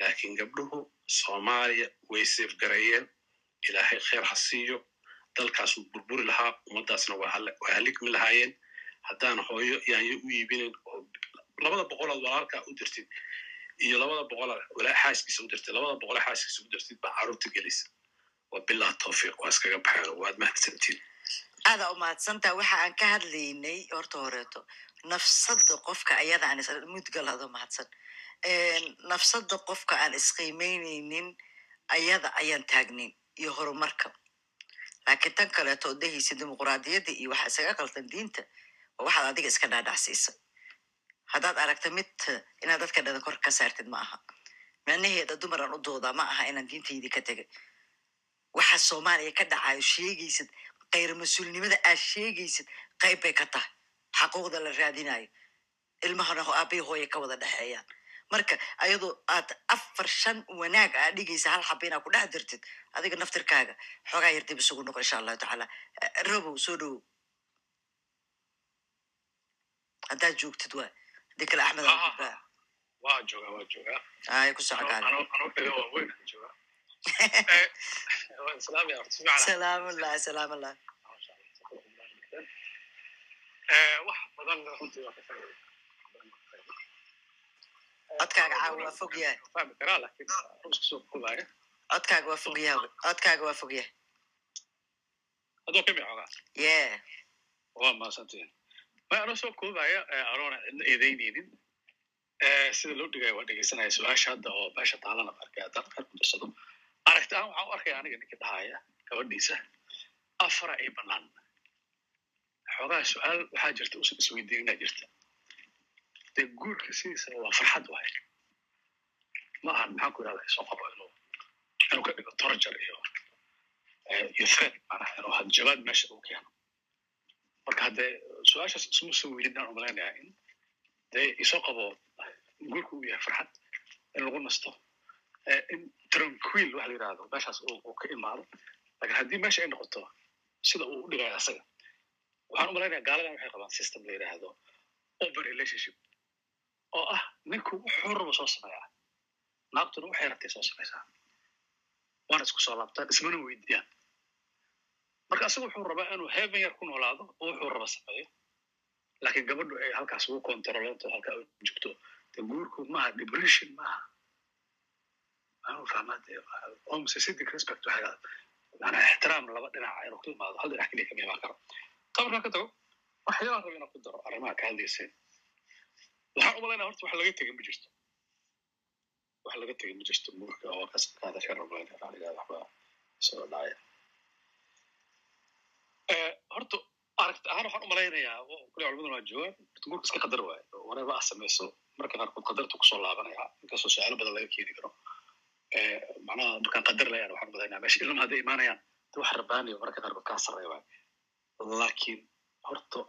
laakiin gabdhuhu soomaaliya way seefgareeyeen ilaahay kheyr ha siiyo dalkaasuu burburi lahaa ummaddaasna waa haligmi lahaayeen haddaan hooyo yaanyo u iibinin oo labada boqolood walaalkaa u dirtid iyo labada boqolaad walaa xaaskiisa u dirtid labada boqole xaaskiisa u dirtid baa carruurta gelisa waa bilaa tawfiiq waa iskaga baxeen waad mahadsantiin. Aadaa u mahadsantaa waxa aan ka hadlaynay horta horeeto nafsada qofka ayada aan mudgalado mahadsan. Nafsada qofka aan isqiimeyneynin ayada ayaan taagnayn iyo horumarka. Laakiin tan kaleeto odahaysa dimuqraadiyadda iyo waxa isaga qaldan diinta waa waxaad adiga iska dhaadhacsiisa haddaad aragta mid inaad dadka dhadan kor ka saartid ma aha. Macnaheeda dumaran u doodaa ma aha inaan diintaydii ka tegay. Waxa soomaaliya ka dhacayo sheegaysid. Khayr mas'uulnimada aad sheegaysid qayb bay ka tahay. Xaquuqda la raadinayo ilmahana aabay hooye ka wada dhexeeyaan marka ayadoo aad afar shan wanaag aa dhigaysa hal xaba inaad ku dhex dirtid adiga naftirkaaga xoogaa yar dib isugu noqo insha allahu tacaala. Robow soo dhowow haddaad joogtid waa kale axmed aa waa joogaa waa joogaa ay ku waa waa ka faa'iiday codkaaga caawa waa fog yahay codkaaga waa fog yahay codkaaga waa fog yahay ka micoogaa yeah waa anoo soo koobaya anoona cidna eedeyneynin sida loo dhigaya waa dhegeysanaya su'aasha hadda oo meesha taalana arkay haddaan qaar ku darsado aragti ahaan waxaan u arkaya aniga ninka dhahaya gabadhiisa afara ay banaan xoogaa su'aal waxaa jirta usan isweydiinina jirta dee guurka sidiisa waa farxad waay ma ahan maxaan ku irahda soo qabo inuu inuu ka dhigo torjar iyo iyo threat maanaha inuu hadjabaad meesha uu keeno marka haddee su'aashaas isma soo weydinaan u malaynaya in dee isoo qabo guurka uu yahay farxad in lagu nasto in tranquil waxa la yiraahdo meeshaas uu ka imaado. Lakin haddii meesha ay noqoto sida uu u dhigayo asaga waxaan u malaynaya gaaladan waxay qabaan system la yidhaahdo open relationship oo ah ninku wuxuu rabo soo sameeyaa naagtuna waxay rabtay soo samaysaa waana isku soo laabtaan ismana weydiiyaan marka asaga wuxuu rabaa inuu heaven yar ku noolaado oo wuxuu raba sameeyo laakiin gabadhu ay halkaas ugu controlento halkaa u joogto de guurku maaha depression maaha. Anu fahmaa de homosesthetic respect waxay mana ixtiraam laba dhinaca inuu ka imaado hal dhinac keliya kama imaan karo. Qabarkaa ka tago waxyaalaan raba inaan ku daro arrimaha ka hadlayseen waxaan umalaynaa horta wax laga tegin ma jirto. Wax laga tegin ma jirto guurka oo kasabkaada ka rablaynaa anigaa waxba soo dhacaya horta aragti ahaan waxaan u malaynayaa kule culimaduna waa joogaan guurka iska qadar waaye whatever ah samayso marka qaarkood qadartu ku soo laabanaya inkastoo su'aalo badan laga keeni karo macnaha markaan qadar layaan waxaan malaynaya meesha ilma hadday imaanayaan de wax rabaaniyo marka qaarkood kaa sarreeya waaye laakiin horta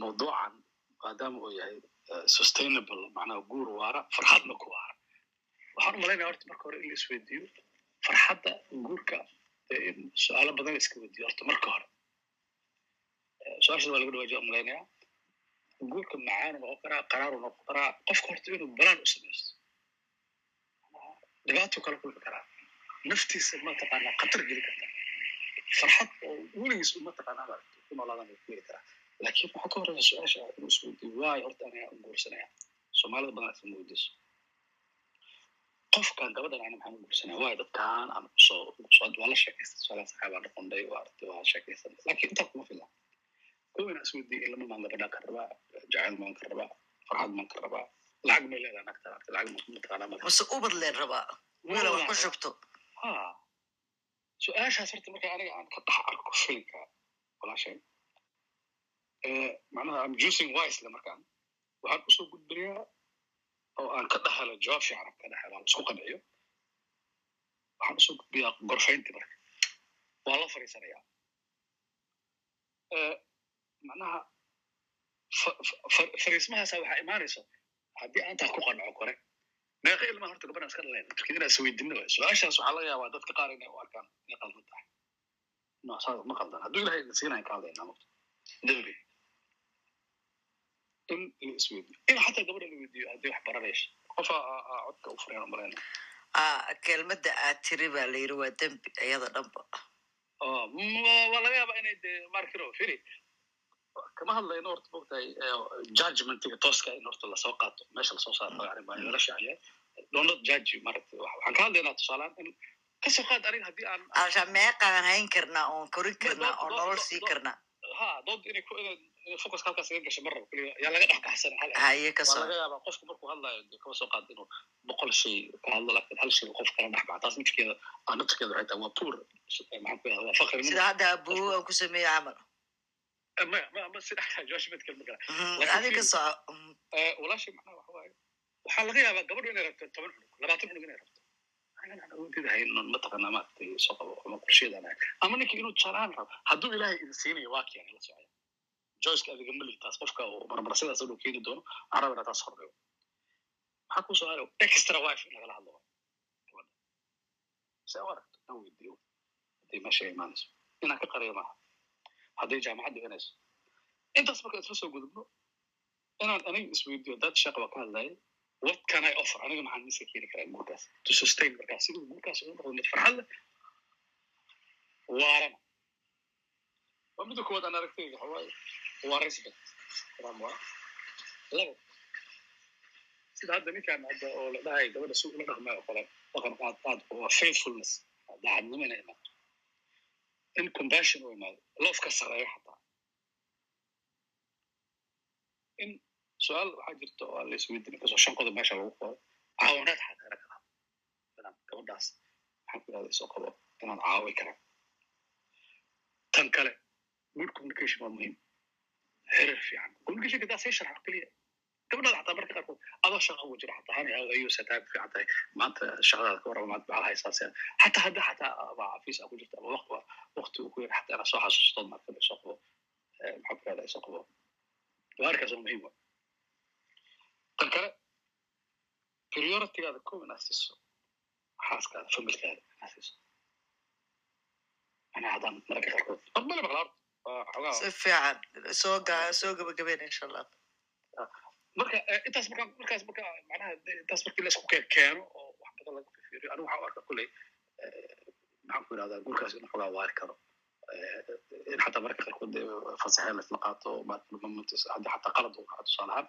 mawduucan maadaama uu yahay sustainable macnaha guur waara farxadna ku waara waxaan u malaynaya horta marka hore in la isweydiiyo farxadda guurka su'aalo badan iska weydiiyo horta marka hore su'aashaas waa laga dhawaajiya u malaynaya guurka macaanu noqon karaa qaraaru noqon karaa qofka horta inuu balaan u samaysto dhibaatuu kala kulmi karaa naftiisa mataqaanaa khatar geli karta farxad oo weligiis u mataqaanaa ku noolaadan ku heli karaa laakiin waxaa ka horeysa su'aasha inuu isweydiiyo waayo horta aniga u guursanaya soomaalida badan isma weydiiso qofkan gabadhan ana maxaan u guursanaya waayo dadkaan aan ku soo waa la sheekaystay su'aalaha saxaabaa noqonday waa waa sheekaysan laakiin intaa kuma filan kow inaa isweydiiyo ilama maan gabadhaan ka rabaa jacayl maan ka rabaa farxad maan ka rabaa lacag may leedahay nagta aragtay lacag ma mataqaanaa male mase ubad leen rabaa wiila wax ku shubto ha su'aashaas horta marka aniga aan ka dhex arko filinka walaashay macnaha am juicing wisely markaan waxaan u soo gudbinayaa oo aan ka dhex helo jawaab fiican ka dhex helo aan isku qanciyo waxaan u soo gudbiyaa gorfayntii marka. Waa la fariisanayaa. Macnaha fa- fa- fa- fariismahaasa waxaa imaanaysa haddii aan taa ku qanco kore. Meeqa ilmaa horta gabadhaan iska dhalayna marka inaa isweydiino waay. Su'aashaas waxaa laga yaabaa dadka qaar inay u arkaan inay qaldan tahay. Ma qaldan. Hadduu ilahay idin siinayan ka hadlaynaa mugta dembi in la isweydiyo in xataa gabadha la weydiiyo haddii wax baranayso qofa codka u fureen umalayna kelmadda aad tiri baa la yiri waa dembi iyada dhanba waa laga yaabaa inay de markiro firi kama hadlayno horta mogtahay judgmentiga tooska in horta la soo qaato meesha la soo saaro yani baa lala shaaciya donot judge maragta waxaan ka hadlaynaa tusaalaan in ka soo qaad aniga haddii aan alsha meeqaan hayn karnaa oon korin karnaa oon nolol sii karnaa ha dood inay ku inay inay focus halkaas iga gasho marraba keliya yaa laga dhex baxsan haye ka waa soo laga yaabaa qofku markuu hadlayo dee kama soo qaado inuu boqol shay ka hadlo laakiin hal shay qof kala dhex baxa taas nafkeeda aa nafkeeda waxay tahay waa poor maxaan ku yahda waa fakrinimo sida hadda abuu aan ku sameeye camal ma ma ma si dhex gara Mhm, Laakiin adi ka soco walaashay macnaha waxa waaye waxaa laga yaabaa gabadhu inay rabto toban cunug labaatan cunug inay rabto mataqaanaa maaragtay soo qabo ama qorsheedaan ama ninkii inuu jalaan rabo hadduu ilaahay idin siinayo waa keenay la socaya joyceka adiga mali taas qofka uu marmarsidaas inuu keeni doono waxaan rabaa inaa taas horreeyo maxaa ku haray extra wife in lagala hadlo se u aragto aan weydiiyo hadday meesha imaanayso inaan ka qariyo maaha hadday jaamacad dhiganayso intaas marka isla soo gudubno inaan aniga isweydiiyo dad shaqa waa ka hadlaya what can i offer? Aniga maxaan miska keeni karaa guurkaas to sustain markaas siduu guurkaas ugu noqdo mid farxad leh waarana waa midda koowaad aan aragtayga waxa waa respect waa labo sida hadda ninkan hadda oo la dhahay gabadha si ula dhaqmay oo kale dhaqan aad aad waa faithfulness. Daacadnimo inay imaato in compassion u imaado love ka sareeyo xataa in su'aal waxaa jirta oo aan la ka soo shan qodob meesha lagu qoro caawinaad xataa laga qabo inaan gabadhaas maxaan ku ihahda soo qabo inaan caawi karaa tan kale good communication waa muhiim xiriir fiican communication kadaa sii sharxa keliya gabadhaada xataa marka qaarkood adoo shaqa ugu jira xataa hani ayuu sataa fiican tahay maanta shaqadaada ka warraba maanta maxaa haysaase xataa hadda xataa baa xafiis aa ku jirta ama waqti waqti uu ku yar xataa inaad soo xasuustood marka soo qabo maxaa ku soo qabo waa oo muhiim wa tan kale prioritygaada kow inaad siiso xaaskaada familkaada inaad siiso anaa haddaan mararka qaarkood male maqla si fiican soo soo gabagabeyn insha allah marka intaas marka markaas marka macnaha de- intaas markii la isku keeno oo wax badan laga fiiriyo anigu waxaan u arkaa kulley maxaan ku yidhahdaa guurkaas in xogaa waari karo in xataa mararka qaarkood fasaxee laisla qaato hadda xataa qalad uu kaco tusaale ahaan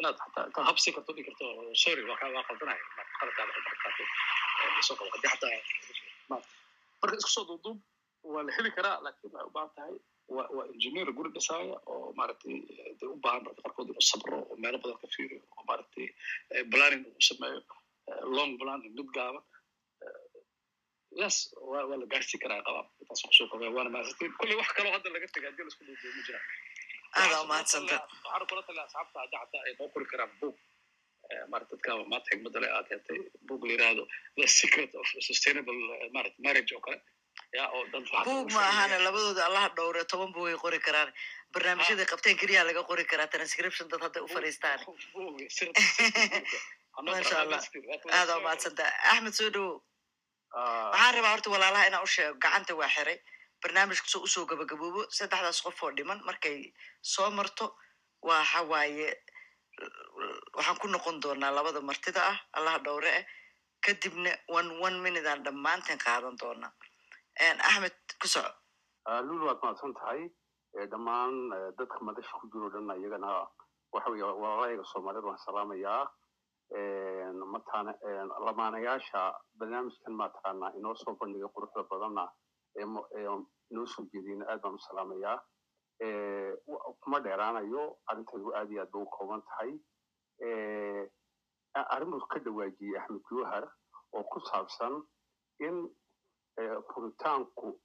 inaad xataa intaad habsi karto dhigi karto sorry waa kaa waa qaldanaya marka qaladkaada marka qaato soo qabo haddii xataa ma- marka isku soo duuduub waa la heli karaa laakiin waxay u baahan tahay waa engineer guri dhisaaya oo maaragtay eh, dee u baahan marka qaarkood inuu sabro oo meelo badan ka fiiriyo oo maaragtay eh, planning uu sameeyo eh, long plan mid gaaban yes waa waa la gaarsiin karaa qabaa taas ku soo kobaya waana mahadsantiin kolley wax kaloo hadda laga tegay haddii la isku dhuuduyo ma jiraan aadaa umahadsanta waxaan kula talaa asxaabta hadda ay noo qori karaan book maarata dadka maanta xigmadda le aad heetay book la yiraahdo the secret of sustainable maarata marriage oo kale buug ma ahana labadooda allaha dhowre toban buug ay qori karaan barnaamijyada qabteen keliya laga qori karaa transcription dad hadday u fariistaan. Masha Allah. soo- umahadsanta axmed soo dhowow Ah, waxaan rabaa horta walaalaha inaan u sheego gacanta waa xiray. Barnaamijka soo u soo gabagaboobo. Saddexdaas qof oo dhiman markay soo marto waxa waaye waxaan ku noqon doonaa labada martida ah allaha dhowre ah kadibna one one minute aan dhammaanteen qaadan doonaa axmed ku soco lulu waad mahadsan tahay dhammaan dadka madasha ku jiro dhan iyagana waxa weeye walaalayaga soomaalida waan salaamayaa matana lamaanayaasha barnaamijkan mataqaana inoo soo bandhigay quruxda badanna inoo soo jeediyena aad baan u salaamayaa kuma dheeraanayo arrintaydu aad iyo aad bay u kooban tahay arrinuu ka dhawaajiyey axmed jawhar oo ku saabsan in furitaanku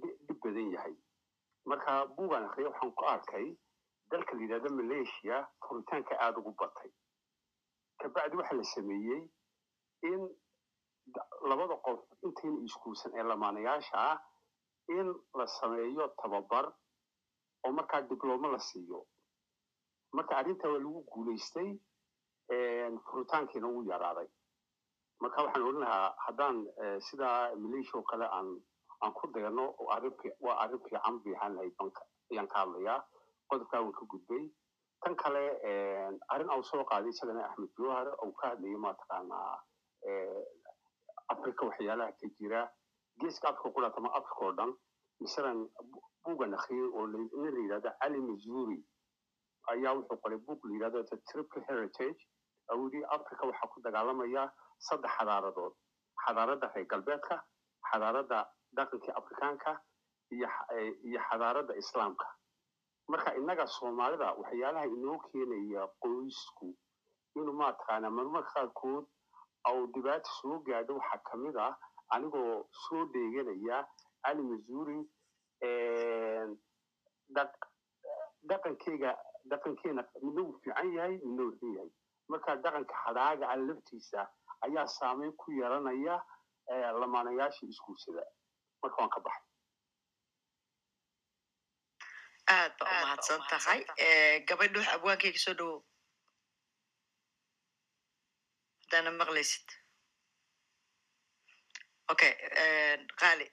dhi- dhib badan yahay. Marka buugaan akriya waxaan ku arkay dalka la yidhahdo malaysia furitaanka aada ugu batay. Kabacdi waxa la sameeyey in da- labada qof intayna iskuulsan ee lamaanayaasha ah in la sameeyo tababar oo markaa diblooma la siiyo. Marka arrinta waa lagu guulaystay furitaankiina wuu yaraaday marka waxaan odhan lahaa haddaan eh, sidaa malaysia oo kale aan aan ku dayano waa arrin fiican ahaan lahayd banka ayaan ka hadlayaa. Qodobkaa waan ka gudbay tan kale arrin au soo qaaday isagana axmed jawhar ou ka hadlayay mataqaanaa eh, africa waxyaalaha ka jira geeska africa ku dhaata ma africa oo dhan masalan bu- buugan akhriyay oo nin la yidhahdo cali mazuri ayaa wuxuu qoray book la yidhahdo the triple heritage oo yidhi africa waxaa ku dagaalamaya saddex xadaaradood. Xadaaradda reer galbeedka xadaaradda dhaqankii afrikaanka iyo eh, xadaaradda islaamka. Marka innaga soomaalida waxyaalaha inoo keenaya qoysku inuu mataqaana marmarka qaarkood au dhibaata soo gaadho waxaa ka mid ah anigoo soo dheeganaya cali mazuri dhaq- dhaqankeyga dhaqankeena midna fiican yahay midna xun yahay marka dhaqanka hadaaga ah laftiisa ayaa saameyn ku yeelanaya lamaanayaasha isguursada marka waan ka baxay. Aad ba umahadsan tahay gabadha wax abwaankeyga soo dhawow haddaana maqlaysid. Okay qaali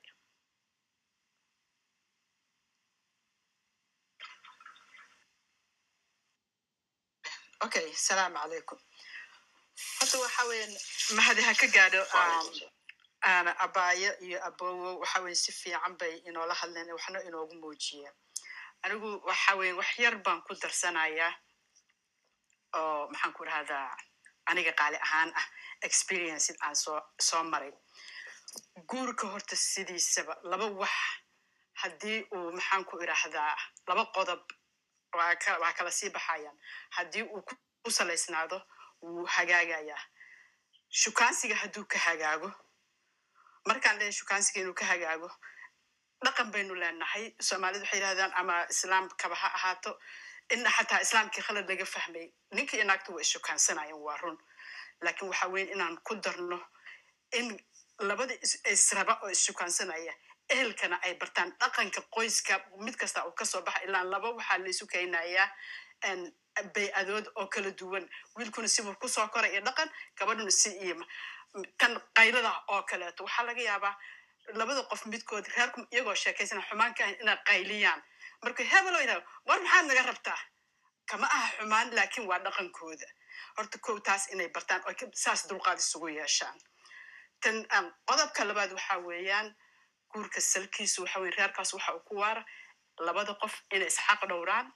okay salaamu calaykum horta waxa weyan mahadi ha ka gaadho um, abaayo iyo abowo. Waxa weyan si fiican bay inoola hadleen waxna inoogu muujiyeen anigu waxa weyan wax yar baan ku darsanayaa oo maxaan ku rahdaa aniga qaali ahaan ah experience aan soo soo maray. Guurka horta sidiisaba laba wax haddii uu maxaan ku idhaahdaa laba qodob waa ka waa kala sii baxayaan haddii uu ku salaysnaado wuu hagaagayaa shukaansiga hadduu ka hagaago markaan leeyahay shukaansiga inuu ka hagaago dhaqan baynu leenahay. Soomaalidu waxay yidhahdaan ama islaamkaba ha ahaato. Ina xataa islaamkii khalad laga fahmay ninkii iyo naagtu waa ishukaansanayeen waa run. Laakiin waxa weyn inaan ku darno in labada is- israba oo ishukaansanaya ehelkana ay bartaan dhaqanka qoyska mid kasta uu ka soo baxa ilaa laba waxaa la isu keenayaa en, bay-adood oo kala duwan. Wiilkuna sibuu ku soo koray iyo dhaqan gabadhuna si iyo ma- tan qaylada oo kaleeto. Waxaa laga yaabaa labada qof midkood reerku iyagoo sheekaysana xumaan ka ahayn inay qayliyaan. Marka hebelo yidhahdo war maxaad naga rabtaa? Kama aha xumaan laakiin waa dhaqankooda. Horta kow taas inay bartaan oo saas dulqaad isugu yeeshaan. Tan qodobka labaad waxa weeyaan guurka salkiisu waxa weyn reerkaas waxa uu ku waara labada qof inay isxaq dhowraan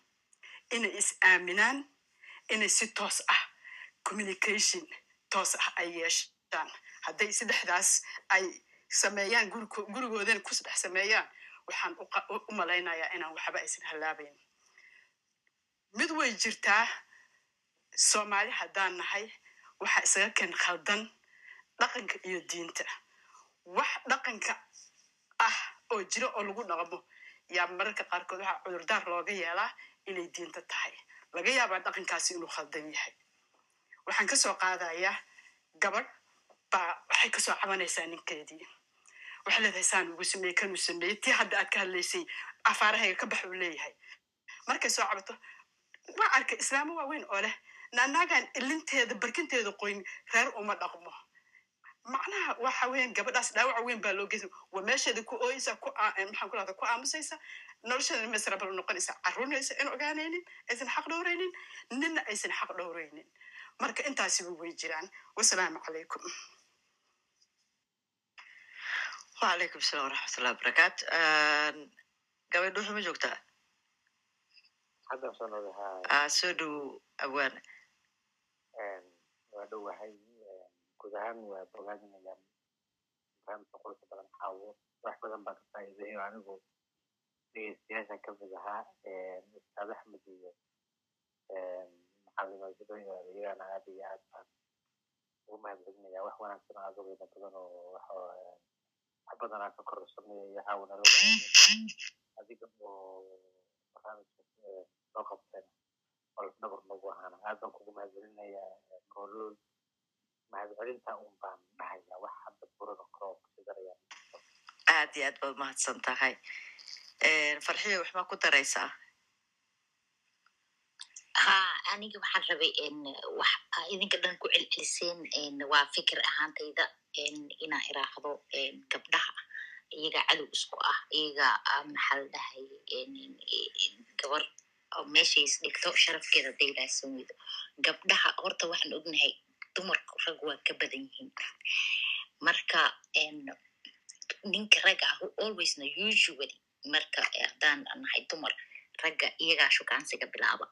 inay is aaminaan inay si toos ah communication toos ah ay yeeshaan. Hadday saddexdaas ay sameeyaan gurigoodana ku saddex sameeyaan waxaan u malaynayaa inaan waxba aysan hallaabayn. Mid way jirtaa soomaali haddaan nahay waxa isaga keen khaldan dhaqanka iyo diinta. Wax dhaqanka ah oo jiro oo lagu dhaqmo yaa mararka qaarkood waxaa cudurdaar looga yeelaa inay diinta tahay. Laga yaabaa dhaqankaasi inuu khaldan yahay. Waxaan ka soo qaadayaa gabadh baa waxay ka soo cabanaysaa ninkeedii. Waxay leedahay saan ugu sameeyey kanuu sameeyey tii hadda aad ka hadlaysay afaarahayga ka bax uu leeyahay. Markay soo cabato waa arkay islaamo waaweyn oo leh naanaagan ilinteeda barkinteeda qoyn reer uma dhaqmo macnaha waxa weyan gabadhaas dhaawac weyn baa loo geysa wa meesheeda ku ooyeysa ku maxaan ku rahda ku aamusaysa nolosheeda miserable noqonaysa carruurnaysa in ogaanaynin aysan xaq dhowraynin ninna aysan xaq dhowraynin. Marka intaasibu way jiraan. Wasalaamu calaykum. Waalaykum salam waraxmatullahi wabarakaat gabadh duxu ma joogtaa soo dhow abwaane guud ahaan waa bogaadinayaan barnaamijka quruxda badan caawo wax badan baan ka faa'iidayo anigu dhegeystayaasha ka mid ahaa ustaad axmed iyo macalima jibrin iyagana aad iyo aad baan ugu mahadcelinaya wax wanaagsan aad u qiimo badan oo wax badan aan ka kororsanaya iyo caawina loo adiga oo barnaamijka loo qabteen oo lafdhabar nagu ahaana aad baan kugu mahadcelinayaa nolol mahadcelinta un baan dhahaya wax hadda burada karo kusidaraya aad iyo aad baad mahadsan tahay. Farxiyo waxbaa ku daraysaa? Ha aniga waxaan rabay en wax idinka dhan ku celceliseen en waa fikir ahaantayda en inaan iraahdo gabdhaha iyaga cadow isku ah iyaga ah, maxaa la en gabar meeshay is dhigto sharafkeeda daylaasan weydo. Gabdhaha horta waxaan ognahay dumarku rag waa ka badan yihiin. Marka ninka ragga ah alwaysna usually marka eh, haddaan nahay dumar ragga iyagaa shukaansiga bilaaba.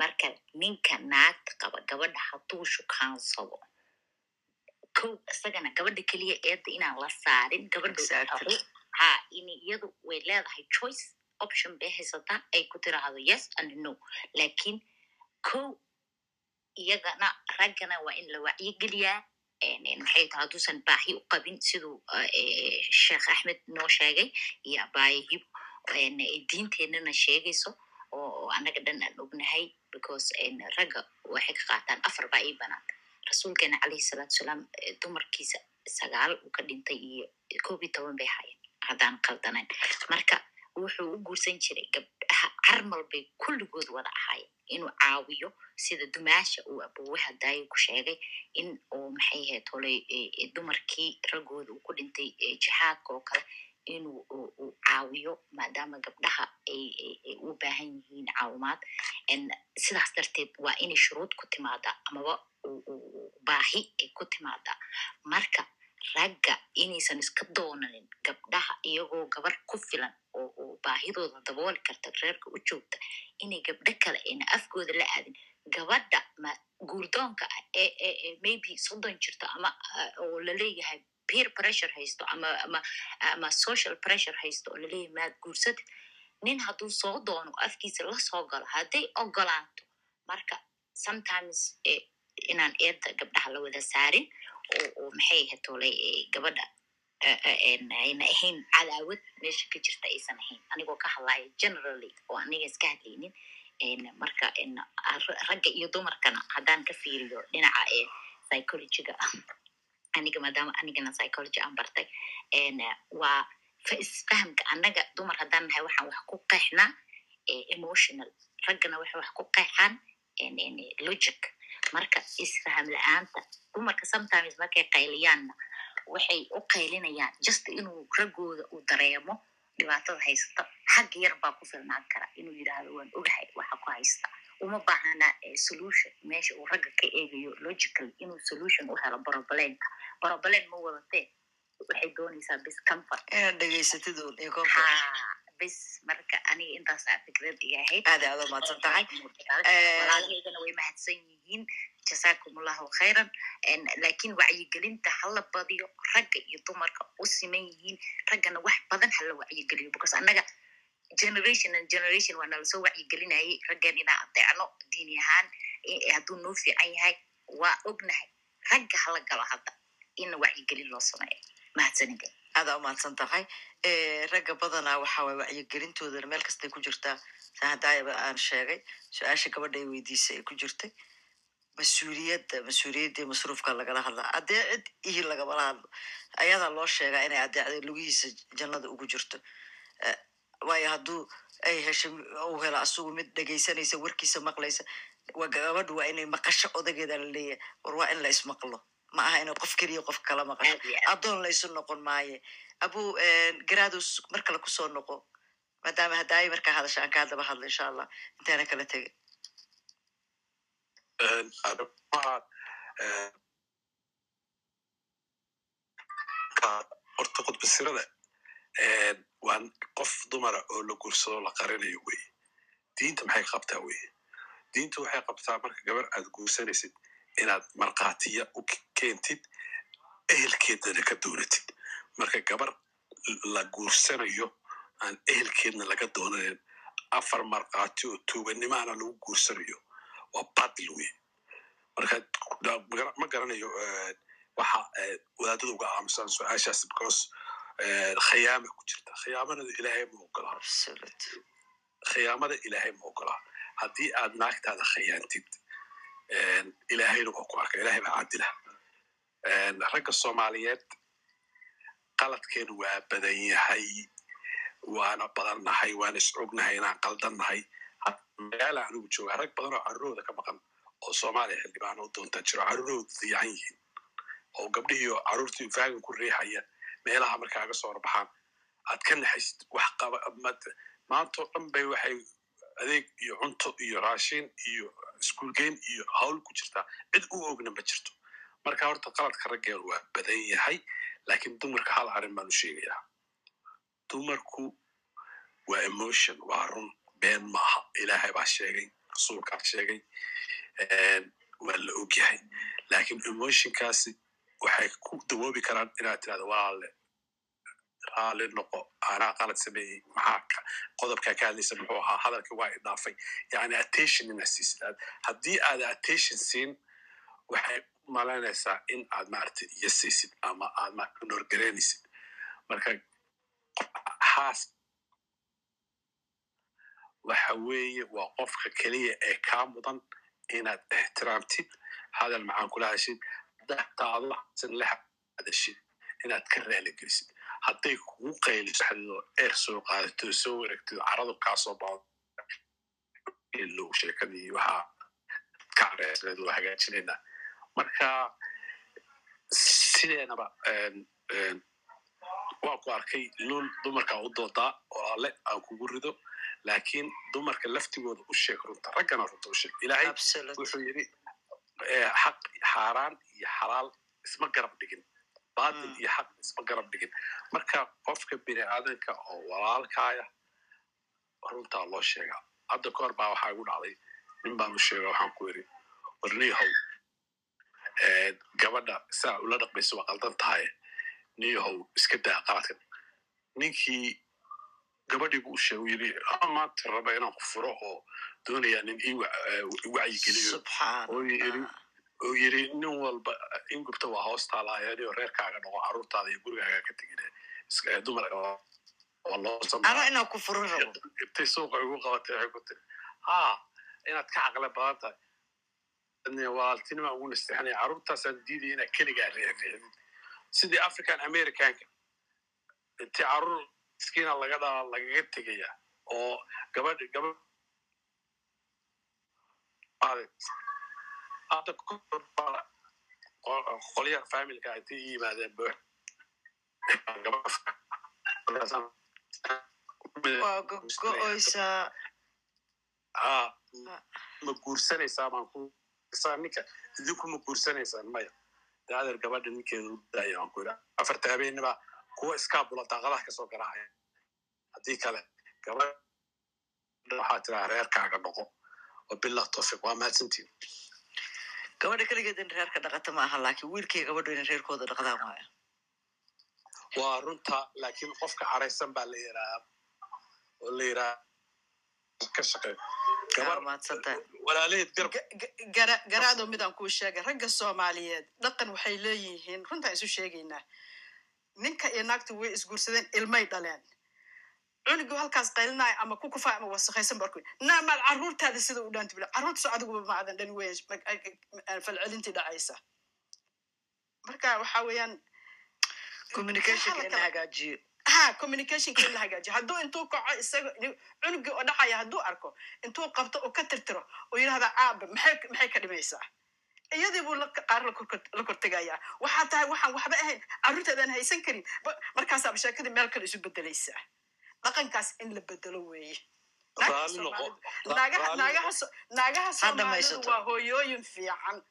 Marka ninka naagta qaba gabadha hadduu shukaansado kow isagana gabadha keliya eedda inaan la saarin gabadha ha in iyadu way leedahay choice option bay haysataa ay ku tiraahdo yes and no. Lakin kow iyagana raggana waa in la wacyigeliyaa maxay tahay hadduusan baahi u qabin siduu sheekh axmed noo sheegay iyo abaaye hibo En, diinteennana sheegayso oo annaga dhan aan ognahay because ragga waxay ka qaataan afar baa ii banaan rasuulkeena calayhi salaatu salaam dumarkiisa sagaal uu ka dhintay iyo koob iyo toban bay hayeen haddaan qaldanayn. Marka wuxuu u guursan jiray gabdhaha carmal bay kulligood wada ahaayeen inuu caawiyo sida dumaasha uu abuwaha daayo ku sheegay in uu maxay ahayd holey dumarkii raggooda uu ku dhintay jihaadka oo kale inuu uu- uu caawiyo maadaama gabdhaha ay u baahan yihiin caawimaad sidaas darteed waa inay shuruud ku timaadaa amaba baahi ay ku timaadaa marka ragga inaysan iska doonanin gabdhaha iyagoo gabar ku filan baahidooda dabooli karta reerka u joogta inay gabdho kale ayna afkooda la aadin. Gabadha guurdoonka ah ee maybe soddon jirto ama ah, oo la leeyahay peer pressure haysto ama social pressure haysto oo la leeyahay maad guursatid. Nin hadduu soo doono oo afkiisa la soo galo hadday ogolaanto marka sometimes eh, inaan eedda gabdhaha la wada saarin oo maxay ahayd tolay eh, gabadha ayna ahayn cadaawad meesha ka jirta aysan ahayn anigoo ka hadlaya generally oo aniga iska hadlaynin marka ragga iyo dumarkana haddaan ka fiiriyo dhinaca ee psychologyga aniga maadaama anigana psychology aan bartay waa fa isfahamka annaga dumar haddaan nahay waxaan wax ku qeexnaa emotional raggana waxay wax ku qeexaan logic marka isfaham la'aanta dumarka sometimes markay qayliyaanna waxay u qaylinayaan just inuu raggooda uu dareemo dhibaatada haysata xagga yar baa ku filnaan kara inuu yidhaahdo waan ogahay waxa ku haysta. Uma baahana eh, solution meesha uu ragga ka eegayo logical inuu solution u helo problemka problem ma wadatee waxay doonaysaa discomfort inaad dhegeysatid uun iyo comfort. Bes marka aniga intaasaa fikrad iga ahayd. Aad iyo aad u mahadsan tahay. Walaalahaydana way mahadsan yihiin jasaakum allahu khayran En, laakiin wacyigelinta hala badiyo ragga iyo dumarka u siman yihiin raggana wax badan hala wacyigeliyo because annaga generation and generation waa nala soo wacyigelinayay raggan inaan adeecno diini ahaan hadduu noo fiican yahay waa ognahay ragga hala galo hadda in wacyigelin loo sameeyo. Mahadsanideen aadaa umahadsan tahay ragga badanaa waxa waye wacyigelintoodana meel kastay ku jirtaa. Sa aan sheegay su'aasha gabadha ay weydiisay ay ku jirtay mas'uuliyadda mas'uuliyadda masruufka lagala hadlaa adeecid iyo lagamala hadlo ayadaa loo sheegaa inay adeecday lugihiisa jannada ugu jirto. Eh, waayo hadduu ay hesho uu helo asugu mid dhegaysanaysa warkiisa maqlaysa waa gabadhu waa inay maqasho odageeda la leeyahay. War waa in la ismaqlo. Ma aha inay qof keliya qof kala maqasho. Addoon la isu noqon maaye. Abu garaadus mar kale ku soo noqo maadaama hadaayi markaa hadasha aan kaa daba hadlo insha allah. Intaana kala eh, ka- horta khudbasirada waa qof dumara oo la guursado la qarinayo weye diinta maxay qabtaa weye diinta waxay qabtaa marka gabar aad guursanaysid inaad markhaatiya u ke- keentid ehelkeedana ka doonatid marka gabar la guursanayo aan ehelkeedna laga doonanin afar markhaati oo tuuganimaana lagu guursanayo waa batil weye marka ma garanayo eh, waxa eh, wadaadada uga aamusan su'aashaas because eh, khiyaama ku jirta. Khiyaamanada ilaahay ma ogola. Khiyaamada ilaahay ma ogola. Haddii aad naagtaada khiyaantid ilaahayna waa ku arka ilaahay baa cadila Eh, ragga soomaaliyeed qaladkeenu waa badan yahay waana badannahay waana is ognahay inaan qaldannahay Magaala anigu jooga rag badan oo carurooda ka maqan oo soomaaliya xildhibaan u doontaa jiro carurooda fiican yihiin oo gabdhihiio carruurtii faagan ku riixaya meelaha markaaga soo horbaxaan. Aad ka naxaysid wax qaba mad- maantoo dhan bay waxay adeeg iyo cunto iyo raashin iyo iskuulgeyn iyo hawl ku jirtaa cid u ogna ma jirto. Marka horta qaladka raggeenu waa badan yahay laakiin dumarka hal arrin baan u sheegayaa. Dumarku waa emotion waa run been maaha ilaahay baa sheegay rasuulkaa sheegay waa la ogyahay laakiin emotionkaasi waxay ku dawoobi karaan inaad tirahdo walaale raali noqo anaa qalad sameeyey maxaa ka- qodobkaa ka hadlaysa muxuu ahaa hadalkii waa idhaafay yani attention inaad siisid haddii aad attention siin waxay u malaynaysaa in aad maaragtay iyo siisid ama aad ma norgareynaysid marka haas waxa weeye waa qofka keliya ee kaa mudan inaad ixtiraamtid hadal macaan kula hashid daxtaado xasan la hadashid inaad ka raaligelisid hadday kugu qayliso xadidoo eer soo qaadato soo wareegtid caradu kaasoo bao low sheekadii waxaa ka careysneed hagaajinaynaa marka sideenaba een, een, waa ku arkay luul dumarkaa u doodaa walaale aan kugu rido laakiin dumarka laftigooda u sheeg runta raggana runta u sheeg ilaahay wuxuu yidhi xaq xaaraan iyo xalaal isma garab dhigin baatil iyo xaq isma garab dhigin marka qofka bini aadanka oo walaalkaaya runtaa loo sheegaa hadda ka hor baa waxaa igu dhacday nin baan u sheega waxaan ku yidhi warniyahow eh, gabadha saa ula dhaqmaysa waa qaldan tahay niyahow iska daa qaladkan ninkii gabadhii buu sheegay yidhi "Ah, maanta raba inaan ku furo oo doonaya nin ii wa- eh, i wacyigeliyo subxaan oo nin walba in gubta waa hoos taalaayadi oo reerkaaga dhaqo carruurtaada iyo gurigaaga ka tegine intay suuqa igu qabatay waxay ku tiri ha inaad ka caqle badan tahay. Walaaltinima ugu nasteexanaya carruurtaasaan diidaya inaad keligaa reerreedid sidii african americanka intii carruur miskiina laga dhaa lagaga tegaya oo gabadh qo- qolyaha familka intay i yimaadeen go-oysaa ha ma guursanaysaa baan ninka? Idinku ma guursanaysaan maya? Dee adeer gabadha ninkeeda u daaya baan ku yidhi afarta habeenniba kuwa iskaabula daaqadaha ka soo garaacaya haddii kale gabadha waxaa tiraa reerkaaga dhaqo wa billah tawfiq waa mahadsantiin gabadha keligeed in reerka dhaqata ma aha laakiin wiilkii gabadhu inay reerkooda dhaqdaan waayo. Waa runta laakiin qofka caraysan baa la yidhahaa oo la yidhaha ka gara- garaado midaan kuu sheegay ragga soomaaliyeed dhaqan waxay leeyihiin runtaan isu sheegaynaa ninka iyo naagtu way isguursadeen ilmay dhaleen. Cunugii halkaas qaylinaya ama ku kufaa ama wasakhaysan barku naamaad carruurtaada sida u dhaanti bila carruurtaso adiguba maadan dhan weyn falcelintii dhacaysa. Marka waxa weeyaan communicationka in la hagaajiyo. Ha communicationka in la hagaajiyo. Hadduu intuu kaco isaga cunugii oo dhacaya hadduu arko intuu qabto oo ka tirtiro oo yidhahda aaba maxay maxay ka dhimaysaa iyadii buu qaar la kor- la kortegayaa. Waxaa tahay waxaan waxba ahayn. Carruurtaadaan haysan karin. Ba- markaasaaba sheekadii meel kale isu bedelaysaa dhaqankaas in la bedelo weeye. Naagaha soomaalidu waa hooyooyin fiican.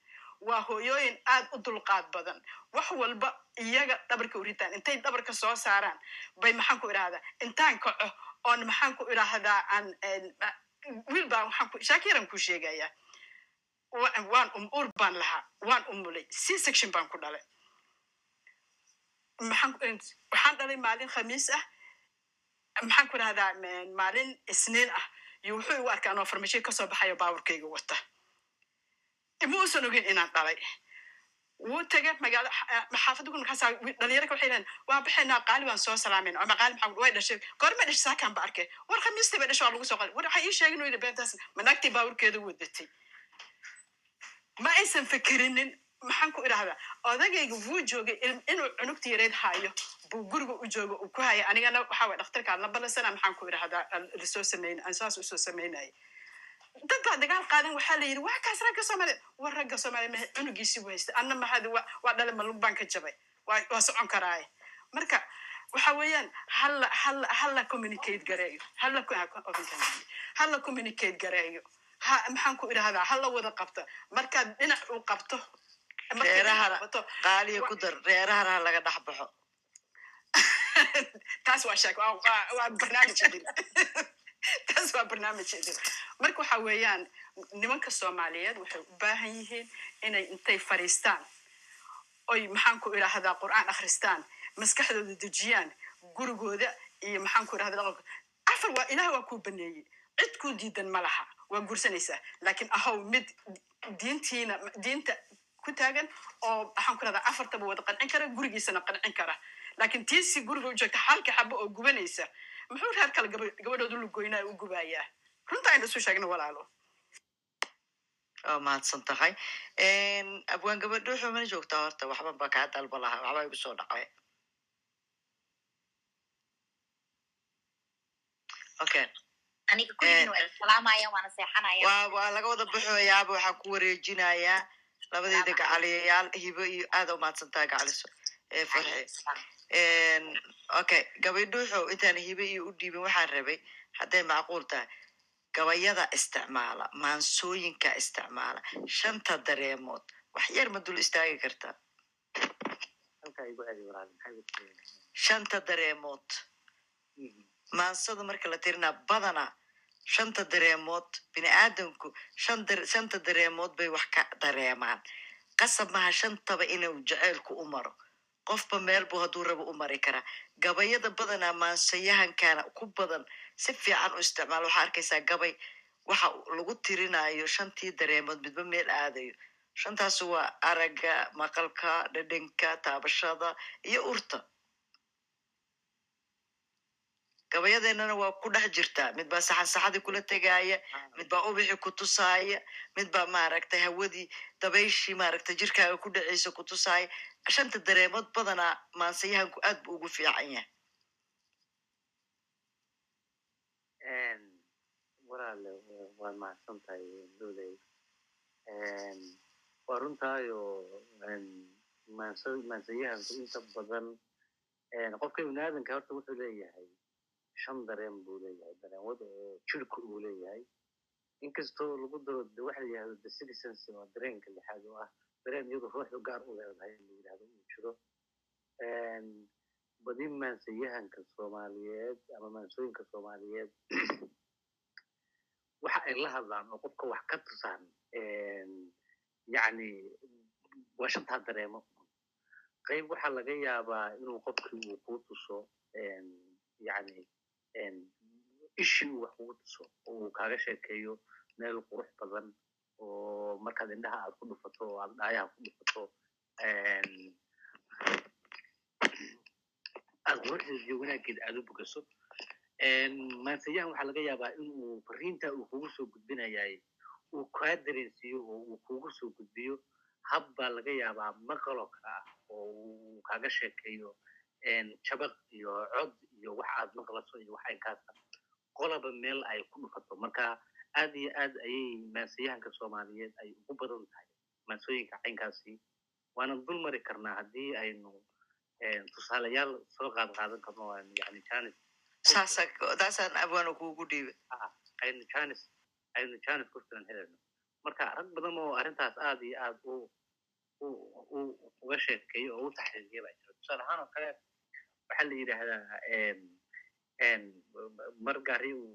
Waa hooyooyin aad u dulqaad badan. Wax walba iyaga dhabarka u ritaan. Intay dhabarka soo saaraan bay maxaan ku idhahdaa intaan kaco oon maxaan ku idhahdaa aan wiil baan waxaan ku shaakiran ku sheegaya Wa- waan um ur baan lahaa waan umulay c section baan ku dhalay. Waxaan dhalay maalin khamiis ah. Maxaan ku idhahdaa m- maalin isniin ah. Iyo wuxuu igu arkaa anoo farmashiya ka soo baxayo baaburkayga wata. Ima uusan ogin inaan dhalay. Wuu tegay magaalo xaafadda ku markaasa dhalinyarka waxay leeyihiin waa baxaynaa qaali waan soo salaamayna ama qaali maxaa way dhashay. Goorma dhashay saakaan ba arkay. War khamiistii bay dhashay waa lagu soo qali. War waxay ii sheegin uu yidhi beentaas manaagtii baaburkeeda wadatay ma aysan fikirinin maxaan ku idhahdaa odagayga wuu joogay in- inuu cunugta yareed hayo buu guriga u joogo uu ku haya anigana waxa way dhakhtarkaan la balasana maxaan ku idhahdaa la soo samayn aan saas u soo samaynaya dad baa dagaal qaadan waxaa la yidhi waa kaas ragga soomaaliya war ragga soomaaliya mahe cunugiisi buu haysta anna mahadi waa dhale malug baan ka jabay. Waa socon karaaye marka waxa weeyaan hala hala hala communicate gareeyo hala hala communicate gareeyo maxaan ku idhahdaa? Hala wada qabta markaad dhinac uu qabto qaaliya ku dar reerahana ha laga dhex baxo. Taas waa sheek waa barnaamij idin taas waa barnaamij idin marka waxa weeyaan nimanka soomaaliyeed waxay u baahan yihiin inay intay fariistaan oy maxaan ku idhaahdaa qur'aan akhristaan maskaxdooda dejiyaan gurigooda iyo maxaan ku idhahdaa? Dhaqanka afar waa ilaah waa kuu baneeyey. Cid kuu diidan ma laha waa guursanaysaa. Laakiin ahow mid diintiina diinta ku taagan oo maxaan ku idhahdaa afartaba wada qancin kara gurigiisana qancin kara laakiin tiisi guriga u joogta halka xabo oo gubanaysa muxuu reer kale gaba- gabadhooda lugoynaa u gubayaa? Runta aynu isu sheegno walaalo. Waa mahadsan tahay abwaan gabadho wuxuu mana joogtaa horta? Waxban baa kaa dalba lahaa waxbaa igu soo dhacay. Okay waa laga wada baxoyaaba waxaan ku wareejinayaa labadeeda gacaliyayaal hibo iyo aada gacaliso ee farxe okay gabadhuuxo intaan hibe iyo u dhiibin waxaan rabay hadday macquul tahay gabayada isticmaala maansooyinka isticmaala shanta dareemood wax yar ma dul istaagi kartaa shanta dareemood maansada marka la tirinaa badana shanta dareemood bini aadamku shan dar- shanta dareemood bay wax ka dareemaan. Qasab maha shantaba inuu jaceylku u maro. Qofba meel buu hadduu rabo u mari karaa. Gabayada badanaa maansayahankana ku badan si fiican u isticmaal waxaa arkaysaa gabay waxa lagu tirinayo shantii dareemood midba meel aadayo. Shantaas waa aragga maqalka dhadhanka taabashada iyo urta gabayadeennana waa ku dhex jirtaa. Mid baa saxan saxadii kula tegaaya mid baa ubixi ku tusaaya mid baa maaragtay hawadii dabayshii maaragtay jirkaaga ku dhaceysa ku tusaaya. Shanta dareemood badanaa maansayahanku aad buu ugu fiican yahay. Walaal waad mahadsan tahay dowley waa runtaayo maansayahanku inta badan qofka ibnaadanka horta wuxuu leeyahay shan dareen buu leeyahay dareemada oo jirku uu leeyahay. Inkastoo lagu daro de waxa la yihahdo the citizens waa dareenka lixaad oo ah dareen iyadu ruuxu gaar u leedahay la yidhahdo uu jiro. Badi maansayahanka soomaaliyeed ama maansooyinka soomaaliyeed waxa ay la hadlaan oo qofka wax ka tusaan yacni waa shantaa dareemo. Qayb waxaa laga yaabaa inuu qofkii uu kuu tuso yacni ishii wax kugu tuso oo uu kaaga sheekeeyo meel qurux badan oo markaad indhaha aad ku dhufato oo aad dhaayaha ku dhufato aad quruxdeeda iyo wanaaggeeda aad u bogaso maansayahan waxaa laga yaabaa inuu fariinta uu kugu soo gudbinayay uu kaa dareensiiyo oo uu kugu soo gudbiyo. Hab baa laga yaabaa maqaloo ah oo uu kaaga sheekeeyo jabaq iyo cod iyo wax aad maqlaso iyo wax inkaasa qolaba meel ay ku dhufato. Marka aad iyo aad ayay maansayahanka soomaaliyeed ay ugu badan tahay maansooyinka caynkaasi. Waana dul mari karnaa haddii aynu tusaalayaal soo qaad qaadan karno yani janis saasa taasaan abwaana kuugu dhiibay. Aynu janis aynu janis ku filan helayno. Marka rag badan oo arrintaas aad iyo aad u u u uga sheekeeyo oo u taxriiriya baa jira. Tusaale ahaan oo kale waxaa la yidhaahdaa mar gaari uu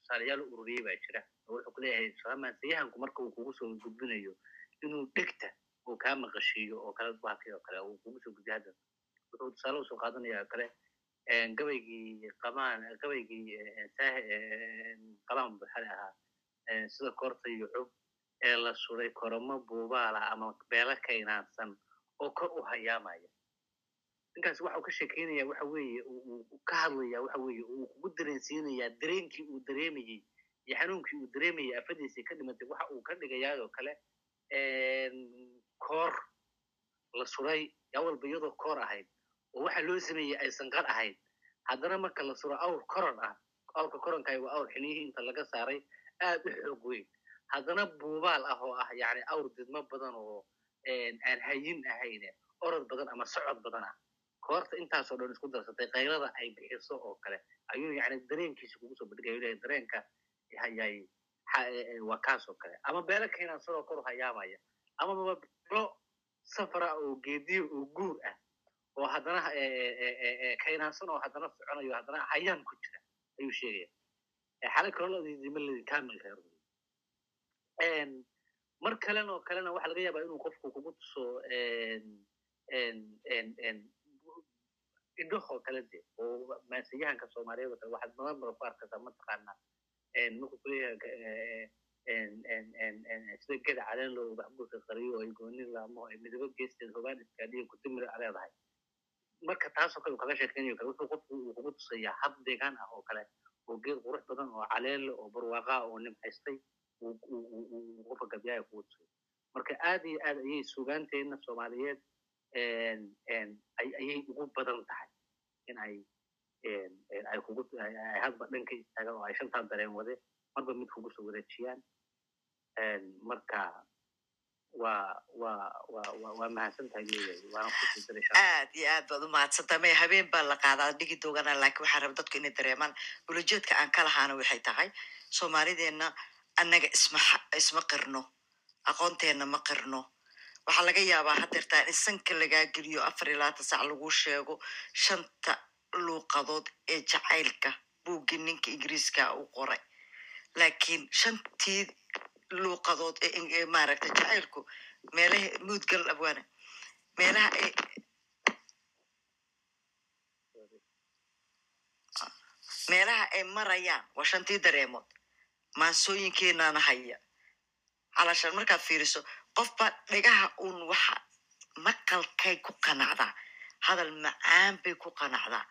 tusaalayaal u ururiyey baa jira. Oo wuxuu ku leeyahay maansayahanku marka uu kugu soo gudbinayo inuu dhegta uu kaa maqashiiyo oo kale baakay oo kale uu kugu soo gudbiyo hadda. Wuxuu tusaale u soo qaadanaya kale gabaygii qamaan gabaygii qamaan buxale ahaa. Sida koorta iyo ee la suray koromo buubaala ama beelo kaynaansan oo kor u hayaamaya ninkaas waxa uu ka sheekeynaya waxa weeye uu ka hadlaya waxa weeye uu kugu dareensiinaya dareenkii uu dareemayey iyo xanuunkii uu dareemayay afadiisii ka dhimatay waxa uu ka dhigayaa oo kale koor la suray yaa walba iyadoo koor ahayd oo waxa loo sameeyey aysan qar ahayd. Haddana marka la suro awr koron ah awrka koronkaay waa awr xiliyihii inta laga saaray aad u xoog weyn. Haddana buubaal ah oo ah yani awr didmo badan oo aan hayin ahayne orod badan ama socod badan ah koorta intaasoo dhan isku darsatay kaylada ay bixiso oo kale ayuu yani dareenkiisa kugu soo bandhigaya leeyahay dareenka hayay waa kaas oo kale. Ama beelo keenaan sidoo kor hayaamaya ama maba beelo safara oo geediyo oo guur ah oo haddana kaynaansan oo haddana soconayo haddana hayaan ku jira ayuu sheegaya. Kamil reer mar kalen oo kalena waxa laga yaabaa inuu qofku kugu tuso indhahoo kale de oo maansayahanka soomaaliyeed oo kale waxaad badan ku arkaysaa mataqaana markuu kuleeyahay sida geda caleen loo baxbuurka qariyo oo ay goonin laamo ay midabo geesteed hobaan iskaadiya kutimira leedahay marka taasoo kale uu kaga sheekeynayo kale wuxuu qofku uu kugu tusayaa hab deegaan ah oo kale oo geed qurux badan oo caleelle oo barwaaqaa oo nimcaystay qofka gabyaaya kugu tusay marka aad iyo aad ayay sugaanteenna soomaaliyeed ayay ugu badan tahay in ay ay kugu ay hadba dhanka istaagaan oo ay shantaa dareen wade marba mid kugu soo wareejiyaan marka waa mahadsan aad iyo aad baad u mahadsantaa maya habeen baa la qaadaa dhigi doogana laakiin waxaan raba dadku inay dareemaan ulajeedka aan ka lahaana waxay tahay soomaalideenna annaga isma isma qirno aqoonteenna ma qirno waxaa laga yaabaa hadeertaa in sanka lagaa geliyo afar iyo labaatan sac lagu sheego shanta luuqadood ee jacaylka buuggii ninka ingiriiska u qoray. Laakiin shantii luuqadood ee maaragta jacaylku meelaha muudgal abwaana meelaha ay meelaha ay marayaan waa shantii dareemood. Maansooyinkeenaana haya. Calashaan markaad fiiriso qofba dhigaha uun waxa maqalkay ku qanacdaa hadal macaan bay ku qanacdaa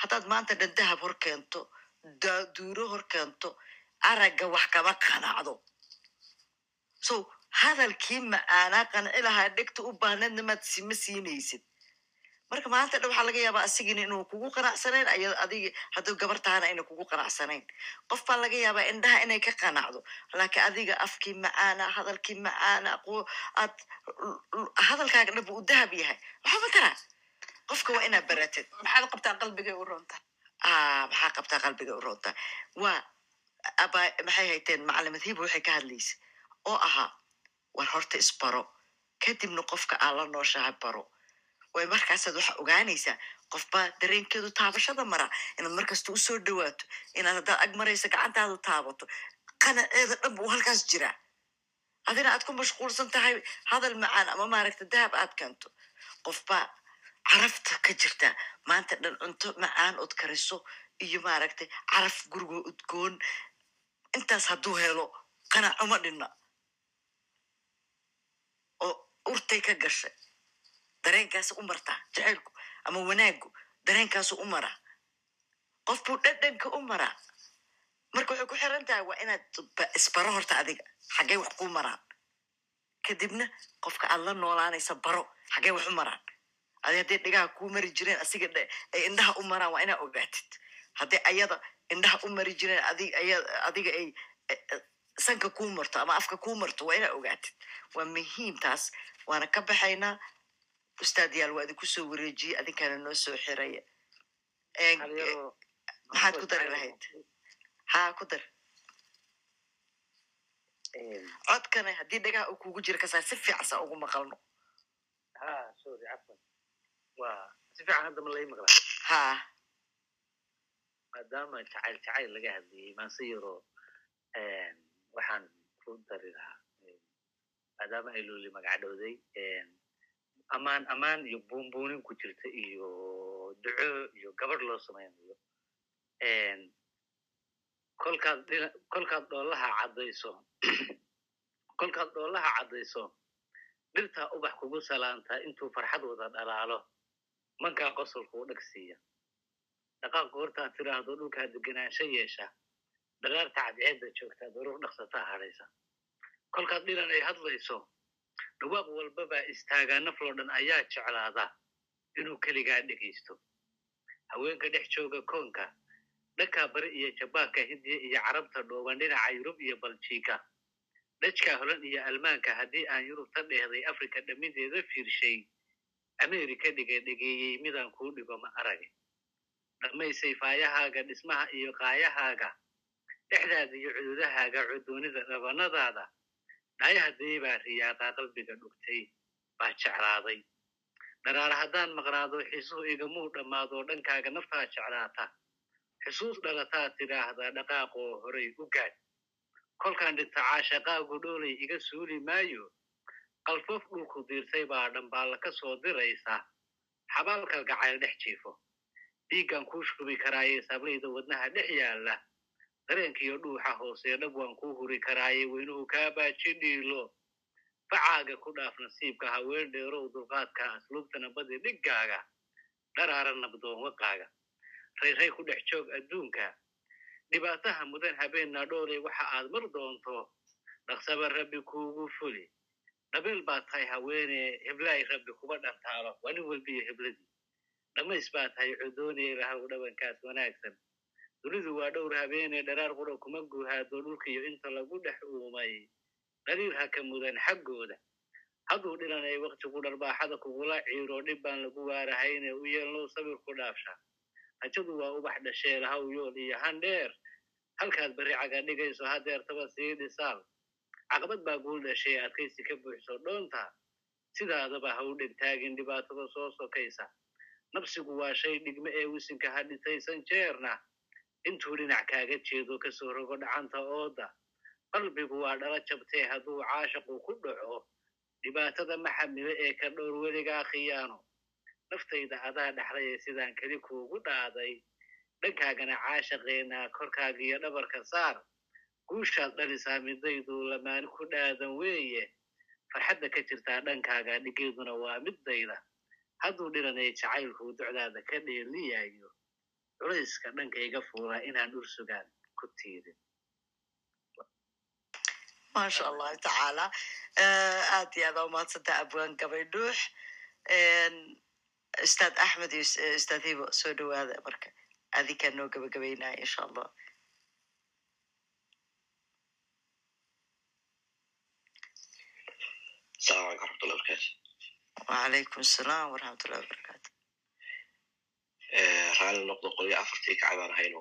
haddaad maanta dhan dahab hor keento duuro hor keento aragga wax kama qanacdo. So hadalkii macaanaa qanci lahaa dhegta u baahneedna maad sima siinaysid marka maanta dhan waxaa laga yaabaa asigina inuu kugu qanacsanayn ay adigi hadduu gabar tahana ayna kugu qanacsanayn. Qof baa laga yaabaa indhaha inay ka qanacdo laakiin adiga afkii macaana hadalkii macaana aad hadalkaaga dhanba uu dahab yahay. Waxba taraa qofka waa inaad baratid. Maxaad qabtaa qalbigay u roonta? Maxaa qabtaa qalbiga u roonta? Waa aba maxay hayteen? Macalimad hiba waxay ka hadlaysa oo ahaa war horta isbaro kadibna qofka aan la baro way markaasaad waxa ogaanaysaa qofbaa dareenkeedu taabashada mara inaad markasta u soo dhawaato inaad haddaad ag maraysa gacantaadu taabato qanaceeda dhan buu halkaas jiraa adina aad ku mashquulsan tahay hadal macaan ama maaragta dahab aad keento qofbaa carafta ka jirta maanta dhan cunto macaan ood kariso iyo maaragtay caraf gurigo udgoon intaas hadduu helo qanac uma dhinna oo urtay ka gashay dareenkaas u martaa jacaylku ama wanaagu dareenkaasu u maraa qof buu dhadhanka u maraa marka waxay ku xiran tahay waa inaad ba- isbaro horta adiga xaggee wax kuu maraan kadibna qofka aad la noolaanaysa baro xaggee wax u maraan adi hadday dhigaha kuu mari jireen asiga ay indhaha u maraan waa inaa ogaatid haddii ayada indhaha u mari jireen adiga ay sanka kuu marto ama afka kuu marto waa inaa ogaatid waa muhiim taas waana ka baxaynaa ustaadyaal waa idinku soo wareejiyey adinkaana noo soo xiraya hal eh, maxaad ku dari lahayd. Haa ku dar. Codkana haddii dhagaha uu kugu jira kasaa si fiican saa ugu maqalno. Ha maadaama jacayl jacayl laga hadlayay maase yaroo waxaan ku dari lahaa maadaama ay loli magacdhowday amaan amaan iyo buunbuunin ku jirta iyo duco iyo gabadh loo samaynayo. Kolkaad kolkaad dhoolaha caddayso kolkaad dhoolaha caddayso dhirtaa ubax kugu salaantaa intuu farxad wada dhalaalo mankaa qosolku u dhag siiya. Dhaqaaq goortaad tidhaahdo dhulkaa degenaansho yeesha dharaarta cadceedda joogtaa daruur dhaqsataa hadhaysa. Kolkaad dhilan ay hadlayso dhawaaq walbabaa istaagaa nafloo dhan ayaa jeclaada inuu keligaa dhegaysto. Haweenka dhex jooga koonka dhankaa bari iyo jabaanka hindiya iyo carabta dhooban dhinaca yurub iyo baljiika dhajkaa holan iyo almaanka haddii aan yurubta dheehday afrika dhammideeda fiirshay. Ameerika dhiga dhegeeyey midaan kuu dhigo ma arage dhammaysay faayahaaga dhismaha iyo qaayahaaga. Dhexdaada iyo cududahaaga cudoonida dhabanadaada dhaayahadee baa riyaaqa qalbiga dhugtay baa jeclaaday dharaara haddaan maqnaado xiisuhu igamuu dhammaado dhankaaga naftaa jeclaata. Xusuus dhalataa tidhaahdaa dhaqaaqoo horay u gaad kolkaan dhinta caashaqaagu dhoolay iga suuli maayo. Qalfoof dhulku diirtay baa dhambaalla ka soo diraysa. Xabaalka gacayl dhex jiifo. Dhiiggan kuu shubi karaaye sablayda wadnaha dhex yaalla dareenkiyo dhuuxa hoose dhab waan kuu huri karaaye weynuhu kaa baaji dhiilo. Facaaga ku dhaaf nasiibka haween dheerow dulqaadka asluubtana badi dhiggaaga. Dharaara nabdoon waqaaga. Rayray ku dhex joog adduunka. Dhibaataha mudan habeenna dhoolay waxa aad mar doonto. Dhaqsaba rabbi kuugu fuli. Dhabeel baa tahay haweene heblaay rabbi kuba dhantaalo. Waa nin walbiyo hebladii dhammays baa tahay cudoonee lahaw dhabankaas wanaagsan dunidu waa dhowr habeene dharaar qura kuma guhaado dhulkiyo inta lagu dhex uumay. Dhaliil ha ka mudan xaggooda. Hadduu dhilanay waktigu dharbaaxada kugula ciiro dhib baan lagu waarahayne u yeelnow sabir ku dhaafsha. Rajadu waa ubax dhashee lahaw yool iyo handheer halkaad berri caga dhigayso hadeertaba sii dhisaal. Caqabad baa guul dhashee adkaysi ka buuxso dhoonta sidaadaba ha u dhegtaagin dhibaatada soo sokaysa. Nafsigu waa shay dhigme ee wisinka ha dhitaysan jeerna intuu dhinac kaaga jeedo ka soo rogo dhacanta ooda qalbigu waa dhala jabtee hadduu caashaqu ku dhaco dhibaatada ma xamile ee ka dhowr weligaa khiyaano. Naftayda adaa dhexlay ee sidaan keli kuugu dhaaday dhankaagana caashaqeena korkaagiyo dhabarka saar guushaad dhalisaa midayduu lamaani ku dhaadan weeye. Farxadda ka jirtaa dhankaaga dhigeeduna waa middayda hadduu dhilanay jacaylkuu docdaada ka dheeliyayo culayska dhanka iga fuula inaan dhul sugaan ku tiidin maasha allahu tacaala eh, aad iyo aad aa umahadsanta abwaan gabay dhuux ustaad axmed iyo ustaad hibo soo dhawaada marka. Adikaa noo gabagabaynaya insha allah alaykum salaam waraxmatullahi wabarakatu raalli noqdo qolyo afartii kacbaan hayno.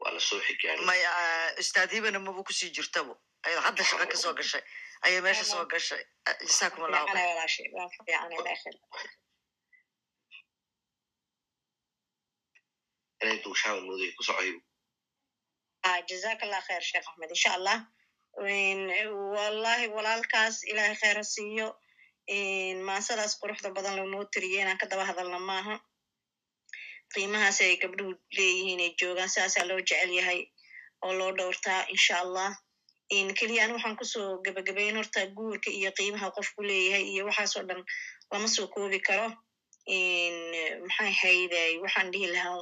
Waa la soo xigaanay maya ustaad hibana maba ku sii jirtabo ayad hadda shaqo ka soo gashay. Ayay meesha soo gashay. Jasaakum allahu inay duushaan mooday ku socoyo ah jazaak allah khair sheekh axmed. Insha allah wallahi walaalkaas ilaahay khayr ha siiyo maasadaas quruxda badan lanoo tiriye inaan ka daba hadalna maaha qiimahaas ay gabdhuhu leeyihiin ay joogaan sidaasaa loo jecel yahay oo loo dhowrtaa insha allah. Keliya ani waxaan ku soo gebagabayn horta guurka iyo qiimaha qofku leeyahay iyo waxaasoo dhan lama soo koobi karo. Maxay hayday waxaan dhihi lahaa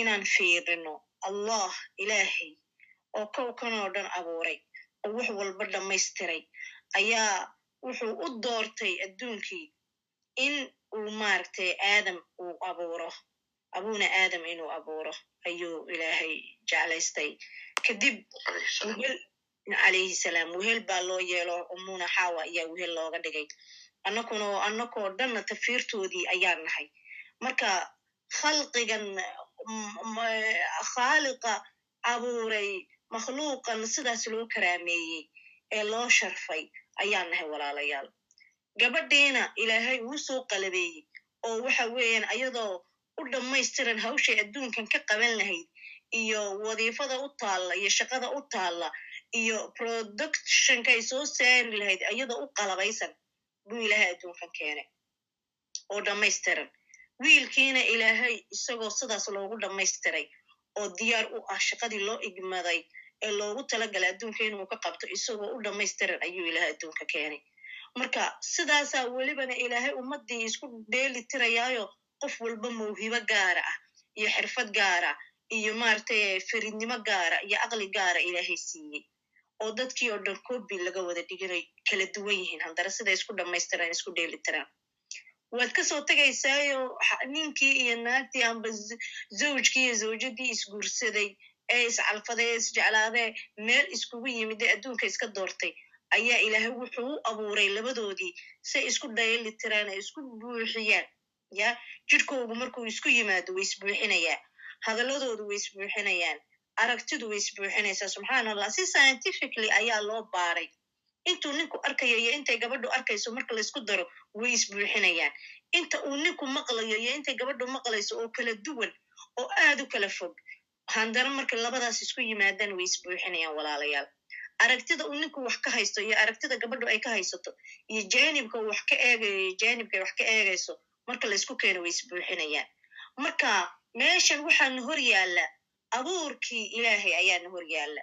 inaan fiirino allah ilaahay oo kowkan oo dhan abuuray oo wax walba dhammaystiray ayaa wuxuu u doortay adduunkii in uu maaragtay aadam uu abuuro abuna aadam inuu abuuro ayuu ilaahay jeclaystay. Kadib wehel calayhi salaam wehel baa loo yeelo umuna xawa ayaa wehel looga dhigay. Annakuna annakoo dhanna tafiirtoodii ayaan nahay. Marka khalqigan khaaliqa abuuray makhluuqan sidaas loo karaameeyey ee loo sharfay ayaan nahay walaalayaal gabadhiina ilaahay uu soo qalabeeyey oo waxa weeyaan ayadoo u dhammaystiran hawshay adduunkan ka qaban lahayd iyo wadiifada u taalla iyo shaqada u taalla iyo productionka ay soo saari lahayd ayadoo u qalabaysan buu ilaahay adduunkan keenay oo dhammaystiran. Wiilkiina ilaahay isagoo sidaas loogu dhammaystiray oo diyaar u ah shaqadii loo igmaday ee loogu talagalay adduunka inuu ka qabto isagoo u dhammaystiran ayuu ilaahay adduunka keenay marka sidaasaa welibana ilaahay ummaddii isku dheeli tirayaayo qof walba mawhibo gaara ah iyo xirfad gaara iyo maaragtay faridnimo gaara iyo aqli gaara ilaahay siiyey. Oo dadkii oo dhan kobi laga wada dhiginay kala duwan yihiin. Haddana siday isku dhammaystiraan isku dheeli tiraan. Waad ka soo tegaysaayo ninkii iyo naagtii amba zawjkii iyo zawjadii isguursaday ee iscalfaday ee isjeclaadee meel iskugu yimid ee adduunka iska doortay ayaa ilaahay wuxuu u abuuray labadoodii say isku dheeli tiraan ay isku buuxiyaan ya? Jirhkoogu markuu isku yimaado way isbuuxinayaa hadalladoodu way isbuuxinayaan aragtidu way isbuuxinaysaa subxaan allah si scientifically ayaa loo baaray. Intuu ninku arkayo iyo intay gabadhu arkayso marka laysku daro way isbuuxinayaan. Inta uu ninku maqlayo iyo intay gabadhu maqlayso oo kala duwan oo aad u kala fog handana marka labadaas isku yimaadaan way isbuuxinayaan walaalayaal aragtida uu ninku wax ka haysto iyo aragtida gabadhu ay ka haysato iyo janibka uu wax ka eegayo iyo janibka ay wax ka eegayso marka laysku keeno way isbuuxinayaan. Marka meeshan waxaana hor yaalla abuurkii ilaahay ayaana hor yaalla.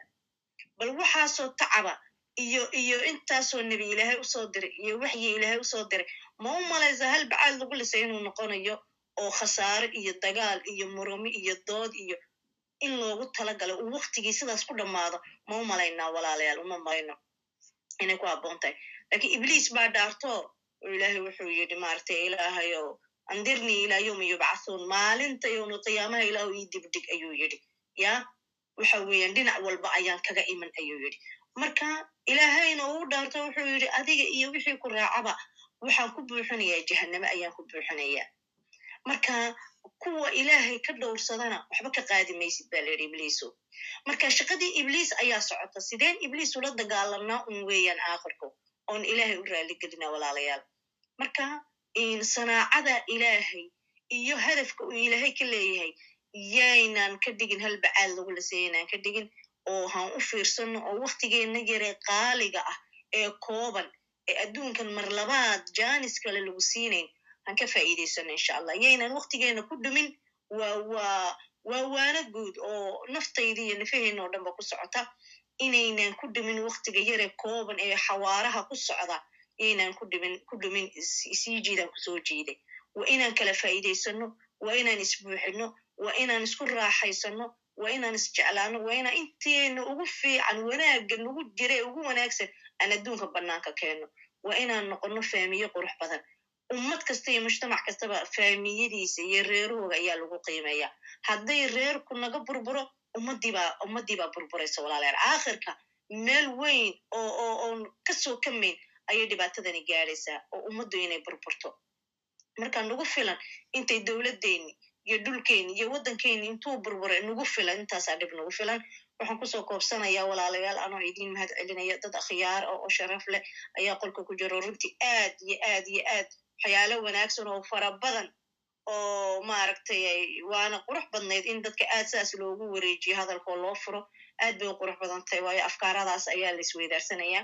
Bal waxaasoo tacaba iyo iyo intaasoo nebi ilaahay u soo diray iyo waxyi ilaahay u soo diray ma u malaysa hal bacaad lagu lisay inuu noqonayo oo khasaare iyo dagaal iyo murumi iyo dood iyo in loogu talagalo uu waktigii sidaas ku dhammaado ma u malaynaa walaalayaal uma malayno inay ku habboon tahay. Lakiin ibliis baa dhaarto oo ilaahay wuxuu yidhi maaragtay ilaahayo andirnii ilaa yowmi yubcathuun maalinta yowmulqiyaamaha ilaahu ii dibdhig ayuu yidhi. Ya waxa weeyaan dhinac walba ayaan kaga iman ayuu yidhi. Marka ilaahayna uu dhaarto wuxuu yidhi adiga iyo wixii ku raacaba waxaan ku buuxinayaa jahanname ayaan ku buuxinayaa. Marka kuwa ilaahay ka dhowrsadana waxba ka qaadi maysid ba layidhi ibliiso marka shaqadii ibliis ayaa socota sideen ibliis ula dagaalanaa un weeyaan aakhirku oon ilaahay u raaligelina walaalayaal. Marka sanaacada ilaahay iyo hadafka uu ilaahay ka leeyahay yaynan ka dhigin hal bacaad lagu laseeyaynaan ka dhigin oo han u fiirsano oo waktigeenna yaree qaaliga ah ee kooban ee adduunkan mar labaad jaanis kale lagu siinayn han ka faa'iidaysano insha allah yaynan waktigeena ku dhumin. Waa waa waa waana guud oo naftayda iyo nafaheenna oo dhan ba ku socota. Inaynan ku dhumin waktiga yaree kooban ee xawaaraha ku socda. Yaynaan ku dhumin sii jiidaan ku soo jiiday. Waa inaan kala faa'iidaysano waa inaan isbuuxino waa inaan isku raaxaysano waa inaan isjeclaano waa inaan inteena ugu fiican wanaagga nagu jira ee ugu wanaagsan aan adduunka bannaanka keenno. Waa inaan noqono faamiye qurux badan ummad kasta iyo mujtamac kastaba faamiyadiisa iyo reerahooga ayaa lagu qiimeeya hadday reerku naga burburo ummadiibaa ummadiibaa burburaysa walaalayaal aakhirka meel weyn oo oo oon ka soo kamayn ayay dhibaatadani gaadhaysaa oo ummaddu inay burburto marka nagu filan intay dowladdeeni iyo dhulkeeni iyo waddankeeni intuu burburay nagu filan intaasaa dhib nagu filan waxaan ku soo koobsanayaa walaalayaal anoo idiin mahad celinaya dad akhyaar oo sharaf leh ayaa qolka ku jiro runtii aad iyo aad iyo aad waxyaalo wanaagsan oo fara badan oo maaragtay waana qurux badnayd in dadka aad saas loogu wareejiyo hadalkoo loo furo. Aad bay u qurux badan tahay waayo afkaaradaas ayaa la isweydaarsanaya.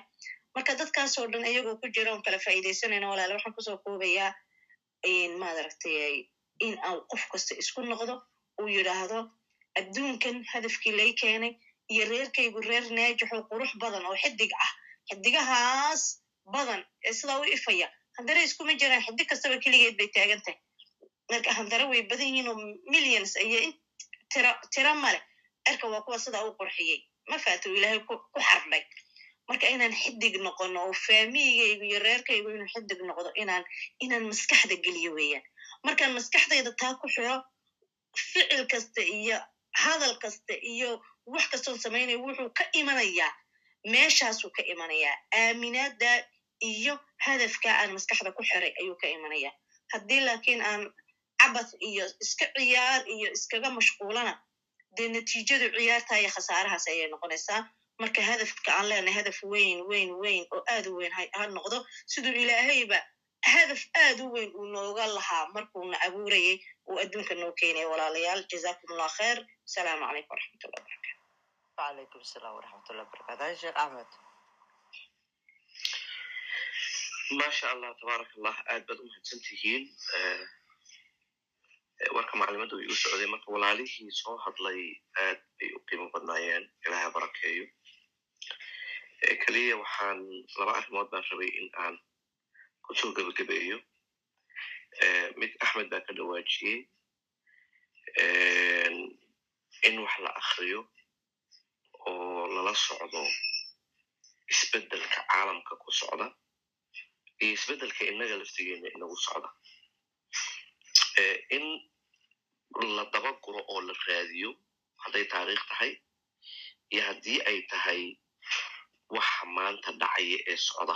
Marka dadkaasoo dhan iyagoo ku jira oon kala faa'iidaysanayna walaala waxaan ku soo koobayaa maaragtay in aan qof kasta isku noqdo uu yidhaahdo adduunkan hadafkii lay keenay iyo reerkaygu reer naajixoo qurux badan oo xidig ah xidigahaas badan ee sidaa u ifaya handare iskuma jiraan xidig kastaba keligeed bay taagan tahay marka handare way badan yihiin oo millions tira tira male cirka waa kuwa sidaa u qurxiyey ma faata ilaahay ku xardhay marka inaan xidig noqono oo faamigaygu iyo reerkaygu inuu xidig noqdo inaan inaan maskaxda geliyo weeyaan markaan maskaxdayda taa ku xiro ficil kasta iyo hadal kasta iyo wax kastoon samaynayo wuxuu ka imanayaa meeshaasuu ka imanayaa aaminaada iyo hadafka aan maskaxda ku xiray ayuu ka imanaya haddii laakiin aan cabas iyo iska ciyaar iyo iskaga mashquulana dee natiijadu ciyaartaayo khasaarahaas ayay noqonaysaa. Marka hadafka aan leenahay hadaf weyn weyn weyn oo aad u weyn ha noqdo siduu ilaahayba hadaf aad u weyn uu nooga lahaa markuuna abuurayay uu adduunka noo keenaya walaalayaal jazakum allah kheer asalaamu calaykum waraxmatullah barakatu waalaykum salaam waraxmatullah barakatu sheekh axmed maasha allah tabaaraka allah aad baad u mahadsan tihiin warka maclimadu way u socday marka walaalihii soo hadlay aad bay u qiimo badnaayeen ilaaha barakeeyo keliya waxaan laba arrimood baan rabay in aan ku soo gebagabeeyo mid axmed baa ka dhawaajiyey in wax la akriyo oo lala socdo isbeddelka caalamka ku socda iyo isbeddelka innaga laftigeena inagu socda in la daba guro oo la raadiyo hadday taariikh tahay iyo haddii ay tahay waxa maanta dhacaya ee socda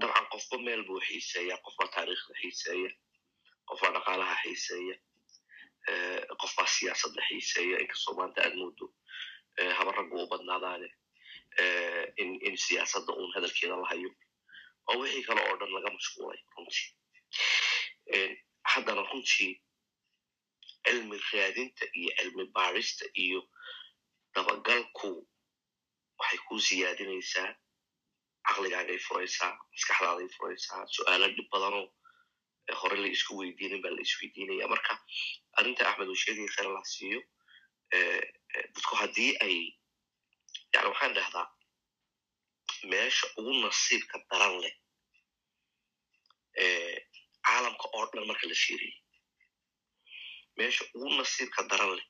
dabcan qofba meel buu xiiseeya qofbaa taariikhda xiiseeya qofbaa dhaqaalaha xiiseeya qofbaa siyaasadda xiiseeya inkastoo maanta aad moodo haba raggu u badnaadaane in in siyaasadda uun hadalkeeda la hayo. Oo wixii kale oo dhan laga mashquulay runtii. Haddana runtii cilmi raadinta iyo cilmi baarista iyo dabagalku waxay ku siyaadinaysaa caqligaagay furaysaa maskaxdaaday furaysaa su'aalo dhib badanoo hore la isku weydiinin baa la isweydiinaya marka arrinta axmed uu sheegaya khayr la siiyo dadku haddii ay yani waxaan dhahdaa meesha ugu nasiibka daran leh caalamka oo dhan marka la fiiriyo meesha ugu nasiibka daran leh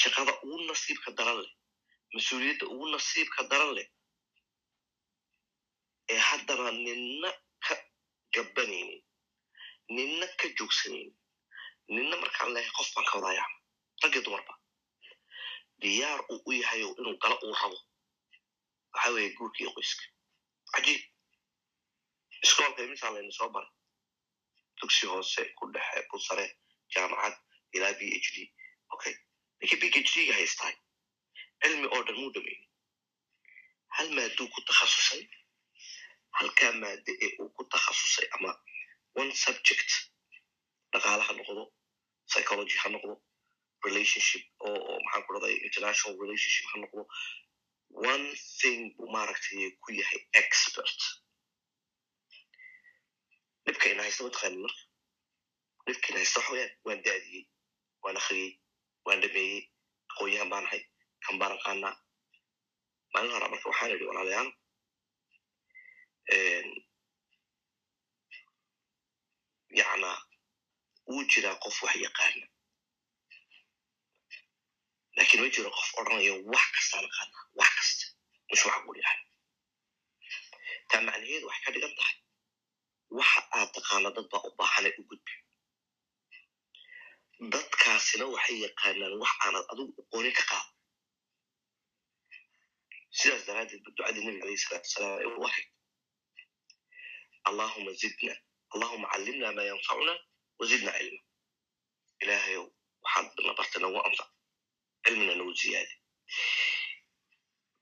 shaqada ugu nasiibka daran leh mas'uuliyadda ugu nasiibka daran leh ee haddana ninna ka gabanaynin ninna ka joogsanaynin ninna markaan lehay qof baan ka wadaayacma raggi dumarba diyaar uu u yahay inuu galo uu rabo. Waxa weeye guurka qoyska. Cajiib iskoolka imisaa layna soo baray dugsi hoose ku dhexe ku sare jaamacad ilaa b h d okay ninkii b h d ga haystaay cilmi oo dhan muu dhamayni hal maaduu ku takhasusay halkaa maade ee uu ku takhasusay ama one subject dhaqaale ha noqdo psychology ha noqdo relationship oo maxaan ku dhahday international relationship. Ha noqdo one thing buu maaragtay ku yahay expert. dhibka ina haysta mataqaanin marka dhibka ina haysta waxa waan daadiyey waan akhriyey waan dhameeyey aqoonyahan baan ahay kan baan aqaanaa maalin hora marka waxaan idhi walaalayaal yacna wuu jiraa qof wax yaqaana laakiin ma jiro qof odrhanaya wax kastaan aqaanaa wax kasta. Waxa buu yahay taa macnaheedu waxay ka dhigan tahay waxa aad taqaana dad baa u baahanay u gudbi. Dadkaasina waxay yaqaanaan wax aanad adigu aqoonin ka qaado sidaas daraaddeed ba ducadii nebiga alayhi salaatu wasalaam ay u ahayd allahuma zidna allahuma callimna ma yanfacuna wazidna cilma ilaahayow waxaad na bartay nagu anfac cilmina nagu ziyaadi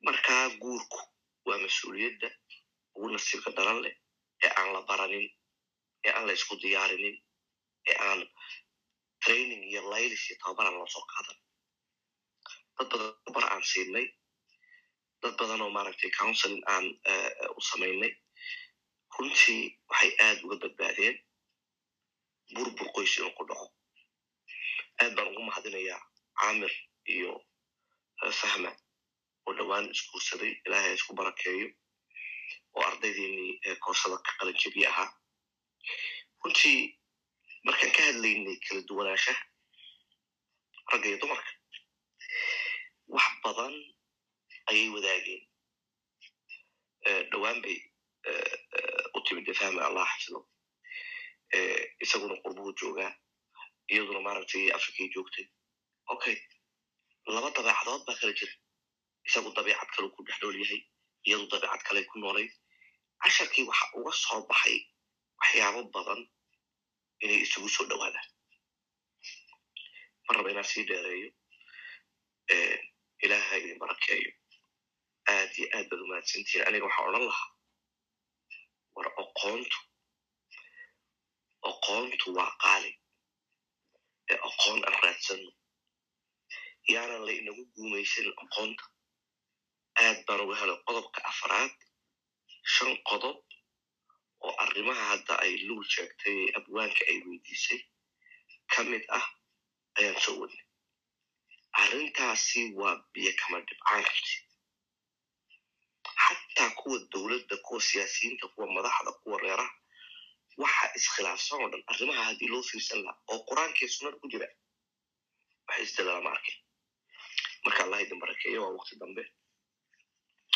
markaa guurku waa mas'uuliyadda ugu nasiibka daran leh ee aan la baranin ee aan la isku diyaarinin ee aan training iyo laylis iyo tababaran loo soo qaadan dad badan tababar aan siinay dad badan oo maaragtay counseling aan u samaynay runtii waxay aad uga badbaadeen burbur qoys inuu ku dhaco aad baan ugu mahadinayaa camir iyo fahma oo dhowaan isguursaday ilaahay isku barakeeyo. Oo ardaydeennii ee koorsada ka qalin jabiye ahaa. Runtii markaan ka hadlaynay kala duwanaanshaha ragga iyo dumarka wax badan ayay wadaageen. Dhowaan bay u timid fahmi allah xafido isaguna qurbuhu joogaa iyaduna maaragtay afrikay joogtay. Okay laba dabeecadood baa kala jira isagu dabeecad kale ku dhex nool yahay iyadu dabeecad kale ku noolayd. Casharkii waxa uga soo baxay waxyaabo badan inay isugu soo dhowaadaan mar raba inaan sii dheereeyo? Ilaaha idin barakeeyo. Aad iyo aad baad umahadsantihiin aniga waxaa odhan lahaa war oqoontu oqoontu waa qaali. Ee oqoon aan raadsanno yaanan la inagu guumaysanin oqoonta aad baan uga helay qodobka afraad shan qodob oo arrimaha hadda ay luul sheegtay ee abwaanka ay weydiisay ka mid ah ayaan soo wadnay. Arrintaasi waa biyo kama dhibcaan rabti xataa kuwa dowladda kuwa siyaasiyiinta kuwa madaxda kuwa reeraha waxa iskhilaafsan oo dhan arrimaha haddii loo fiirsan lahaa oo qur'aankii sunnada ku jira wax isdalala ma marka allah idin barakeeyo waa waqti dambe.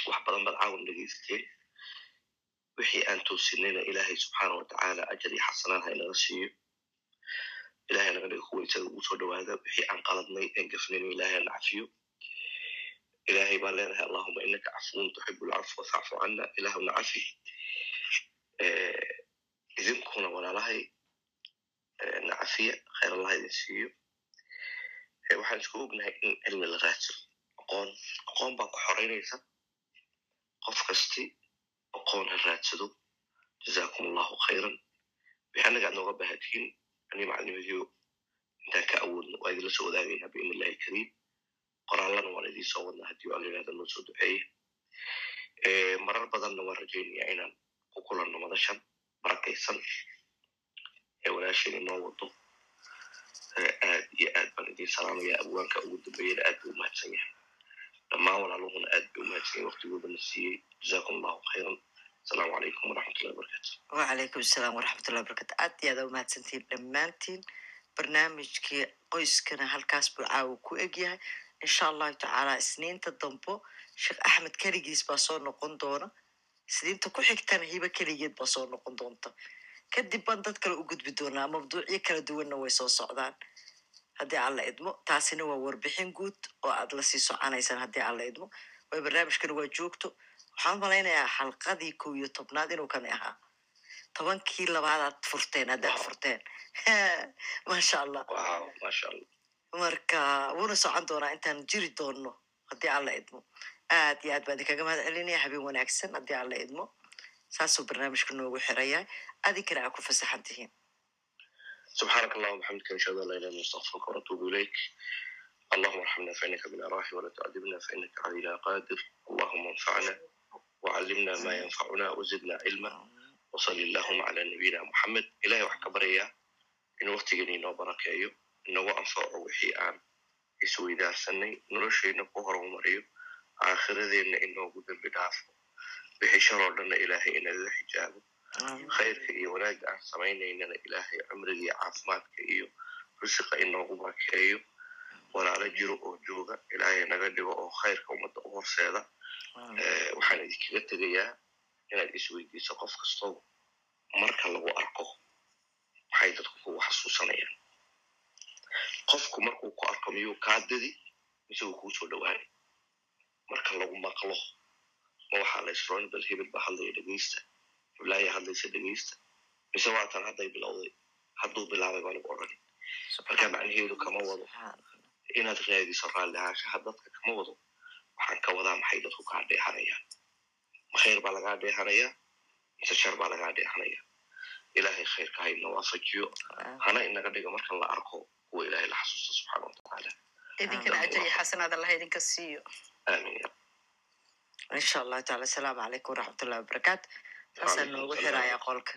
Wax badan baad caawan dhegaysateen wixii aan toosinayna ilaahay subxaana watacaala ajar iyo xasanaan ha inaga siiyo. Ilahay naga dhiga kuwa isaga ugu soo dhawaada. Wixii aan qaladnay aan gafnayno ilahay na cafiyo ilahay baan leenahay allahuma inaka cafuun tuxibu lcafwa facfu cana ilahuna cafi idinkuna walaalahay. Na cafiya khayr allah idin siiyo waxaan isku ognahay in cilmi la raadsano aqoon aqoon baa ku xoreynaysa qof kasti aqoon ha raadsado. Jazakum allahu khayran. Wixii annaga aad nooga bahatiin ani macallimadiyo intaan ka awoodno waa idinla soo wadaagayna biidn illahi alkariim qoraallana waan idiin soo wadnaa haddii alla yidhahda noo soo duceeya marar badanna waan rajaynayaa inaan ku kulanno madashan barakaysan. Ee walaasheen inoo wado aad iyo aad baan idiin salaamaya. Abwaanka ugu dambeeyana aad buu umahadsan yahay. Dhammaan walaaluhuna aad bay umahadsan yahay. Waqtigoodana siiyey. Jazakum allahu khayran. Asalaamu calaykum waraxmatullahi wabarakatu wacalaykum asalaam waraxmatullahi wabarakatu aad iyo aad umahadsantihiin dhammaantiin barnaamijkii qoyskana halkaas buu caawa ku egyahay insha allahu tacaala isniinta dambo sheekh axmed keligiis baa soo noqon doona. Isniinta ku xigtana hiba keligeed baa soo noqon doonta. Kadib baan dad kale u gudbi doonaa. Mabduucyo kala duwanna way soo socdaan haddii alla idmo taasina waa warbixin guud oo aad la sii soconaysaan haddii alla idmo. Way barnaamijkana waa joogto. Waxaan malaynayaa xalqadii kow iyo tobnaad inuu kani ahaa. Tobankii labaadaad furteen haddaad furteen. Maasha allah marka wuuna socon doonaa intaan jiri doonno haddii alla idmo. Aad iyo aad baan idinkaga mahad celinaya habeen wanaagsan haddii alla idmo. Saasuu barnaamijka noogu xirayahay adinkana aa ku fasaxan tihiin سبحانك اللهم وبحمدك نشهد ان لا اله الا انت نستغفرك ونتوب اليك اللهم ارحمنا فانك بنا راحي ولا تعذبنا فانك علينا قادر اللهم انفعنا وعلمنا ما ينفعنا وزدنا علما وصل اللهم على نبينا محمد الهي wax ka baraya inuu waqtigeeni inoo barakeeyo inagu anfaco wixii aan isweydaarsanay noloshayna ku horumariyo aakhiradeenna inoogu dembi dhaafo wixii sharoo dhanna ilaahay inagaga xijaabo khayrka iyo wanaagga aan samaynaynana ilaahay cumriga iyo caafimaadka iyo risiqa inoogu barakeeyo walaalo jiro oo jooga ilaahay naga dhigo oo khayrka ummadda u horseeda waxaan idinkaga tegayaa inaad isweydiiso qof kastoo marka lagu arko maxay dadku kugu xasuusanayaan qofku markuu ku arko miyuu kaa dadi mise uu kuu soo dhawaanay marka lagu maqlo ma waxaa la isroon bal hebel ba hadlaya dhegeysta hiblaya hadlaysa dhegeysta mise waatan hadday bilowday hadduu bilaabay baa lagu odhan marka macnaheedu kama wado inaad raadiso raalli ahaanshaha dadka kama wado waxaan ka wadaa maxay dadku kaa dheehanayaan ma khayr baa lagaa dheehanayaa mise shar baa lagaa dheehanayaa ilaahay khayrka ha ina waafajiyo hana inaga dhigo markan la arko kuwa ilaahay la xasuusta subxaana watacaala idinkana ajar iyo xasanaad allah idinka siiyo aamin ya insha allahu taala asalaamu calaykum waraxmatullahi wabarakaatu Waalaikum noogu xirayaa qolka